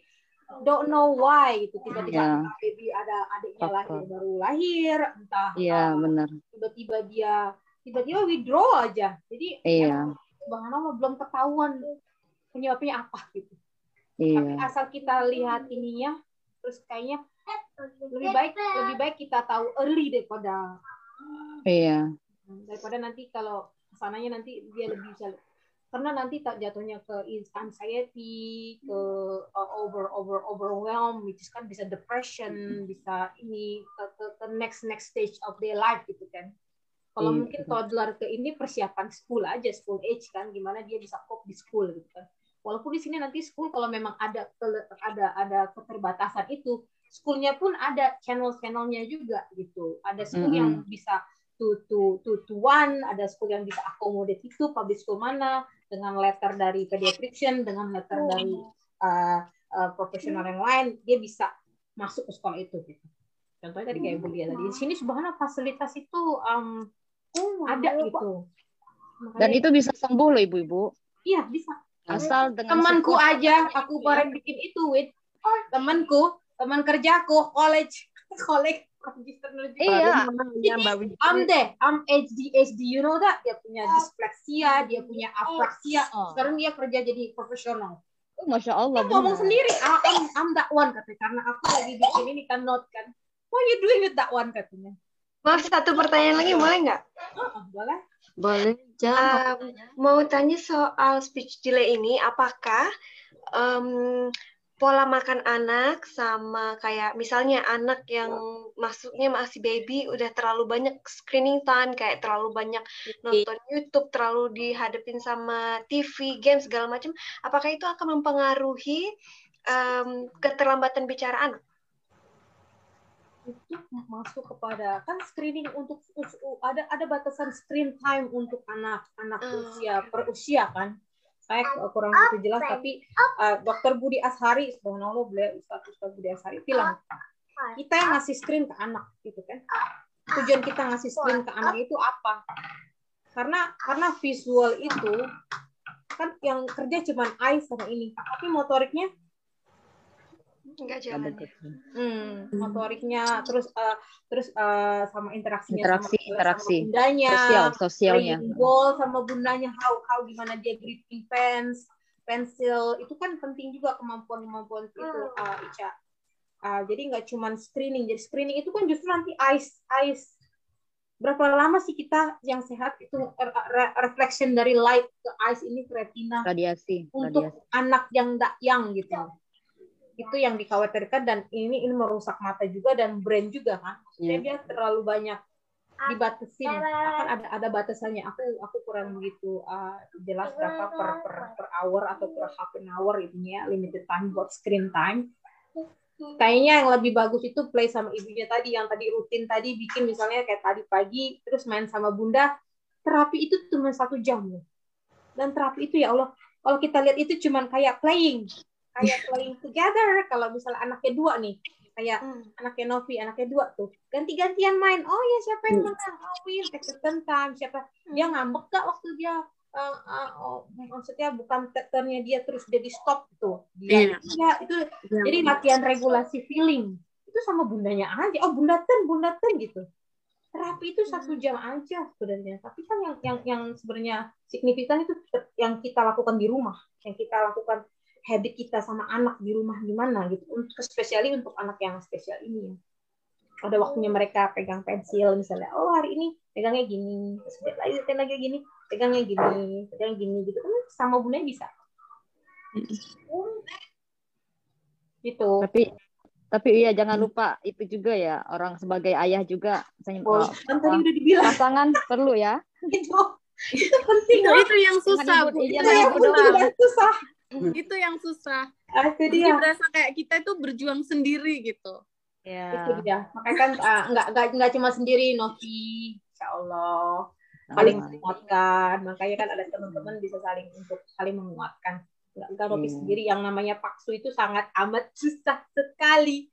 D: don't know why gitu tiba-tiba
B: Iya.
D: entah baby ada adiknya lahir baru lahir entah
B: Iya,
D: uh,
B: benar.
D: tiba-tiba dia tiba-tiba withdraw aja jadi
B: Iya.
D: subhanallah belum ketahuan penyebabnya apa gitu tapi
B: Iya.
D: asal kita lihat ininya terus kayaknya lebih baik lebih baik kita tahu early daripada
B: Iya.
D: daripada nanti kalau ke sananya nanti dia lebih bisa karena nanti tak jatuhnya ke anxiety ke uh, over over overwhelm which is kan bisa depression bisa ini ke, ke, ke next next stage of their life gitu kan. Kalau
B: Iya,
D: mungkin toddler ke ini persiapan school aja school age kan gimana dia bisa cope di school gitu kan. Walaupun di sini nanti school kalau memang ada ada ada keterbatasan itu schoolnya pun ada channel-channelnya juga gitu. Ada school yang
B: Mm-mm.
D: bisa two to two to one ada school yang bisa accommodate itu public school mana dengan letter dari pediatrician dengan letter dari uh, uh, profesional yang lain dia bisa masuk ke sekolah itu gitu. Contohnya tadi kayak Bulia tadi di sini subhanallah fasilitas itu um, ada gitu.
B: Dan
D: Makanya-
B: itu bisa sembuh loh ibu-ibu.
D: iya bisa.
B: Asal dengan
D: temanku
B: support.
D: aja aku bareng bikin itu wit temanku teman kerjaku college [laughs] college register nursing.
B: Iya.
D: Ini am deh am ADHD you know that dia punya disleksia dia punya apraksia
B: Oh.
D: sekarang dia kerja jadi profesional
B: Oh, Masya Allah.
D: dia ngomong sendiri ah, am am that one katanya karena aku lagi bikin ini kan note kan what you doing with that one katanya
E: Maaf satu pertanyaan lagi boleh nggak?
D: oh, boleh
A: Boleh, jangan.
E: Um, mau tanya soal speech delay ini, apakah um, pola makan anak sama kayak misalnya anak yang masuknya masih baby udah terlalu banyak screening time kayak terlalu banyak nonton YouTube terlalu dihadapin sama TV game segala macam apakah itu akan mempengaruhi um, keterlambatan bicara anak?
D: Itu masuk kepada kan screening untuk ada ada batasan screen time untuk anak-anak usia per usia kan saya kurang begitu jelas tapi uh, dokter Budi Ashari subhanallah beliau Ustaz Ustaz Budi Ashari bilang kita yang ngasih screen ke anak gitu kan. Tujuan kita ngasih screen ke anak itu apa? Karena karena visual itu kan yang kerja cuma eyes sama ini tapi motoriknya
E: enggak jalan ya.
D: Hmm, motoriknya terus uh, terus uh, sama interaksinya
B: Interaksi,
D: sama,
B: interaksi.
D: sama bundanya,
B: Sosial, sosialnya.
D: ball sama bundanya, how how gimana dia gripping pens, pensil, itu kan penting juga kemampuan-kemampuan itu uh, Ica. Uh, jadi nggak cuma screening, jadi screening itu kan justru nanti eyes eyes berapa lama sih kita yang sehat itu re- re- reflection dari light ke eyes ini ke retina
B: Radiasi.
D: untuk
B: Radiasi.
D: anak yang tidak yang gitu itu yang dikhawatirkan dan ini ini merusak mata juga dan brain juga kan? Maksudnya
B: Iya.
D: dia terlalu banyak dibatasin. kan ada ada batasannya. Aku aku kurang begitu uh, jelas berapa per, per per hour atau per half an hour itunya limited time buat screen time. Kayaknya yang lebih bagus itu play sama ibunya tadi yang tadi rutin tadi bikin misalnya kayak tadi pagi terus main sama bunda. Terapi itu cuma satu jam loh. Dan terapi itu ya Allah kalau kita lihat itu cuma kayak playing kayak playing together. Kalau misalnya anaknya dua nih kayak anaknya Novi anaknya dua tuh. Ganti-gantian main. Oh ya siapa yang menang? Oh win take the turn time. Siapa? Dia ngambek gak waktu dia uh, uh, oh, maksudnya bukan turn-nya dia terus dia di stop tuh. Dia
B: Iya.
D: ya itu jadi latihan regulasi feeling. Itu sama bundanya aja. Oh bunda turn bunda turn gitu. Terapi itu satu jam aja sebenarnya. Tapi kan yang yang yang sebenarnya signifikan itu yang kita lakukan di rumah yang kita lakukan habit kita sama anak di rumah gimana gitu. Untuk spesiali untuk anak yang spesial ini ya. Ada waktunya mereka pegang pensil misalnya oh hari ini pegangnya gini terus lagi lagi gini pegangnya gini pegangnya gini gitu. Kan sama bundanya bisa. Gitu.
B: Tapi Tapi iya jangan lupa itu juga ya orang sebagai ayah juga misalnya,
D: Oh, kan tadi udah dibilang.
B: pasangan perlu ya.
D: itu [laughs] itu penting
N: Itu,
D: loh.
N: itu yang susah, Itu yang
D: Itu yang susah.
N: Itu yang susah.
D: Ah, itu
N: Jadi
D: dia.
N: berasa kayak kita itu berjuang sendiri gitu.
D: Itu
B: Ya.
D: dia. Makanya kan ah, nggak nggak nggak cuma sendiri Novi, Insya Allah saling menguatkan. Makanya kan ada teman-teman bisa saling untuk saling menguatkan. Nggak nggak Novi
B: Iya.
D: sendiri yang namanya paksu itu sangat amat susah sekali. [laughs]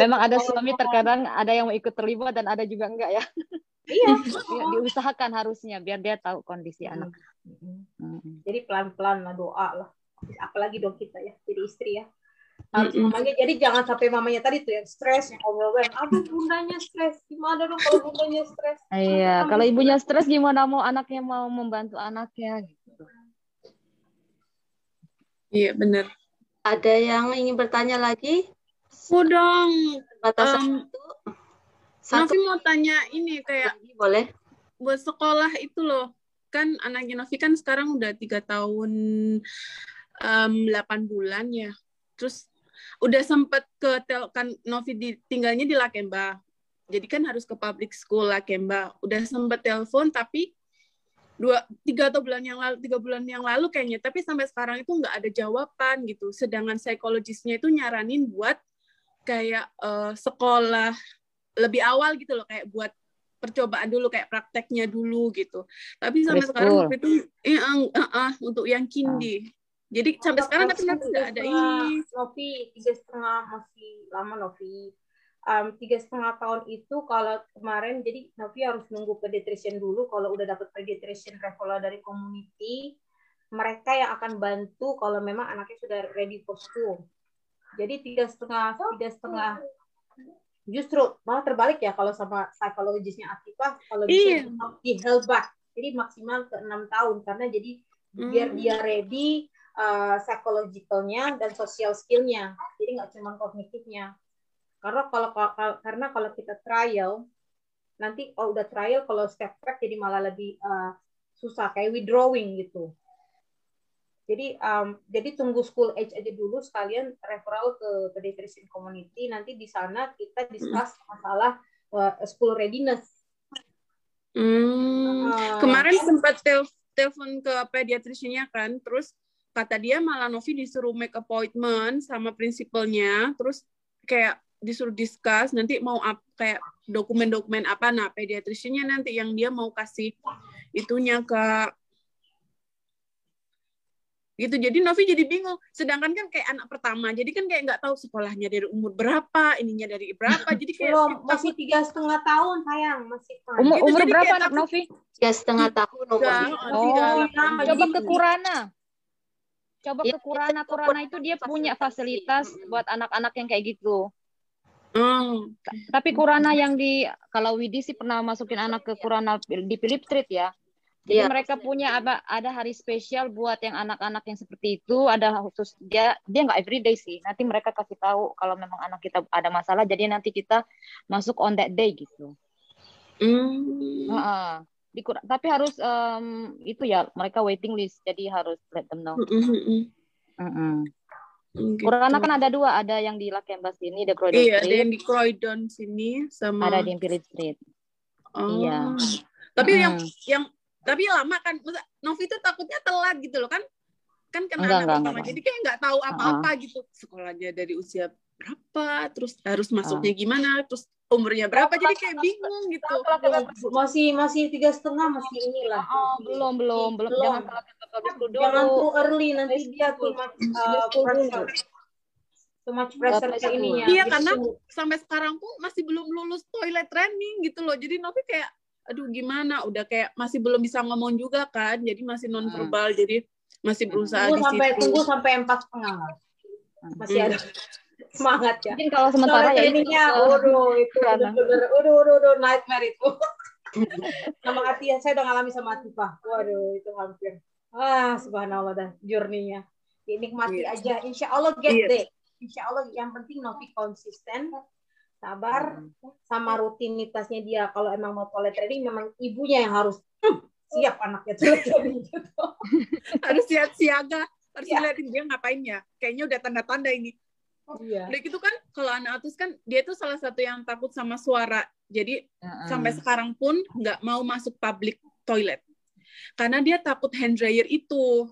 B: Memang ada suami terkadang ada yang mau ikut terlibat dan ada juga enggak ya.
D: Iya. [laughs]
B: Ya, diusahakan harusnya biar dia tahu kondisi anak.
D: Mm-mm.
B: Mm.
D: Jadi pelan-pelan lah doa lah. Apalagi dong kita ya, jadi istri ya. Harus
N: Mm-mm.
D: mamanya, jadi jangan sampai mamanya tadi tuh yang stres, yang overwhelmed. Aduh bundanya stres, gimana dong kalau bundanya stres?
B: Iya, kalau ibunya stres gimana mau anaknya mau membantu anaknya gitu.
N: Iya, benar.
C: Ada yang ingin bertanya lagi?
N: Dong.
C: Batasan
N: Em,
C: satu
N: Novi mau tanya ini kayak
C: boleh?
N: buat sekolah itu loh. Kan anaknya Novi kan sekarang udah tiga tahun em, 8 bulan ya. Terus udah sempet ke tel kan Novi di, tinggalnya di Lakemba. Jadi kan harus ke public school Lakemba. Udah sempet telepon tapi dua tiga atau bulan yang lalu tiga bulan yang lalu kayaknya tapi sampai sekarang itu nggak ada jawaban gitu sedangkan psikologisnya itu nyaranin buat kayak eh, sekolah lebih awal gitu loh kayak buat percobaan dulu kayak prakteknya dulu gitu tapi sampai sekarang waktu itu eh, eh, eh, eh, untuk yang kindi jadi sampai sekarang tapi
D: Tiga
N: nggak ada
D: setengah,
N: ini
D: Novi tiga setengah masih lama Novi. Um, tiga setengah tahun itu kalau kemarin jadi Novi harus nunggu pediatrician dulu. Kalau udah dapat pediatrician referral dari community, mereka yang akan bantu kalau memang anaknya sudah ready for school. Jadi tiga setengah tiga setengah justru malah terbalik ya kalau sama psikologisnya Atifah kalau bisa
N: Iya.
D: di held back. Jadi maksimal ke enam tahun karena jadi biar
N: Hmm.
D: dia ready uh, psychologicalnya dan social skillnya jadi nggak cuma kognitifnya karena kalau kalau- karena kalau kita trial nanti kalau udah trial kalau step back jadi malah lebih uh, susah kayak withdrawing gitu jadi um, jadi tunggu school age aja dulu sekalian referral ke pediatrician community nanti di sana kita discuss masalah uh, school readiness
N: Hmm.
D: Ah.
N: Kemarin sempat tel- telepon ke pediatriciannya kan, terus kata dia malah Novi disuruh make appointment sama prinsipalnya, terus kayak disuruh discuss nanti mau ap, kayak dokumen-dokumen apa, nah pediatriciannya nanti yang dia mau kasih itunya ke gitu jadi Novi jadi bingung sedangkan kan kayak anak pertama jadi kan kayak nggak tahu sekolahnya dari umur berapa ininya dari berapa jadi kayak
D: belum masih tiga setengah tahun sayang masih
B: Umur
N: Gitu,
B: umur
N: jadi
B: berapa anak Novi?
C: Tiga setengah tahun umurnya.
N: tiga,
B: Oh,
D: sama,
B: coba
D: jadi-
B: ke Kurana. Coba
C: Ya,
B: ke Kurana. Kurana itu dia punya fasilitas buat anak-anak yang kayak gitu.
N: Hmm.
B: Tapi Kurana yang di kalau Widi sih pernah masukin anak ke Kurana di Philip Street ya. Jadi
C: Iya.
B: mereka punya apa ada hari spesial buat yang anak-anak yang seperti itu, ada khusus dia dia nggak everyday sih. Nanti mereka kasih tahu kalau memang anak kita ada masalah, jadi nanti kita masuk on that day gitu. Heeh. Di Kur- tapi harus em, itu ya mereka waiting list, jadi harus let them know. Mm-mm.
N: Gitu.
B: Kurana kan ada dua, ada yang di Lakemba sini, di Croydon
N: Iya, ada
B: Street,
N: yang di Croydon sini sama
B: ada di Philip Street.
N: Oh.
B: iya.
N: Tapi yang
B: Mm.
N: yang tapi lama kan. Novi tuh takutnya telat gitu loh kan. Kan kena
B: Enggak,
N: anak
B: enggak,
N: pertama.
B: enggak.
N: Jadi kayak nggak tahu apa-apa gitu. Sekolahnya dari usia berapa, terus harus masuknya gimana, terus umurnya berapa. Jadi kayak bingung gitu.
D: masih masih tiga setengah masih inilah
B: Oh, belum, belum, belum. Jangan salah kita
D: jangan too early nanti dia much uh, too much pressure ke
B: Preschool.
D: ininya
N: Iya karena sampai sekarang pun masih belum lulus toilet training gitu loh. Jadi Novi kayak aduh gimana udah kayak masih belum bisa ngomong juga kan. Jadi masih non verbal jadi masih berusaha
D: tunggu
N: di
D: sampai
N: situ.
D: tunggu sampai empat setengah lah. masih
N: Hmm.
D: ada semangat ya
B: Mungkin kalau sementara
D: Soalnya
B: ya ke-
D: waduh itu
B: Kurana.
D: bener-bener waduh waduh waduh nightmare itu [laughs] sama Atia saya udah ngalami sama Atifah waduh itu hampir ah subhanallah dah journey-nya dinikmati
N: Iya.
D: aja insya Allah get
N: Iya.
D: there insya Allah yang penting Novi konsisten sabar sama rutinitasnya dia. Kalau emang mau toilet training memang ibunya yang harus "Hmm, siap anaknya toilet training [laughs] gitu.
N: Harus siap siaga harus
D: Iya.
N: ngeliatin dia ngapain ya. Kayaknya udah tanda-tanda ini.
B: Iya.
N: udah gitu kan kalau anak autis kan dia tuh salah satu yang takut sama suara. Jadi sampai sekarang pun nggak mau masuk public toilet. Karena dia takut hand dryer itu.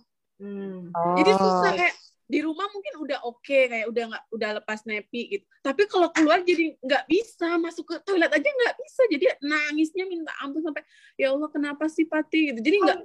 N: Jadi susah kayak di rumah mungkin udah oke kayak udah nggak udah lepas nepi gitu. Tapi kalau keluar jadi nggak bisa masuk ke toilet aja nggak bisa. Jadi nangisnya minta ampun sampai ya Allah kenapa sih Pati? gitu. Jadi nggak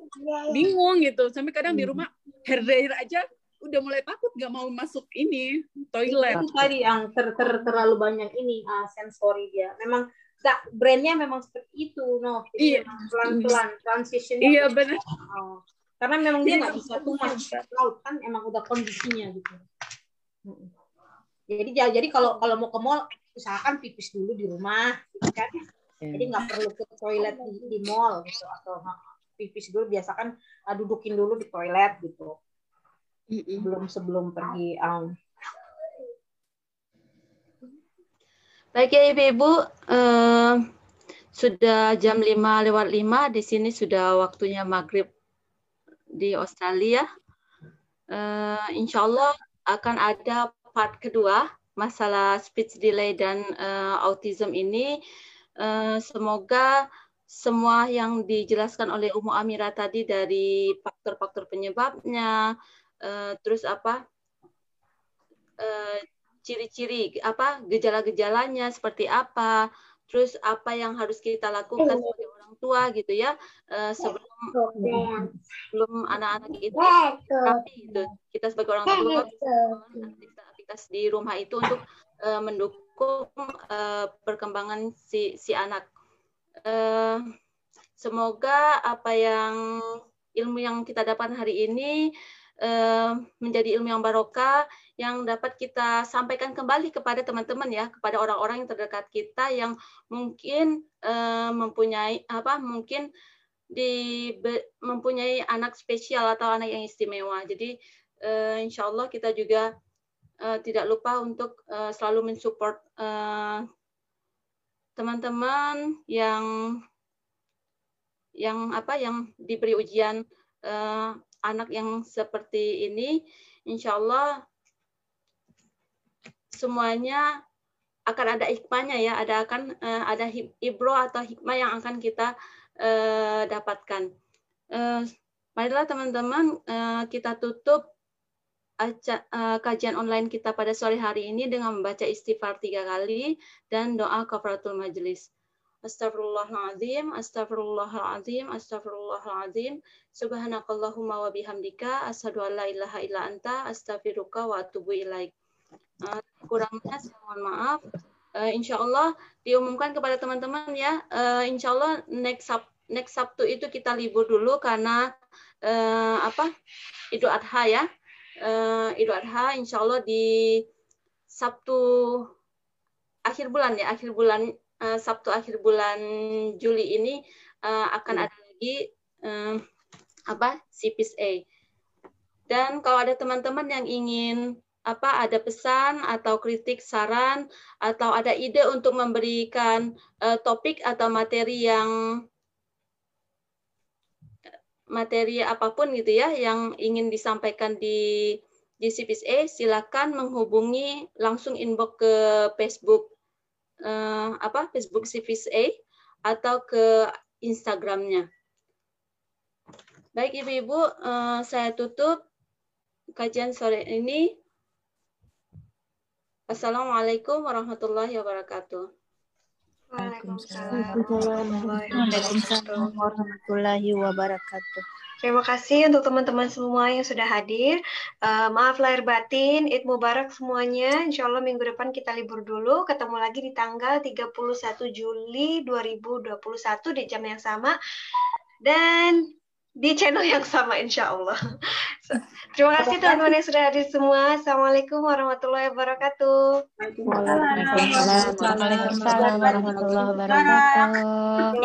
N: bingung gitu. Sampai kadang di rumah hair dryer aja udah mulai takut nggak mau masuk ini toilet.
D: Itu tadi yang ter, ter- terlalu banyak ini uh, sensori dia. Memang nggak brandnya memang seperti itu no
N: Iya.
D: Jadi memang pelan-pelan transitionnya
N: Iya, benar.
D: Oh. Karena memang dia nggak bisa much laut kan emang udah kondisinya gitu. Jadi ya, jadi kalau kalau mau ke mall usahakan pipis dulu di rumah gitu kan. Jadi nggak perlu ke toilet di, di mall gitu atau uh, pipis dulu. Biasakan uh, dudukin dulu di toilet gitu. Sebelum sebelum pergi um,
C: Baik ya Ibu-Ibu, eh, sudah jam 5 lewat 5, di sini sudah waktunya maghrib di Australia. Eh, insya Allah akan ada part kedua masalah speech delay dan eh, autism ini. Eh, semoga semua yang dijelaskan oleh Umu Amira tadi dari faktor-faktor penyebabnya, eh, terus apa ciri-ciri apa gejala-gejalanya seperti apa, terus apa yang harus kita lakukan sebagai orang tua gitu ya eh, sebelum sebelum anak-anak itu terapi gitu. Kita sebagai orang tua aktivitas di rumah itu untuk eh, mendukung eh, perkembangan si si anak. Eh, semoga apa yang ilmu yang kita dapat hari ini eh, menjadi ilmu yang barokah yang dapat kita sampaikan kembali kepada teman-teman ya, kepada orang-orang yang terdekat kita yang mungkin eh, mempunyai apa mungkin di mempunyai anak spesial atau anak yang istimewa. Jadi eh, insya Allah kita juga eh, tidak lupa untuk eh, selalu mensupport eh, teman-teman yang yang apa yang diberi ujian eh, anak yang seperti ini, insya Allah semuanya akan ada hikmahnya ya, ada akan eh, ada ibro atau hikmah yang akan kita eh, dapatkan. Eh, marilah teman-teman eh, kita tutup eh, kajian online kita pada sore hari ini dengan membaca istighfar tiga kali dan doa kafaratul majelis. Astagfirullahaladzim, astagfirullahaladzim, astagfirullahaladzim. Subhanakallahumma wa bihamdika, asyhadu ilaha illa anta, astaghfiruka wa atubu ilaik. Eh, kurangnya saya mohon maaf. Eh, insya Allah diumumkan kepada teman-teman ya. Eh, insya Allah next Sab next Sabtu itu kita libur dulu karena eh, apa Idul Adha ya. Eh, Idul Adha insya Allah di Sabtu akhir bulan ya akhir bulan eh, Sabtu akhir bulan Juli ini eh, akan ada lagi eh, apa CPS A. Dan kalau ada teman-teman yang ingin apa ada pesan atau kritik saran atau ada ide untuk memberikan eh, topik atau materi yang materi apa pun gitu ya yang ingin disampaikan di di CPSA silakan menghubungi langsung inbox ke Facebook eh, apa Facebook CPSA atau ke Instagramnya. Baik ibu-ibu, eh, saya tutup kajian sore ini. Assalamualaikum warahmatullahi wabarakatuh.
O: Waalaikumsalam warahmatullahi wabarakatuh.
E: Terima kasih untuk teman-teman semua yang sudah hadir. Eh, maaf lahir batin, Id Mubarak semuanya. Insya Allah minggu depan kita libur dulu. Ketemu lagi di tanggal 31 Juli 2021 di jam yang sama. Dan di channel yang sama insya Allah. Terima kasih teman-teman yang sudah hadir semua. Assalamualaikum warahmatullahi wabarakatuh.
O: Waalaikumsalam warahmatullahi wabarakatuh.